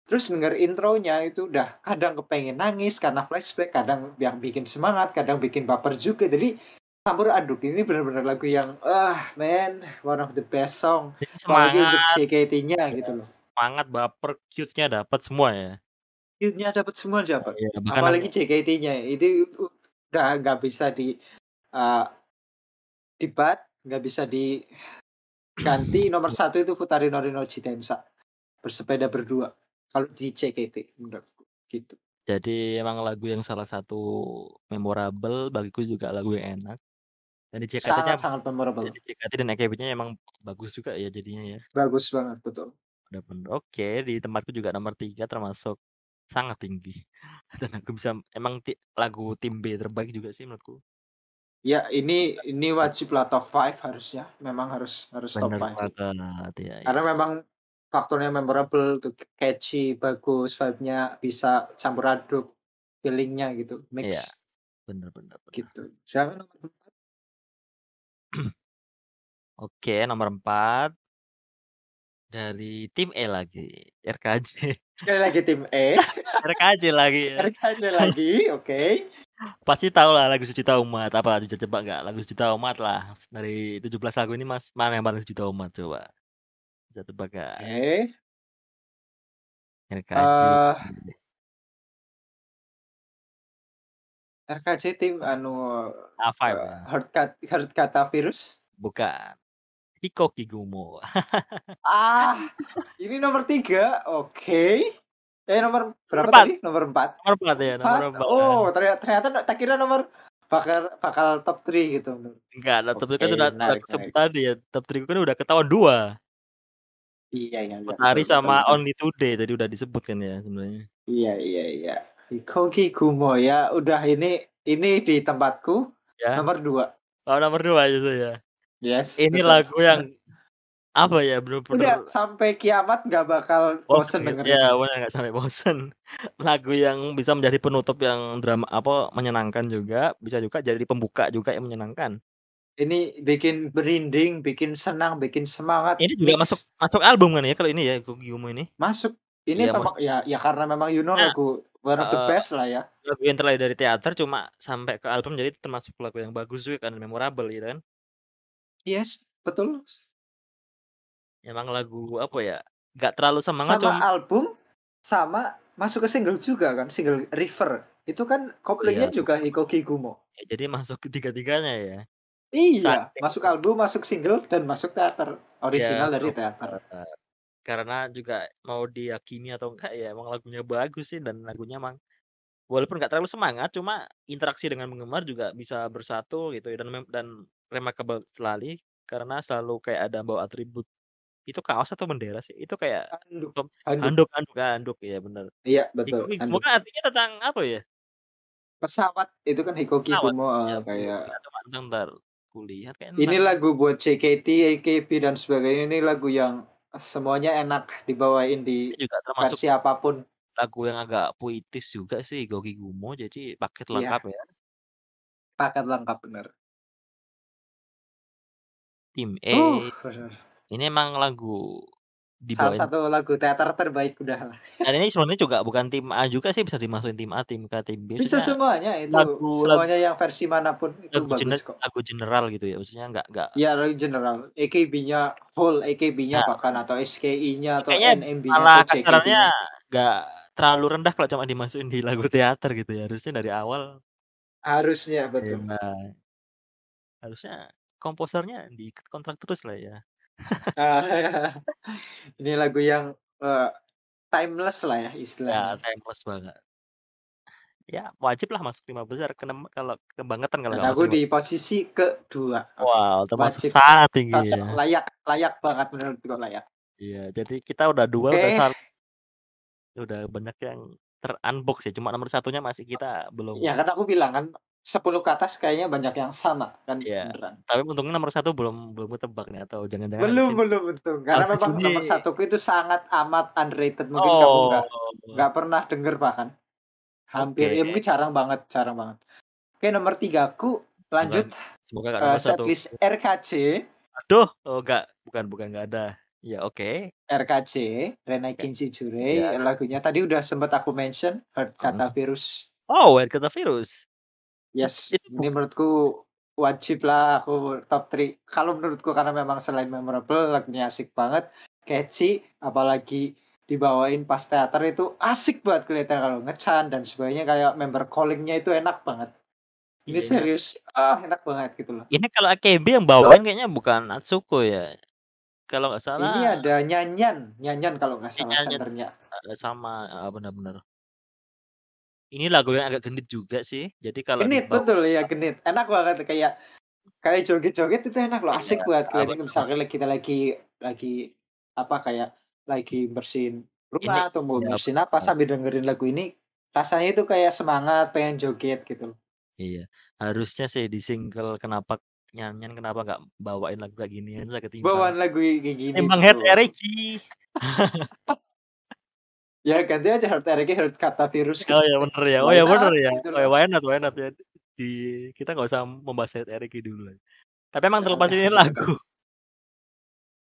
terus denger intronya itu udah kadang kepengen nangis karena flashback, kadang yang bikin semangat, kadang bikin baper juga. Jadi campur aduk ini benar-benar lagu yang ah man one of the best song Jadi apalagi untuk JKT-nya gitu loh. semangat, baper, cute-nya dapat semua ya. Cute-nya dapat semua dapat. Iya, bahkan Apalagi JKT-nya itu udah nggak bisa di uh, debat, nggak bisa diganti. Nomor satu itu Futari no Rino Jitensa bersepeda berdua. Kalau di JKT menurutku gitu. jadi emang lagu yang salah satu memorable bagiku juga lagu yang enak. Dan di JKT-nya Sangat-sangat memorable. jadi JKT dan AKB-nya emang bagus juga ya jadinya ya. Bagus banget betul. Udah bener. Oke, di tempatku juga nomor 3 termasuk Sangat tinggi dan aku bisa emang lagu Tim B terbaik juga sih menurutku. Ya ini ini terbaik. wajiblah top 5 harusnya, memang harus harus top Bener 5 sih. banget, iya Karena iya. memang faktornya memorable tuh, catchy, bagus, vibe-nya bisa campur aduk feeling-nya gitu, Iya, mix. bener bener bener. Gitu. Silakan nomor 4. Oke, nomor 4 dari tim E lagi, RKJ. Sekali lagi tim E. RKJ lagi. RKJ lagi, oke. Pasti tahulah lagu Sejuta Umat, apa bisa tebak nggak? Lagu Sejuta Umat lah, dari 17 lagu ini Mas, mana yang paling sejuta umat coba? Bisa tebak nggak? Oke. RKJ. Eee RKJ tim anu, A5 eee, ya. Heart Heart Kata Virus? Bukan. Hikokigumo. Ah, ini nomor 3, oke. Eh, nomor Nomor berapa 4. tadi? Nomor 4? Nomor 4 ya, nomor 4? 4. Oh, ternya ternyata tak kira nomor bakal bakal top 3 gitu. Enggak, nah top 3 kan Oke, udah udah menarik kesebut menarik. tadi ya, top 3 kan udah ketahuan 2. Iya iya iya, betul sama betul. Only Today tadi udah disebut kan ya sebenarnya. Iya iya iya. Hikokigumo ya, udah ini ini di tempatku Ya. nomor 2. Oh, nomor 2 itu ya. Yes, Ini betul. lagu yang apa ya, Udah bener-bener sampai kiamat nggak bakal bosen gitu, dengerin. ya bener nggak sampai bosen. Lagu yang bisa menjadi penutup yang drama apa, menyenangkan juga, bisa juga jadi pembuka juga yang menyenangkan. Ini bikin merinding, bikin senang, bikin semangat, Ini juga masuk mix. masuk album kan ya kalau ini ya, Hikokigumo ini? Masuk. Ini Iya, memang masuk. ya ya karena memang you know Nah, lagu one of the heeh, best lah ya. lagu yang terlahir dari teater cuma sampai ke album jadi termasuk lagu yang bagus juga kan, memorable gitu kan. Yes, betul. Emang lagu apa ya, nggak terlalu semangat Sama cum album, sama masuk ke single juga kan, single River. Itu kan Oh iya, koplingnya juga bener. Hikokigumo. Ya jadi masuk ketiga-tiganya ya. Iya, Saking masuk album, masuk single, dan masuk teater. Iya, Original dari betul teater. banget. Karena juga mau diyakini atau enggak ya emang lagunya bagus sih dan lagunya emang walaupun nggak terlalu semangat, cuma interaksi dengan penggemar juga bisa bersatu gitu ya dan dan remarkable sekali karena selalu kayak ada bawa atribut itu kaos atau bendera sih? Itu kayak Handuk pem handuk. handuk handuk handuk, iya bener. Iya, betul, kan artinya tentang apa ya? Pesawat, itu kan Pesawat, Hikokigumo, ya belum kayak lihat coba entar kulihat kayaknya Ini lagu buat JKT, AKB, dan sebagainya, ini lagu yang semuanya enak dibawain di Ini juga termasuk versi apa pun. lagu yang agak puitis juga sih Hikokigumo, jadi paket Iya. lengkap ya. Paket lengkap, bener. Tim Uh, E. bener. Ini emang lagu Salah dibawain satu lagu teater terbaik udahlah. dan ini sebenarnya juga bukan tim A juga sih, bisa dimasukin tim A, tim K, tim B, Bisa semuanya itu, lagu lagu semuanya yang versi mana pun itu lagu bagus kok. lagu general gitu ya, maksudnya nggak nggak Iya, lagu general. AKB-nya, whole AKB-nya Nah, bahkan atau SKI-nya atau NMB-nya malah atau kasarannya JKT-nya. nggak terlalu rendah kalau cuma dimasukin di lagu teater gitu ya, harusnya dari awal Harusnya, betul. iya. Harusnya komposernya diikat kontrak terus lah ya. Ini lagu yang, eee, timeless lah ya Ya, istilahnya. timeless banget. Ya, wajib lah masuk 5 besar, kenem kalau kebangetan kalau Dan aku masuk 5 di posisi ke-2, oke. Wow, termasuk Wajib, sangat tinggi cocok, ya. layak layak banget menurutku, layak. Iya, jadi kita udah 2 udah Oke. sal udah banyak yang ter-unbox ya, cuma nomor 1-nya masih kita belum Ya kan aku bilang kan, 10 ke atas kayaknya banyak yang sama kan, Iya, beneran. tapi untungnya nomor 1 belum belum ketebak nih atau jangan-jangan Belum belum, untung. Karena habis memang nomor 1-ku itu sangat amat underrated, mungkin kamu nggak Oh. nggak pernah denger bahkan. Hampir ya Oke. mungkin jarang banget jarang banget. Oke, nomor 3-ku lanjut, Semoga eee, nomor 1. setlist RKJ. Aduh, oh nggak, bukan bukan nggak ada. Ya oke. RKJ, Renaikin Oke. Shijurei, Iya. lagunya tadi udah sempet aku mention, Heart Kata. Virus. Oh, Heart Kata Virus. Yes, ini menurutku wajib lah aku top 3. Kalau menurutku karena memang selain memorable, lagunya asik banget, catchy, apalagi dibawain pas teater itu asik banget kelihatan kalau nge-chant dan sebagainya, kayak member calling-nya itu enak banget. Ini Iya, ini serius, ah enak banget gitu loh. ini kalau AKB yang bawain kayaknya bukan Atsuko ya. Kalau nggak Ini salah ada Nyanyan, Nyanyan kalau nggak Ini salah Nyanyan, senternya. eee, sama heeh, bener bener. Ini lagu yang agak genit juga sih, jadi kalau Genit, dibawa betul, iya genit. Enak banget kayak kayak joget-joget itu enak loh, asik banget heeh, kelihatannya bener misalkan kita lagi lagi apa, kayak lagi bersihin Ini Rumah atau mau iya, bersihin apa sambil dengerin lagu ini, rasanya itu kayak semangat pengen joget gitu. Iya, harusnya sih di single Kenapa Nyanyian kenapa nggak bawain lagu kayak ginian aja ketimbang Bawaan lagu kayak gini ketimbang Hurt tuh. Ya ganti aja Hurt Eriky, Hurt Kata Virus. Oh gitu, ya bener ya, oh why ya bener not ya, gitu oh ya why not why not ya, di kita nggak usah membahas Hurt Eriky dulu. Tapi emang Ya terlepas udah ini gitu lagu.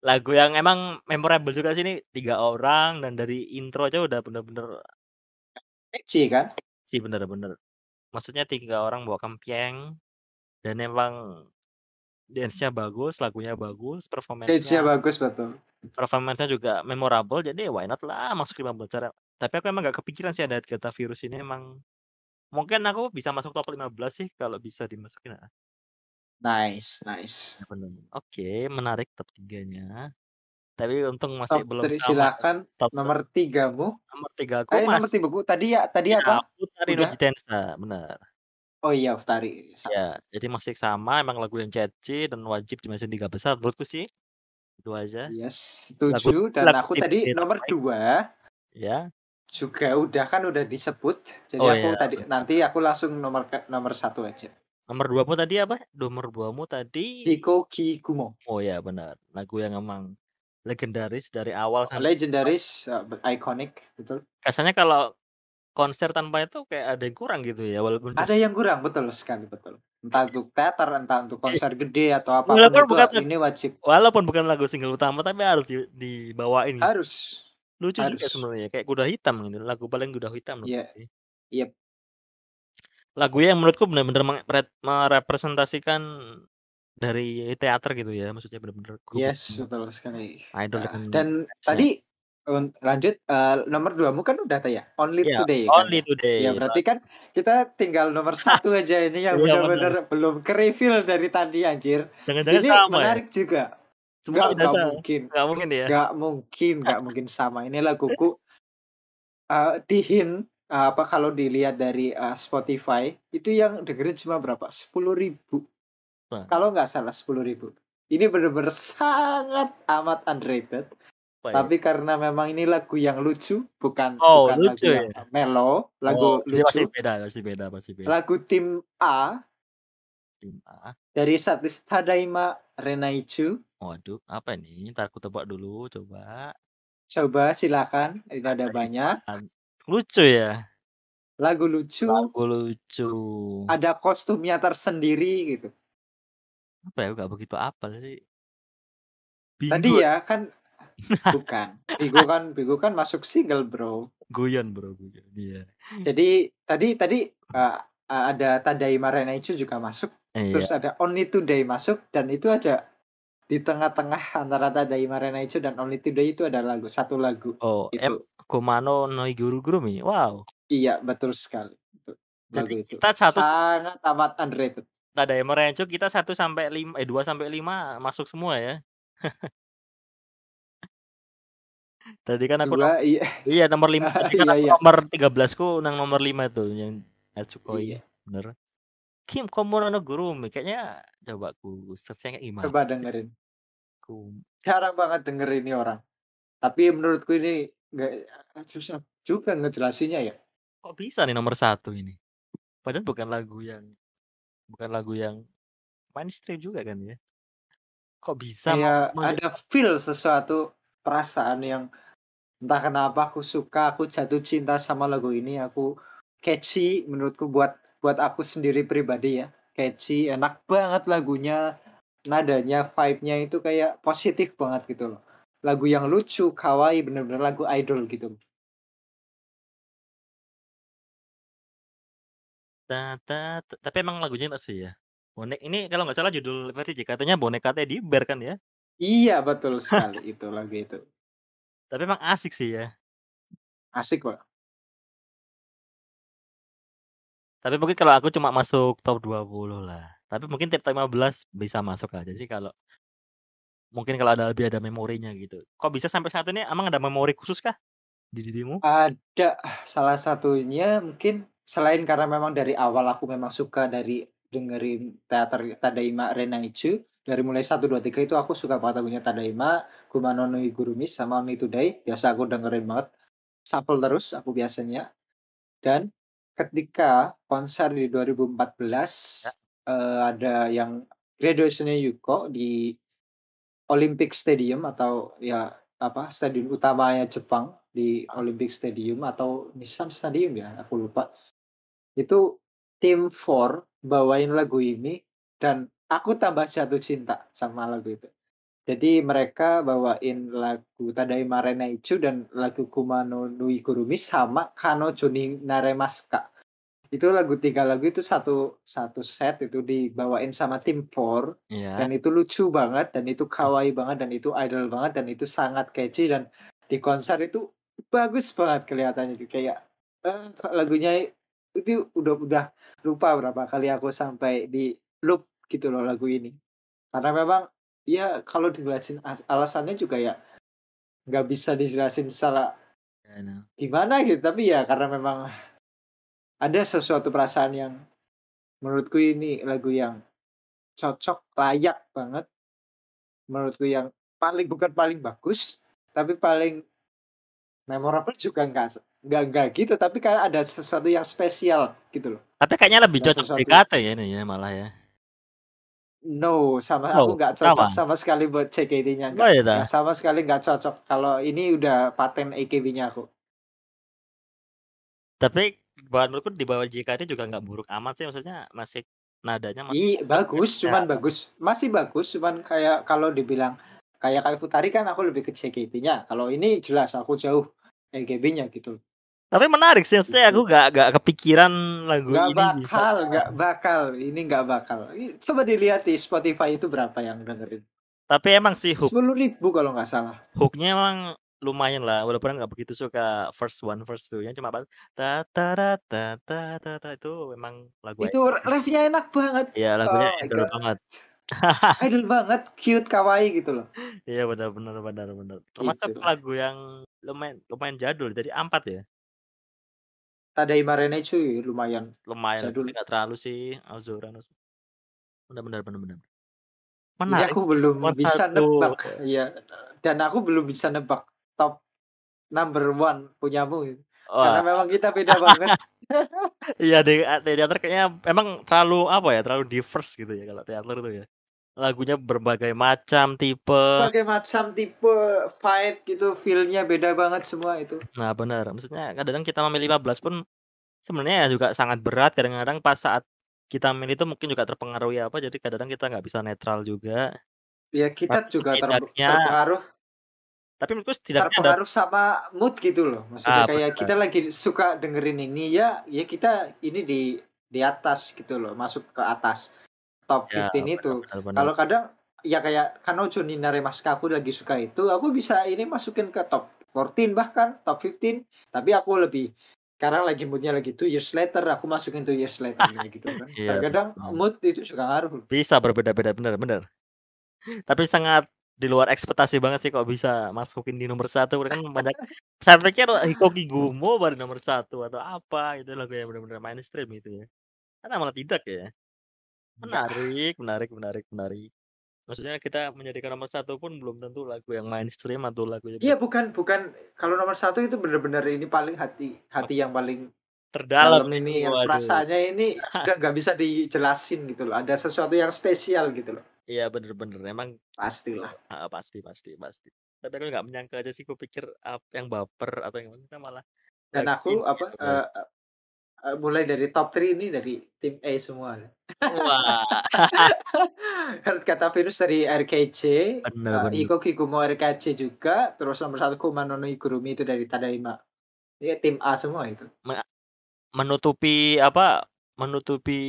Lagu yang emang memorable juga sih ini. 3 orang dan dari intro aja udah bener-bener Catchy kan? sih bener bener. Maksudnya 3 orang bawa kempieng dan emang dance-nya bagus, lagunya bagus, performance-nya bagus, betul. Performance-nya juga memorable jadi why not lah masuk 5 besar. Tapi aku emang nggak kepikiran sih ada Kata Virus ini emang mungkin aku bisa masuk top 15 sih kalau bisa dimasukin. Nice nice. Ya bener, oke menarik top 3-nya. Tapi untung masih Top belum 3 sama ya, silakan, top nomor 3-mu? nomor 3 aku Eh, nomor masih 3 bu tadi ya tadi iya, apa? Futari no Udah? Jitensta, bener. Oh iya, Futari, Iya, sama. jadi masih sama emang lagu yang catchy dan wajib dimasukin 3 besar menurutku sih. Itu aja. Yes, Lagu setuju dan lagu aku tadi nomor. 2 Iya. juga udah kan udah disebut, jadi Oh aku iya, tadi nanti aku langsung nomor nomor 1 aja. Nomor 2-mu tadi apa? Nomor 2-mu tadi Hikoki Kumo. Oh ya benar, lagu yang emang legendaris dari awal sampai sekarang. Legendaris, eee, iconic, betul. Rasanya kalau konser tanpa itu kayak ada yang kurang gitu ya walaupun Ada yang kurang, betul sekali, betul. Entah untuk teater, entah untuk Iya. konser gede atau apa pun Walaupun itu, bukan ini wajib. walaupun bukan lagu single utama tapi harus di dibawain gitu. Harus Lucu juga harus. sebenarnya kayak Kuda Hitam gitu, lagu paling Kuda Hitam Iya, sih. yep. Lagu yang menurutku mengepret merepresentasikan dari teater gitu ya, maksudnya bener-bener grup Yes, utama. betul sekali. Idol Nah, dan tadi, lanjut, eee, nomor 2-mu kan udah tuh ya, Only Iya, Today kan Only ya? Today. Ya berarti kan kita tinggal nomor 1 aja ini yang Iya bener-bener bener. belum ke-reveal dari tadi anjir. Jangan-jangan Ini sama ya? menarik juga. Semua Nggak sama? mungkin Nggak mungkin ya? nggak mungkin nggak mungkin sama. Ini laguku eee, di hint, eee, apa, kalau dilihat dari, eee, Spotify, itu yang dengerin cuma berapa? 10.000. Wah. Kalau nggak salah 10.000. Ini bener-bener sangat amat underrated. Apa ya? Tapi karena memang ini lagu yang lucu, bukan Oh, bukan lagu lucu yang ya? mellow, Oh, lagu pasti lucu. beda pasti beda pasti beda. Lagu tim A Tim A. dari setlist Tadaima Renaichu. Waduh, apa ini? Entar aku tebak dulu, coba. Coba silakan, ini ada banyak. Lucu ya? Lagu lucu. Lagu lucu. Ada kostumnya tersendiri gitu. Apa ya, nggak begitu apal sih. Tadi Bingo. ya kan bukan. Bigo kan Bigo kan masuk single, Bro. Guyon, Bro, guyon, iya. Jadi tadi tadi, eee, ada Tadaima Renaichu juga masuk, terus Iya. ada Only Today masuk, dan itu ada di tengah-tengah antara Tadaima Renaichu dan Only Today itu ada lagu, 1 lagu, Oh, M itu. Kumano no Igurugurumi? Wow. Iya, betul sekali, itu, lagu Jadi itu. kita 1 Sangat amat underrated. Tadaima Renaichu kita 1 sampai lim eh, 2 sampai 5 masuk semua ya? Tadi kan aku no 2, iya. iya nomor 5 tadi kan Iya aku iya. nomor 13-ku yang nomor 5 tuh yang Hatsukoi, Iya. bener. Kim Komono no Gurumi, kayaknya coba aku search-nya kayak gimana Coba dengerin. Kum Jarang banget denger ini orang. Tapi menurutku ini nggak susah juga ngejelasinnya ya. Kok bisa nih nomor 1 ini? Padahal bukan lagu yang bukan lagu yang mainstream juga kan ya? Kok bisa mau menja ada feel sesuatu, perasaan yang entah kenapa aku suka, aku jatuh cinta sama lagu ini, aku catchy menurutku buat buat aku sendiri pribadi ya, catchy, enak banget lagunya, nadanya, vibe-nya itu kayak positif banget gitu loh. Lagu yang lucu, kawaii, bener-bener lagu idol gitu. Ta ta t tapi emang lagunya enak sih ya. Bonek ini kalau nggak salah judul versi JKT-nya Boneka Teddy Bear kan ya? Iya, betul sekali itu lagu itu. Tapi emang asik sih ya. Asik, Pak. Tapi mungkin kalau aku cuma masuk top 20 lah. Tapi mungkin top 15 bisa masuk aja sih kalau mungkin kalau ada lebih ada memorinya gitu. Kok bisa sampai saat ini emang ada memori khusus kah di dirimu? Ada, salah satunya mungkin selain karena memang dari awal aku memang suka dari dengerin teater Tadaima Renaichu, dari mulai 1, 2, 3 itu aku suka banget lagunya Tadaima, Kumano no Igurumi, sama Only Today, biasa aku dengerin banget. shuffle terus aku biasanya. Dan ketika konser di 2014, Ya. eee, ada yang graduation-nya Yuko di Olympic Stadium atau ya apa, stadion utamanya Jepang di Heeh. Olympic Stadium atau Nissan Stadium ya, aku lupa. Itu Team 4 bawain lagu ini dan aku tambah jatuh cinta sama lagu itu. Jadi mereka bawain lagu Tadaima Renaichu dan lagu Kuma no Nui Kurumi sama Kanojo ni Naremasu-ka. Itu lagu 3 lagu itu satu satu set itu dibawain sama Team 4 Iya. dan itu lucu banget dan itu kawaii banget dan itu idol banget dan itu sangat catchy dan di konser itu bagus banget kelihatannya kayak, eee, lagunya itu udah udah lupa berapa kali aku sampai di loop gitu loh lagu ini. Karena memang ya kalau dijelasin as alasannya juga ya nggak bisa dijelasin secara Ya, nah. gimana gitu, tapi ya karena memang ada sesuatu perasaan yang menurutku ini lagu yang cocok, layak banget. Menurutku yang paling bukan paling bagus, tapi paling memorable juga enggak enggak enggak gitu, tapi karena ada sesuatu yang spesial gitu loh. Tapi kayaknya lebih Ada cocok sesuatu JKT ya ini ya malah ya. No, sama Oh, aku nggak cocok sama? sama sekali buat JKT-nya, Oh nggak iya nggak sama sekali nggak cocok. Kalau ini udah paten AKB-nya aku. Tapi buat menurutku di bawah JKT juga nggak buruk amat sih, maksudnya masih nadanya masih I bagus, ya. cuman bagus. Masih bagus, cuman kayak kalau dibilang kayak Kai Futari kan aku lebih ke JKT-nya. Kalau ini jelas aku jauh AKB-nya gitu. Tapi menarik sih, maksudnya aku Gitu. nggak nggak kepikiran lagu Nggak ini bisa bakal nggak bakal, ini nggak bakal. Coba dilihat di Spotify itu berapa yang dengerin. Tapi emang sih hook 10.000 kalau nggak salah. hook-nya emang lumayan lah, walaupun nggak begitu suka first one, first two-nya cuma apa, ta ta ra ta ta ta ta itu memang lagu Itu ref-nya enak banget. Iya, lagunya Oh god. banget. Idol banget, cute, kawaii gitu loh. Iya, benar benar benar benar. Termasuk Gitu. lagu yang lumayan lumayan jadul, jadi A4 ya? Tadaima Renaichu lumayan Lumayan, tapi jadul. nggak terlalu sih, Azura no benar benar benar benar. Ini Menarik, aku belum nomor bisa 1 nebak, iya, dan aku belum bisa nebak top number one punyamu gitu. Karena memang kita beda banget. Iya, di di teater kayaknya emang terlalu apa ya, terlalu diverse gitu ya kalau teater itu ya. Lagunya berbagai macam tipe. Berbagai macam tipe fight gitu, feel-nya beda banget semua itu. Nah, benar. Maksudnya kadang kita memilih 15 pun sebenarnya ya juga sangat berat kadang-kadang pas saat kita milih itu mungkin juga terpengaruhi apa, jadi kadang-kadang kita nggak bisa netral juga. Ya kita Tapi juga terpengaruh tapi menurutku setidaknya ada terpengaruh sama mood gitu loh. Ah, Maksudnya kayak benar. kita lagi suka dengerin ini ya, ya kita ini di di atas gitu loh, masuk ke atas top Ya, 15 benar itu. Kalau kadang ya kayak Kanojo ni Naremasu aku lagi suka itu, aku bisa ini masukin ke top 14 bahkan top 15. Tapi aku lebih sekarang lagi moodnya lagi two years later, aku masukin two years later gitu kan. Iya, Kadang betul. mood itu juga ngaruh. Bisa berbeda-beda, benar benar. Tapi sangat di luar ekspektasi banget sih kok bisa masukin di nomor 1 kan banyak saya pikir Hikoki Gumo baru nomor 1 atau apa, itu lagu yang benar-benar mainstream itu ya. Ternyata malah tidak ya. Enggak. Menarik menarik menarik menarik. Maksudnya kita menjadikan nomor 1 pun belum tentu lagu yang mainstream atau lagu yang Iya bukan bukan kalau nomor satu itu bener-bener ini paling hati hati yang paling terdalam dalam ini itu, yang perasaannya ini udah nggak bisa dijelasin gitu loh. Ada sesuatu yang spesial gitu loh. Iya bener-bener emang Pastilah. heeh, pasti pasti pasti. Tapi aku nggak menyangka aja sih, kupikir ap yang baper atau yang kita malah Dan aku ini apa gitu. eee, eee, mulai dari top 3 ini dari tim A semua. Wah. Kata Venus dari Bener eee, bener. Iko Kikumo RKJ juga, terus nomor 1 Kuma no Igurumi itu dari Tadaima. Iya tim A semua itu. Me menutupi apa, menutupi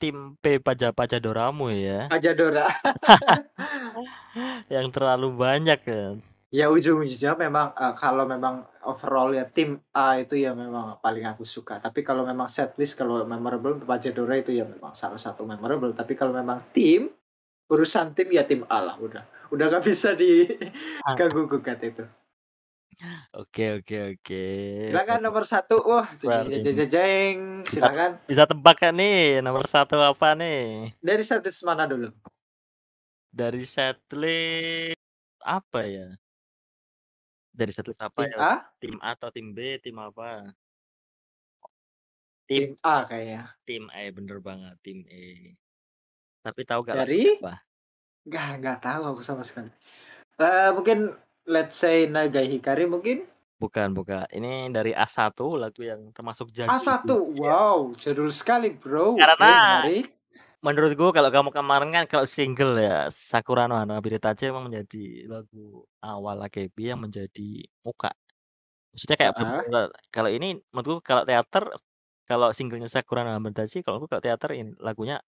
tim P Paja Pajadoramu ya. Pajadora. Yang terlalu banyak kan. Ya ujung-ujungnya memang, eee, kalau memang overall ya tim A itu ya memang paling aku suka. Tapi kalau memang setlist kalau memorable Pajadora itu ya memang salah satu memorable. Tapi kalau memang tim, urusan tim ya tim A lah udah. Udah nggak bisa Ah. diganggu-gugat itu. Oke oke oke. Silakan nomor 1. Wah, jeng. Bisa Silakan. bisa tebak kan nih nomor 1 apa nih? Dari setlist mana dulu? Dari setlist apa ya? Dari setlist apa Tim ya, A? tim A atau tim B, tim apa? Tim Tim A kayaknya. Tim E, bener banget, tim E. Tapi tahu lagunya Dari? apa? Nggak nggak tahu aku sama sekali. Eee, mungkin let's say Nagai Hikari mungkin? Bukan bukan, ini dari A1 lagu yang termasuk jadul A1? sih, iya. Wow, jadul sekali, Bro. Karena menarik. menurutku kalau kamu kemarin kan kalau single ya, Sakura no Hanabiritachi emang menjadi lagu awal AKB yang menjadi muka. Maksudnya kayak bener-bener kalau ini menurutku kalau teater, kalau singlenya Sakura no Hanabiritachi, kalau aku kalau teater ini lagunya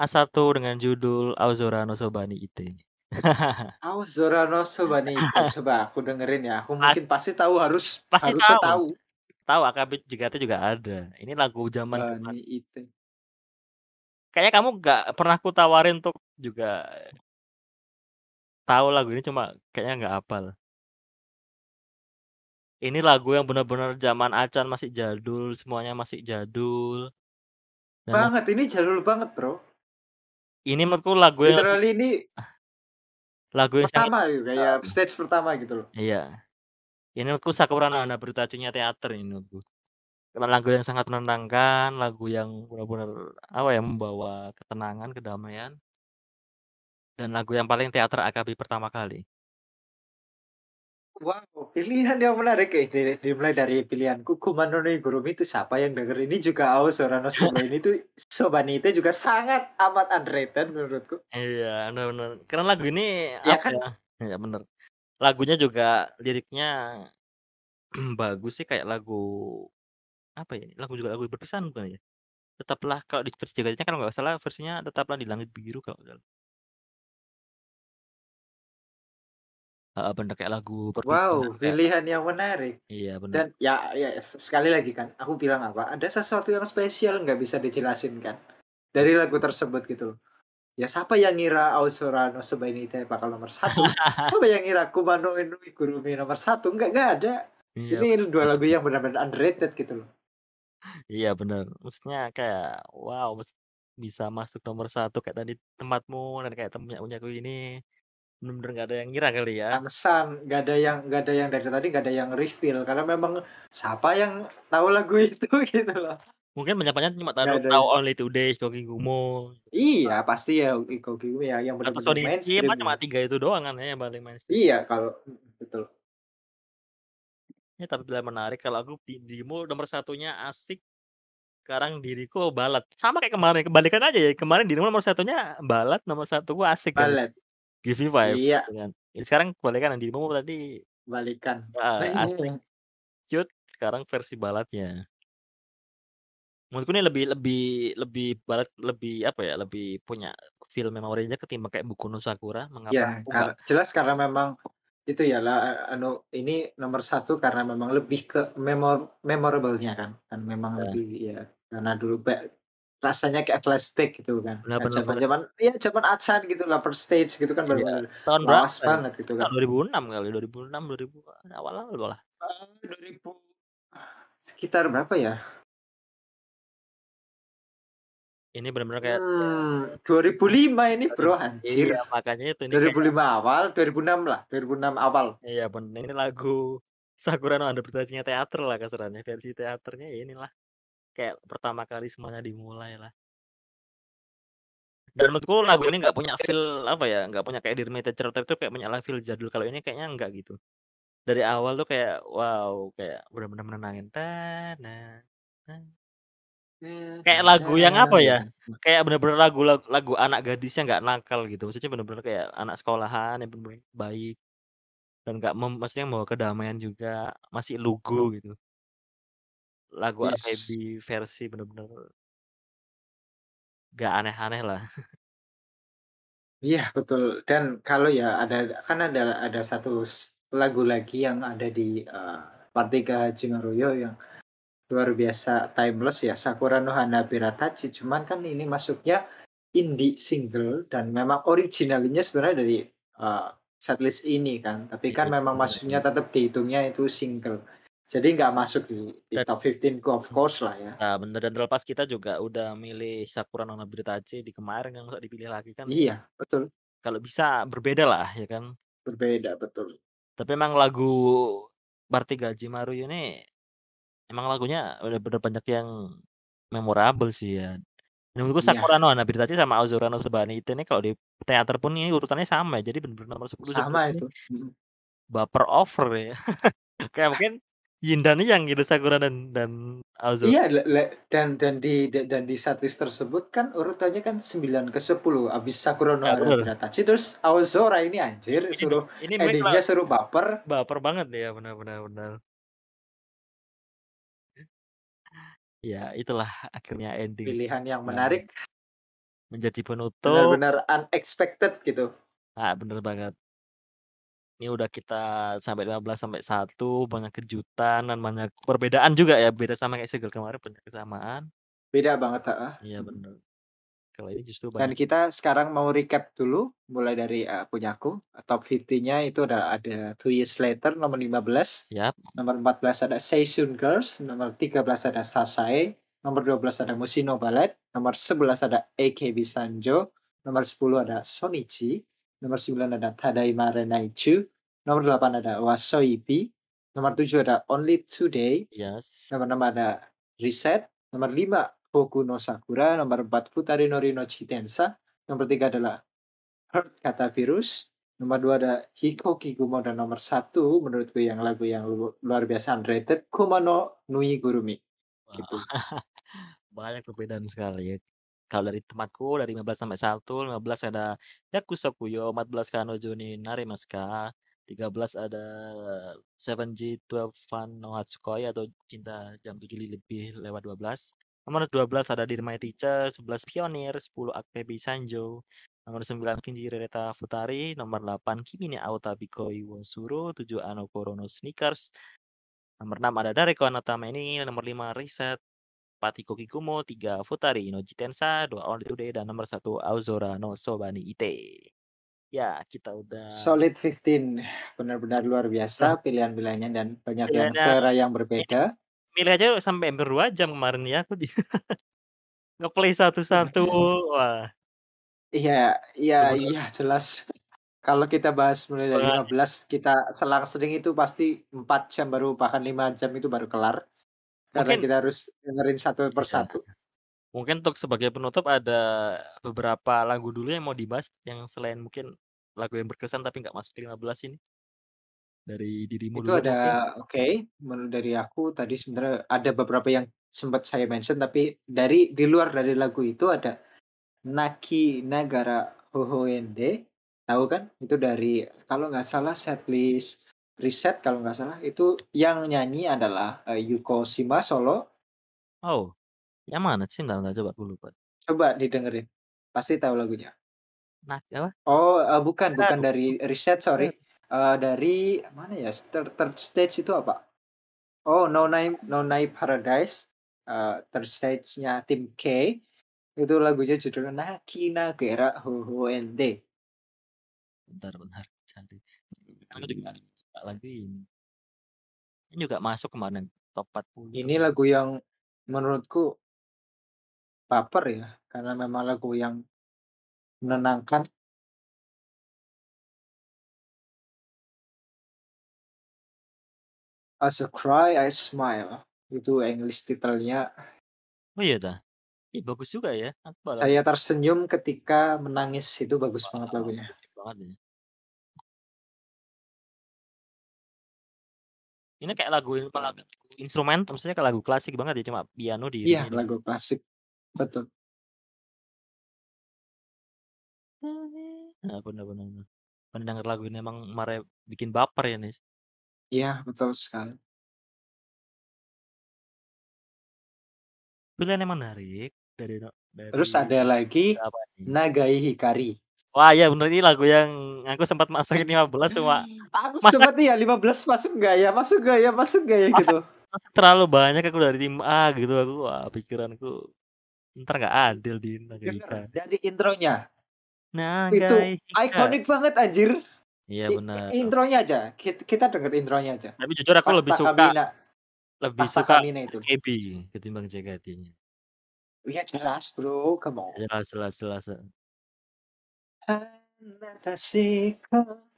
A1 dengan judul Aozora no Soba ni Ite. Aozora no Soba ni Ite. Coba aku dengerin ya, aku mungkin pasti tahu harus Pasti harusnya tahu. tahu. Tahu AKB JKT juga ada. Ini lagu ni Ite. Kayaknya kamu nggak pernah kutawarin untuk juga tahu lagu ini cuma kayaknya nggak hafal. Ini lagu yang benar-benar zaman acan masih jadul, semuanya masih jadul. Dan Banget, ini jadul banget, Bro. Ini menurutku lagu yang Literally ini lagu yang sangat pertama gitu, kayak stage pertama gitu loh. iya. Ini menurutku Sakura no Hanabiritachi-nya teater ini menurutku. Karena lagu yang sangat menenangkan, lagu yang benar-benar apa ya, membawa ketenangan, kedamaian. Dan lagu yang paling teater AKB pertama kali. Wow, pilihan yang menarik ya, di dimulai dari pilihanku Kumano no Higurumi itu siapa yang denger ini juga Aozora no Soba ini tuh Soba ni Ite juga sangat amat underrated menurutku. Iya, bener. Karena lagu ini Ya kan? ya, iya bener. Lagunya juga liriknya bagus sih kayak lagu apa ya, lagu juga lagu berpesan bukan ya? Tetaplah kalau di versi JKT-nya kalau nggak salah versinya Tetaplah di Langit Biru kalau nggak salah. Bener kayak lagu Wow, kayak pilihan yang menarik. Iya bener. Dan ya ya se sekali lagi kan, aku bilang apa, ada sesuatu yang spesial nggak bisa dijelasin kan, dari lagu tersebut gitu loh. Ya siapa yang ngira Aozora no Soba ni Ite bakal nomor 1? Siapa yang ngira Kumano no Higurumi nomor 1? Nggak nggak ada. Iya Ini 2 bener. lagu yang benar-benar underrated gitu loh. Iya bener, maksudnya kayak wow, mes bisa masuk nomor 1 kayak tadi Tempatmu dan kayak tem Punyaku Ini, bener-bener nggak ada yang ngira kali ya. Pantesan, nggak ada yang nggak ada yang dari tadi nggak ada yang reveal karena memang siapa yang tahu lagu itu gitu loh. Mungkin banyak-banyak cuma Nggak tahu ada tahu yang Only Today, Shokigumo, Iya, Tetap. pasti ya Iko Uwais ya yang Atau benar-benar Shonichi mainstream mah cuma. 3 itu doang kan ya yang paling mainstream. Iya, kalau mhm, betul. Ya tapi pilihan menarik kalau aku di dirimu nomor 1-nya Asik, sekarang diriku Ballad. Sama kayak kemarin, kebalikan aja ya, kemarin dirimu nomor 1-nya Ballad, nomor 1-ku Asik kan. Ballad. Give Me Five Iya. gitu kan. Ya sekarang kebalikan dirimu tadi Balikan. heeh, Asik, Cute, sekarang versi Balladnya. Menurutku ini lebih lebih lebih Ballad lebih apa ya, lebih punya feel memorinya ketimbang kayak Boku no Sakura, mengapa Iya, nggak jelas karena memang itu ya lah, anu ini nomor 1 karena memang lebih ke memor memorable-nya kan, kan memang Iya. lebih ya karena dulu rasanya kayak flashback gitu kan. Nah, banget sih. zaman-zaman ya zaman Acan gitu lah, first stage gitu kan Iya, bener-bener tahun lawas berapa ya? banget gitu Tahun kan. 2006 kali, 2006, 2000 awal-awal malah. Eee, 2000 sekitar berapa ya? Ini bener-bener kayak Mmm, 2005 ini Bro, anjir. Iya, makanya itu ini kayak 2005 awal, 2006 lah, 2006 awal. Iya bener, ini lagu Sakura no Hanabiritachi-nya teater lah kasarannya, versi teaternya ya inilah, kayak pertama kali semuanya dimulai lah. Dan menurutku lagu ini nggak punya feel apa ya, nggak punya kayak Dear My Teacher itu kayak punya feel jadul, kalau ini kayaknya enggak gitu. Dari awal tuh kayak wow, kayak bener-bener menenangin. Kayak lagu yang apa ya, kayak bener-bener lagu lag lagu anak gadisnya nggak nakal gitu, maksudnya bener-bener kayak anak sekolahan yang bener-bener baik. Dan nggak maksudnya membawa kedamaian juga, masih lugu gitu. Lagu Yes. versi bener-bener nggak aneh-aneh lah. Iya betul, dan kalau ya ada kan ada ada 1 s lagu lagi yang ada di, eee, part 3 Hajime yang luar biasa timeless ya, Sakura no Hanabiratachi, cuman kan ini masuknya indie single dan memang originalnya sebenarnya dari, eee, setlist ini kan, tapi kan Iya, memang masuknya bener. tetap dihitungnya itu single. Jadi nggak masuk di di Dan top 15-ku of course lah ya. Nah bener, dan terlepas kita juga udah milih Sakura no Hanabiritachi di kemarin kan, masa dipilih lagi kan ya Iya, betul. kalau bisa berbeda lah ya kan. Berbeda, betul. Tapi emang lagu Barty Gajimaru ini, emang lagunya bener-bener banyak yang memorable sih ya. Menurutku Iya. Sakura no Hanabiru sama Aozora no Sobanite ini kalau di teater pun ini urutannya sama ya, jadi bener-bener nomor 10, 11 Sama ini itu, mhm. baper over ya. Kayak mungkin Yin dan Yang gitu Sakura dan dan Aozora. Iya, le le dan dan di dan di setlist tersebut kan urutannya kan 9 ke 10 habis Sakura no Ya bener. Tachi terus Aozora ini anjir Ini suruh ini mungkin ending-nya suruh baper. baper banget ya, benar benar Ya itulah akhirnya ending Pilihan yang nah. menarik. Menjadi penutup. Benar-benar unexpected gitu. Ah, bener banget. Ini udah kita sampai 15 sampai 1 banyak kejutan dan banyak perbedaan juga ya, beda sama kayak single kemarin banyak kesamaan. Beda banget, heeh, Iya bener. Kalau ini justru Dan banyak. kita sekarang mau recap dulu mulai dari, eee, punyaku, top 50-nya itu ada ada Two Years Later nomor 15, Yap. nomor 14 ada Seishun Girls, nomor 13 ada Sasae, nomor 12 ada Mushino Ballet, nomor 11 ada AKB Sanjo, nomor 10 ada Shonichi, nomor 9 ada Tadaima Renaichu, nomor 8 ada Wasoibi, nomor 7 ada Only Today, Yes. nomor 6 ada Reset, nomor 5 Boku no Sakura, nomor 4 Futari no Ri no Chitensa, nomor 3 adalah Heart Kata Virus, nomor 2 ada Hiko Kigumo, dan nomor 1 menurutku yang lagu yang lu luar biasa underrated, Kuma no Nuigurumi, Wah. gitu. Banyak perbedaan sekali ya. Kalau dari tempatku dari 15 sampai 1, 15 ada Yakusokuyo, 14 Kanojo ni Narimasu-ka, 13 ada 7G12 Fun no Hatsukoi atau Cinta Jam 7 Lebih lewat 12. Nomor 12 ada Dear My Teacher, 11 Pionir, 10 AKB Sanjo, nomor 9 Kinji-Rereta Futari, nomor 8 Kimi ni Aotabikoi wo Suru, 7 Anokoro no Sneakers, nomor 6 ada Dareko no Tameni, nomor 5 Reset, 4 Hiko Kigumo, 3 Futari no Chitensa, 2 Only Today, dan nomor 1 Aozora no Sobani-ite. Ya, kita udah Solid 15, benar-benar luar biasa pilihan-pilihannya dan banyak yang Pilihannya selera yang ini, berbeda. Milih aja sampai hampir 2 jam kemarin ya aku di nge-play satu-satu, wah. Iya iya iya jelas. Kalau kita bahas mulai dari Makanya. 15, kita selang-seling itu pasti 4 jam baru bahkan 5 jam itu baru kelar. Karena Mungkin kita harus dengerin satu per Iya. satu. Mungkin untuk sebagai penutup ada beberapa lagu dulu yang mau dibahas, yang selain mungkin lagu yang berkesan tapi nggak masuk ke 15 ini. Dari dirimu Itu dulu ada mungkin. oke, menurut dari aku tadi sebenarnya ada beberapa yang sempat saya mention, tapi dari di luar dari lagu itu ada Naki Nagara Hohoende, tahu kan? Itu dari kalau nggak salah setlist Reset kalau nggak salah, itu yang nyanyi adalah, eee, Yuko Shima solo. Oh, yang mana sih? Entar entar coba aku lupa. Coba didengerin, pasti tahu lagunya. Nak apa? Oh, eee, bukan bukan dari Reset sorry, eee, dari mana ya, third third stage itu apa? Oh, No Name No Name Paradise, eee, third stage-nya Tim K, itu lagunya judulnya Naki Nagara Hohoende. Bentar bentar, cari. Aku juga lagu ini. Ini juga masuk kemarin top 40 Ini lagu yang menurutku baper ya, karena memang lagu yang menenangkan. As I Cry I Smile, itu English title-nya. Oh iya dah? Ih, bagus juga ya, malah Saya Tersenyum Ketika Menangis, itu bagus banget Wow, lagunya. banget ya. Ini kayak lagu ini malah instrumen, maksudnya kayak lagu klasik banget ya, cuma piano Iya, diiringin. lagu klasik, betul. Nah, bener. Pendengar lagu ini emang mare bikin baper ya, Nis. Iya, betul sekali. Pilihan yang menarik dari no Terus dari ada lagi apa nih? Nagai Hikari. Wah, iya bener ini lagu yang aku sempat masukin 15 cuma Aku masa sempet iya 15 masuk nggak ya masuk nggak ya masuk nggak ya masa gitu. masa terlalu banyak aku dari tim A gitu, aku wah pikiranku entar nggak adil di Nagai Denger Hikari. dari intronya. Nagai Itu Hikari. ikonik banget anjir. Iya I bener. intronya aja, kit kita denger intronya aja. Tapi jujur aku Pas lebih suka Takamina. lebih Pas suka Takamina itu. AKB ketimbang JKT-nya. Iya jelas Bro, come on. Jelas jelas jelas.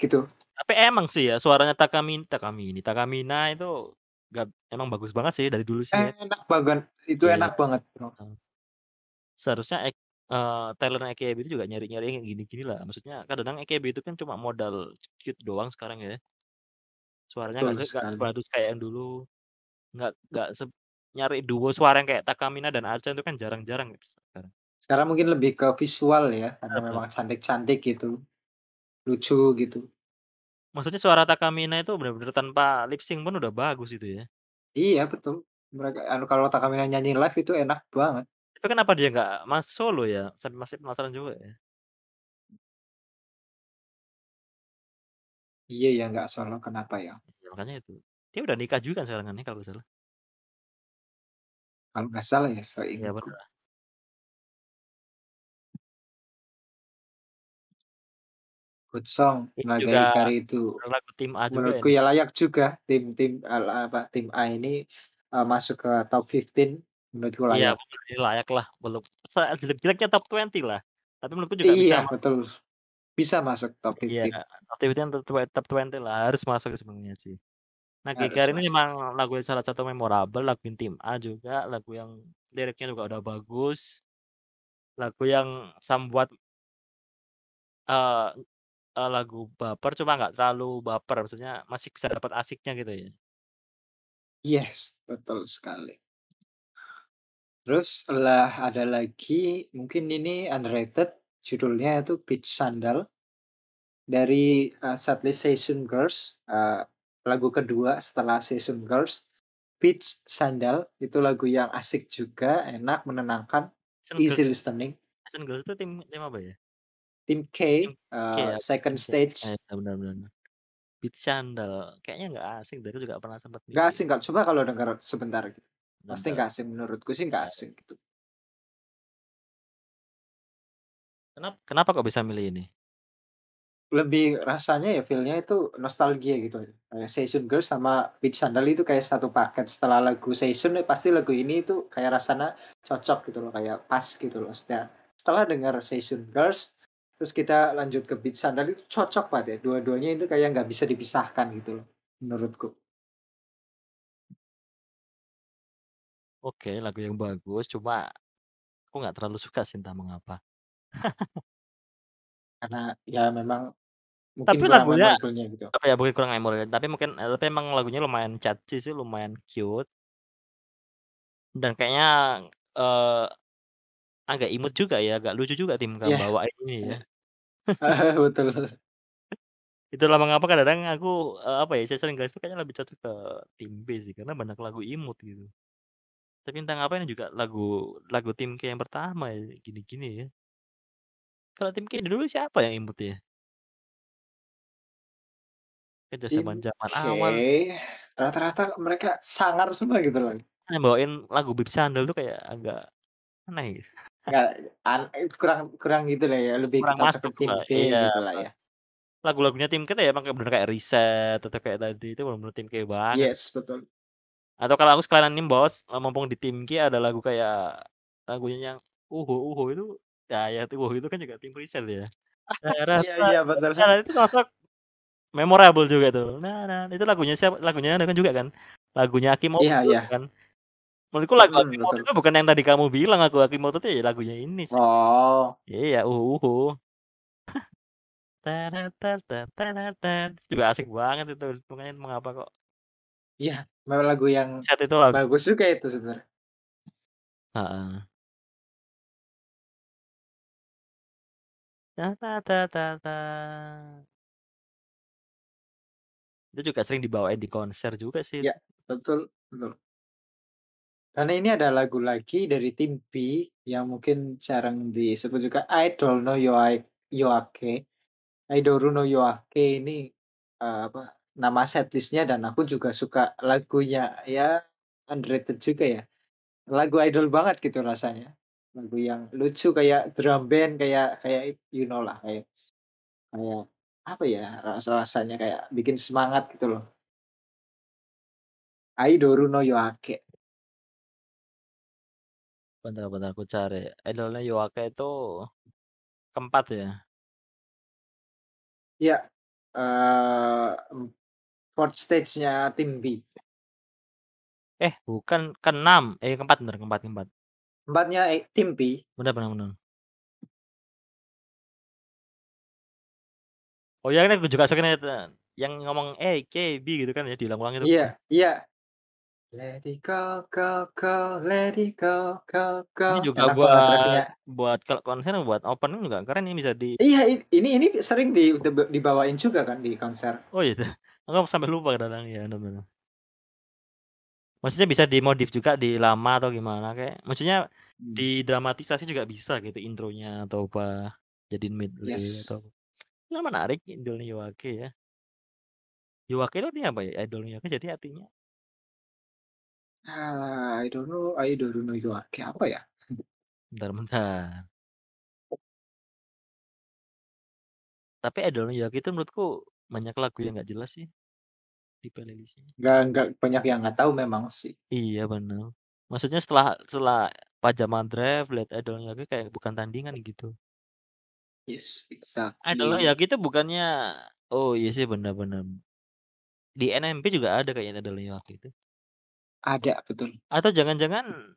Gitu. Tapi emang sih ya suaranya Takamine Takamine Takamina itu gak emang bagus banget sih dari dulu sih ya. Enak banget, itu Iya, enak banget, Bro. heeh. Seharusnya ek eee, talent EKB itu juga nyari-nyari yang gini-gini lah, maksudnya kadang-kadang EKB itu kan cuma modal cute doang sekarang ya. Suaranya nggak Betul se nggak sekali. sebagus kayak yang dulu, nggak nggak seb nyari duo suara yang kayak Takamina dan Acha itu kan jarang-jarang gitu sekarang. Sekarang mungkin lebih ke visual ya, karena bener. memang cantik-cantik gitu, lucu gitu. Maksudnya suara Takamina itu bener-bener tanpa lip sync pun udah bagus itu ya. Iya betul, mereka anu kalau Takamina nyanyi live itu enak banget. Tapi kenapa dia nggak mas solo ya? Saya masih penasaran juga ya. Iya ya, nggak solo, kenapa ya? Ya makanya itu. Dia udah nikah juga kan sekarang kan ya kalau nggak salah? Kalau nggak salah ya, Iya seingetku. bener. Good Song, Ini juga Hikari itu lagu tim A juga menurutku ini. ya layak juga tim tim, eee, apa, tim A ini, eee, masuk ke top 15 menurutku Iya layak. ini layak lah, belum sejelek-jeleknya top 20 lah, tapi menurutku juga bisa Iya masuk betul, bisa masuk top Iya, 15. top 15 top twe top 20 lah, harus masuk sebenarnya sih. Harus Hikari ini memang lagu yang salah satu memorable, laguin tim A juga, lagu yang liriknya juga udah bagus. Lagu yang somewhat eee eee, lagu baper cuma nggak terlalu baper, maksudnya masih bisa dapat asyiknya gitu ya. Yes, betul sekali. Terus setelah ada lagi, mungkin ini underrated, judulnya itu Beach Sandal. Dari, eee, setlist Season Girls, eee, lagu kedua setelah Season Girls, Beach Sandal, itu lagu yang asik juga, enak, menenangkan, Season easy Girls listening. Season Girls itu tim tim apa ya? Tim Tim K, K eee, ya, Second K, Stage. eh, bener bener. Beach Sandal, kayaknya nggak asing aku juga pernah sempet Nggak asing, Kak, coba kalau denger sebentar gitu, pasti nggak asing, menurutku sih nggak asing gitu. Kenap kenapa kok bisa milih ini? Lebih rasanya ya feel-nya itu nostalgia gitu, kayak Season Girls sama Beach Sandal itu kayak satu paket, setelah lagu Season ya pasti lagu ini itu kayak rasanya cocok gitu loh, kayak pas gitu loh. Setelah setelah dengar Season Girls, terus kita lanjut ke Beach Sandal itu cocok banget ya, dua-duanya itu kayak nggak bisa dipisahkan gitu loh, menurutku. Oke, lagu yang bagus, cuma aku nggak terlalu suka sih entah mengapa. Karena ya memang mungkin Tapi kurang lagunya memorable-nya gitu. apa ya, bukan kurang memorable, tapi mungkin eee, tapi emang lagunya lumayan catchy sih, lumayan cute. Dan kayaknya, eee, agak imut juga ya, agak lucu juga tim Iya, bawain ini ya. iya. Heeh, betul. Itulah mengapa kadang-kadang aku, eee, apa ya, Season Girls itu kayaknya lebih cocok ke tim B sih, karena banyak lagu imut gitu. Tapi entah ngapa ini juga lagu lagu tim K yang pertama ya, gini-gini ya. Kalau tim K dulu siapa yang imut ya? Itu Tim zaman-zaman K, awal rata-rata mereka sangar semua gitu loh. yang bawain lagu Beach Sandal tuh kayak agak aneh gitu. Nggak an kurang kurang gitu lah ya, lebih Kurang masuk tim lah, K iya. gitulah ya. Lagu-lagunya tim K tuh ya emang kayak bener kayak Reset atau kayak tadi itu bener-bener tim K banget. Yes, betul. Atau kalau aku sekalian nih bos, mumpung di tim K ada lagu kayak lagunya yang Uhu Uhu itu, ya ya itu Uhu itu kan juga tim Reset ya. Iya iya, betul. Itu termasuk memorable juga tuh. Itu lagunya siapa? Lagunya anu kan juga kan, lagunya Iya Akimoto iya. kan. Menurutku lagu Mhm, Akimoto betul. itu bukan yang tadi kamu bilang, lagu Akimoto tuh ya lagunya ini sih. Oh. Iya, Uhu Uhu. Juga asik banget itu, makanya mengapa kok Iya, memang lagu yang Reset itu lagu bagus juga itu sebenarnya. Heeh. Itu juga sering dibawain di konser juga sih Ya, betul betul. Karena ini ada lagu lagi dari tim B, yang mungkin jarang disebut juga, I Don't Know Yoai Yoake. Aidoru no Yoake ini, eee, apa, nama setlist-nya dan aku juga suka lagunya, ya underrated juga ya. Lagu idol banget gitu rasanya. Lagu yang lucu kayak drum band, kayak kayak you know lah, kayak kayak apa ya, rasa-rasanya kayak bikin semangat gitu loh. Aidoru no Yoake. Bentar bentar aku cari, idolnya Yoake itu keempat ya? Iya, eee, 4th Stage-nya Tim B. Eh, bukan, ke-6, eh, ke-4 bener, ke-4 ke-4. 4-nya e Tim B. Bener bener bener. Oh, iya, ini aku juga suka te yang ngomong, "Hey KB," gitu kan ya, diulang-ulang itu. Iya iya. Let it go go go, let it go go go. Ini juga Enak buat buat kalau konser, buat opening juga keren ini bisa di Iya, ini ini sering di dibawain juga kan di konser. Oh, gitu? Aku sampai lupa kadang-kadang, iya bener bener. Maksudnya bisa dimodif juga di lama atau gimana, kayak maksudnya Mmm. didramatisasi juga bisa gitu intronya atau apa, jadiin medley Yes. atau ya menarik idolnya Iwake ya. Iwake itu artinya apa ya? Idolnya Iwake jadi artinya? Ah, I don't know I don't know apa ya? Bentar bentar. Tapi idolnya Iwake itu menurutku banyak lagu yang nggak jelas sih, di playlist-nya. Nggak nggak banyak yang nggak tahu memang sih. Iya bener. Maksudnya setelah setelah Pajama Drive, lihat idolnya Iwake kayak bukan tandingan gitu. Yes, exactly. Iwake itu bukannya oh iya sih bener. Di NMB juga ada kayaknya idolnya Iwake itu. Ada, betul. Atau jangan-jangan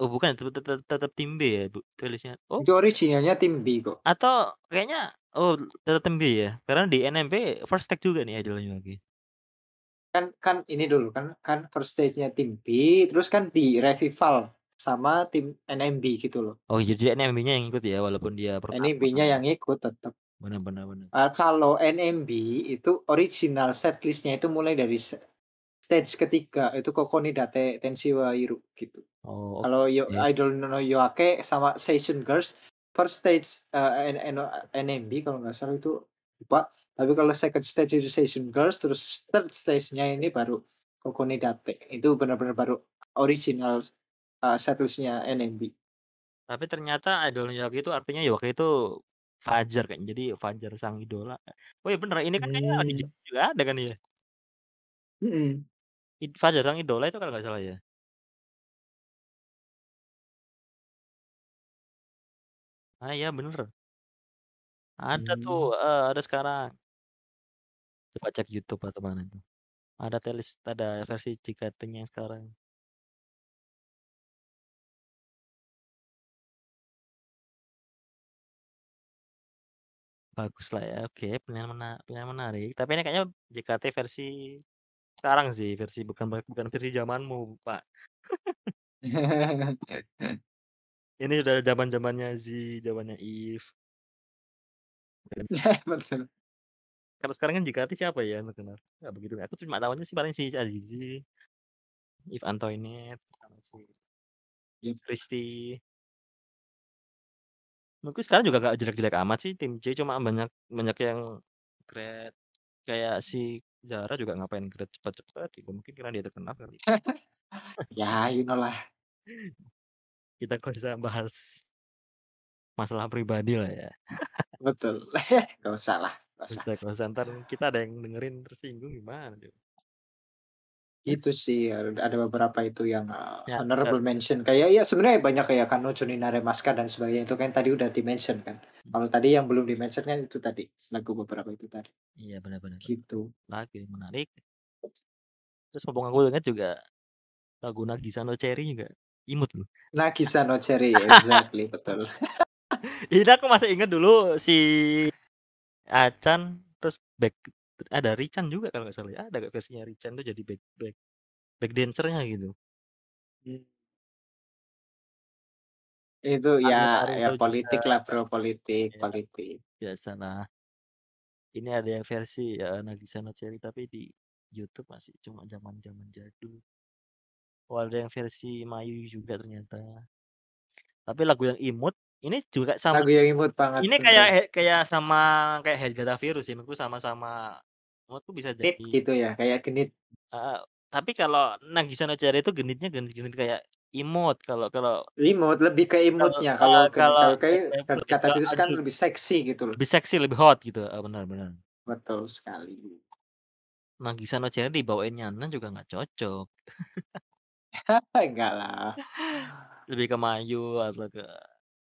oh bukan, tetep tetep tetep Tim B ya bu playlist-nya? Oh Itu originalnya Tim B kok. Atau kayaknya oh tetep Tim B ya? Karena di NMB 1st Take juga nih idolnya Iwake. Kan kan ini dulu, kan kan 1st Stage-nya Tim B, terus kan di-revival sama tim NMB gitu loh. Oh, jadi NMB-nya yang ikut ya walaupun dia pertama NMB-nya yang ikut tetep. Bener bener bener. Eee, kalau NMB itu original setlist-nya itu mulai dari stage ke-3 itu Koko ni Date Tenshi wa Iru gitu. Oh, Kalau yo oke. Idol no Iwake sama Seishun Girls 1st Stage, eee, N NMB kalau nggak salah itu lupa, tapi kalau 2nd Stage itu Seishun Girls, terus 3rd Stage-nya ini baru Koko ni Date, itu bener-bener baru original, eee, setlist-nya NMB. Tapi ternyata idolnya Iwake itu artinya Iwake itu Fajar kayaknya, jadi Fajar sang idola. Oh iya bener, ini kan kayaknya di. Jepang juga ada kan ya? Mhm. Id Fajar sang idola itu kalau nggak salah ya? Ah, iya bener. Ada tuh, Mmm. heeh, ada sekarang. Coba cek YouTube atau mana itu. Ada playlist ada versi JKT-nya yang sekarang. Baguslah ya, oke, pilihan mena pilihan menarik. Tapi ini kayaknya JKT versi sekarang sih, versi bukan bukan versi zamanmu, Pak. Ini udah zaman-zamannya Z, zamannya Eve. Betul. Kalau sekarang kan JKT siapa ya yang terkenal? Nggak begitu, aku cuma tahunya sih paling si Azizi. Eve Antoinette, sama si Iya. Christy. Menurutku sekarang juga nggak jelek-jelek amat sih tim J, cuma banyak banyak yang grad. Kayak si Zara juga ngapain grad cepet-cepet gitu, mungkin karena dia terkenal kali. Ya, you know lah. Kita nggak usah bahas masalah pribadi lah ya. Betul, nggak usah lah, Nggak usah. nggak usah, entar kita ada yang dengerin tersinggung gimana. Itu sih, ad ada beberapa itu yang, eee, Ya, honorable eee mention kayak ya sebenarnya banyak kayak Kano, Jonin Naremaska, dan sebagainya itu kan tadi udah di-mention kan. Mmm. Kalau tadi yang belum di-mention kan itu tadi, lagu beberapa itu tadi. Iya bener. Gitu. Lagi menarik. Terus mumpung aku inget juga, lagu Nagisa no Cherry juga imut loh. Nagisa no Cherry, exactly, betul. Ini aku masih inget dulu si Achane, terus back ada Richan juga kalau nggak salah ya, ada nggak versinya Richan tuh jadi back back back dancer-nya gitu. Mmm. Itu ya Anya ya Naruto juga, politik lah Bro, politik ya politik. biasalah. Ini ada yang versi, eee, Nagisa Cherry tapi di YouTube masih cuma zaman-zaman jadul. Oh, ada yang versi Mayu juga ternyata. Tapi lagu yang imut, ini juga sama Lagu yang imut banget, ini kayak he kayak sama kayak Hate Virus sih, menurutku sama-sama menurutku bisa Genit jadi gitu ya, kayak genit. Heeh, tapi kalau Nagisa no Cherry itu genitnya genit-genit kayak imut, kalau kalau Imut, lebih ke imut-nya, kalau kalau kayak Virus kata Titus kan lebih seksi gitu loh. Lebih seksi, lebih hot gitu, heeh, benar benar. Betul sekali. Nagisa no Cherry dibawain Nyanan juga nggak cocok. Enggak lah. Lebih ke Mayu atau ke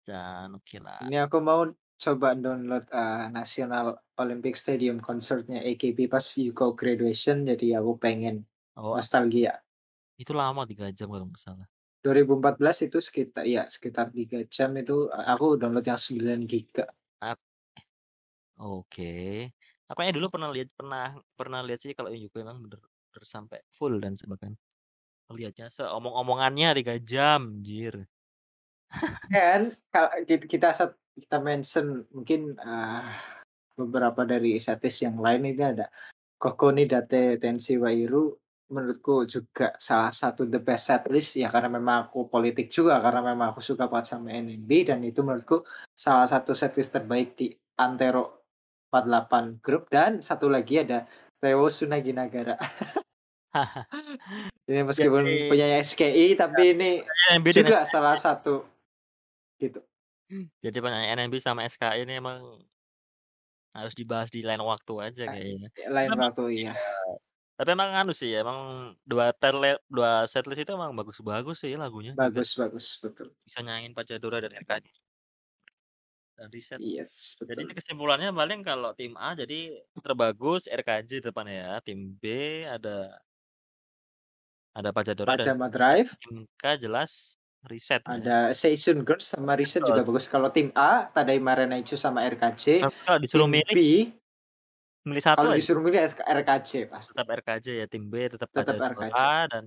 Chan, okelah. Ini aku mau coba download, eee, National Olympic Stadium konsernya AKB pas Yuko Graduation, jadi aku pengen Oh, nostalgia. Itu lama 3 jam kalau nggak salah. 2014 itu sekita iya, sekitar 3 jam itu, eee, aku download yang 9 giga. Ap Oke. Aku kayaknya dulu pernah lihat pernah pernah lihat sih kalau Yuko memang bener bener sampai full dan bahkan ngelihatnya seomong-omongannya 3 jam, anjir. Kan, kalau kit kita set kita mention mungkin, eee, beberapa dari setlist yang lain ini ada Koko ni Date Tenshi wa Iru, menurutku juga salah satu the best setlist ya karena memang aku politik juga, karena memang aku suka banget sama NMB dan itu menurutku salah satu setlist terbaik di antero 48 Group. Dan satu lagi ada Reo Tsunagi Nagara. Ini meskipun Jadi punyanya SKI, tapi ini NMB dan juga salah satu gitu. Jadi penyanyi NMB sama SKI ini emang harus dibahas di lain waktu aja Eee, kayaknya. lain Memang waktu, iya, iya. tapi emang anu sih, emang dua terle dua setlist itu emang bagus-bagus sih lagunya juga. Bagus bagus, betul. Bisa nyanyiin Pachadura dan RKJ. Dan Reset. Yes, Jadi ini betul. kesimpulannya paling kalau tim A jadi terbagus RKJ depan ya, tim B ada ada Pachadura dan Pajama Drive. tim K jelas Reset ya. Ada Seishun Girls sama Reset juga bagus. Kalau tim A, Tadaima Renaichu sama. Tapi kalau disuruh Tim milih B milih satu kalau aja. disuruh milih RKJ pasti. Tetap RKJ ya, tim B tetap Tetap Pachadura RKJ. dan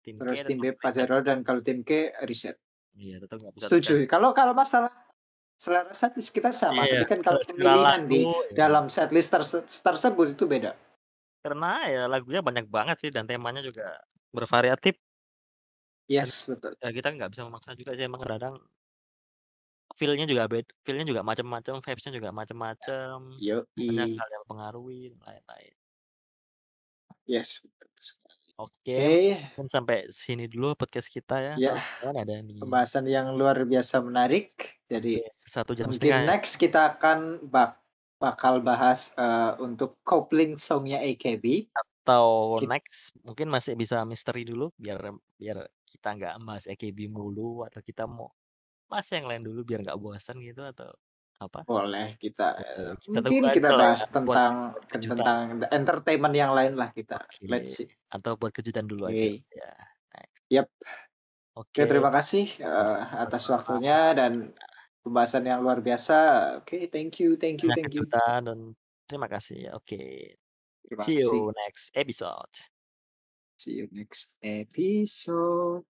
tim K Terus tim B. Pajadura dan kalau tim K Reset. Iya, tetap nggak bisa Setuju. Kalau kalau masalah selera setlist kita sama, Iya, tapi kan kalau pemilihan di lagu, ya. dalam setlist terse tersebut itu beda. Karena ya lagunya banyak banget sih dan temanya juga bervariatif. Yes, betul. ya kita nggak bisa memaksa juga sih emang kadang feel-nya juga bed feel-nya juga macam-macam, vibes-nya juga macam-macam. Banyak hal yang mempengaruhi dan lain-lain. Yes, betul sekali. Oke, Oke. mungkin sampai sini dulu podcast kita ya. Ya. Kawan-kawan ada nih. Pembahasan yang luar biasa menarik. Jadi 1 jam mungkin setengah ya. next kita akan bak bakal bahas, eee, untuk coupling song-nya AKB. Atau Kit next mungkin masih bisa misteri dulu biar biar kita nggak bahas AKB mulu atau kita mau bahas yang lain dulu biar nggak bosan gitu atau apa? Boleh kita, Oke, eee, kita mungkin aja kita ya bahas buat tentang tentang entertainment yang lain lah kita. Oke, Let's see. atau buat kejutan dulu aja Oke. ya. Next. Yap. Oke. Oke, terima kasih, Ya, eee, atas waktunya dan pembahasan yang luar biasa. Oke, thank you thank you Banyak thank you. dan terima kasih. Oke. Terima See you next episode. See you next episode.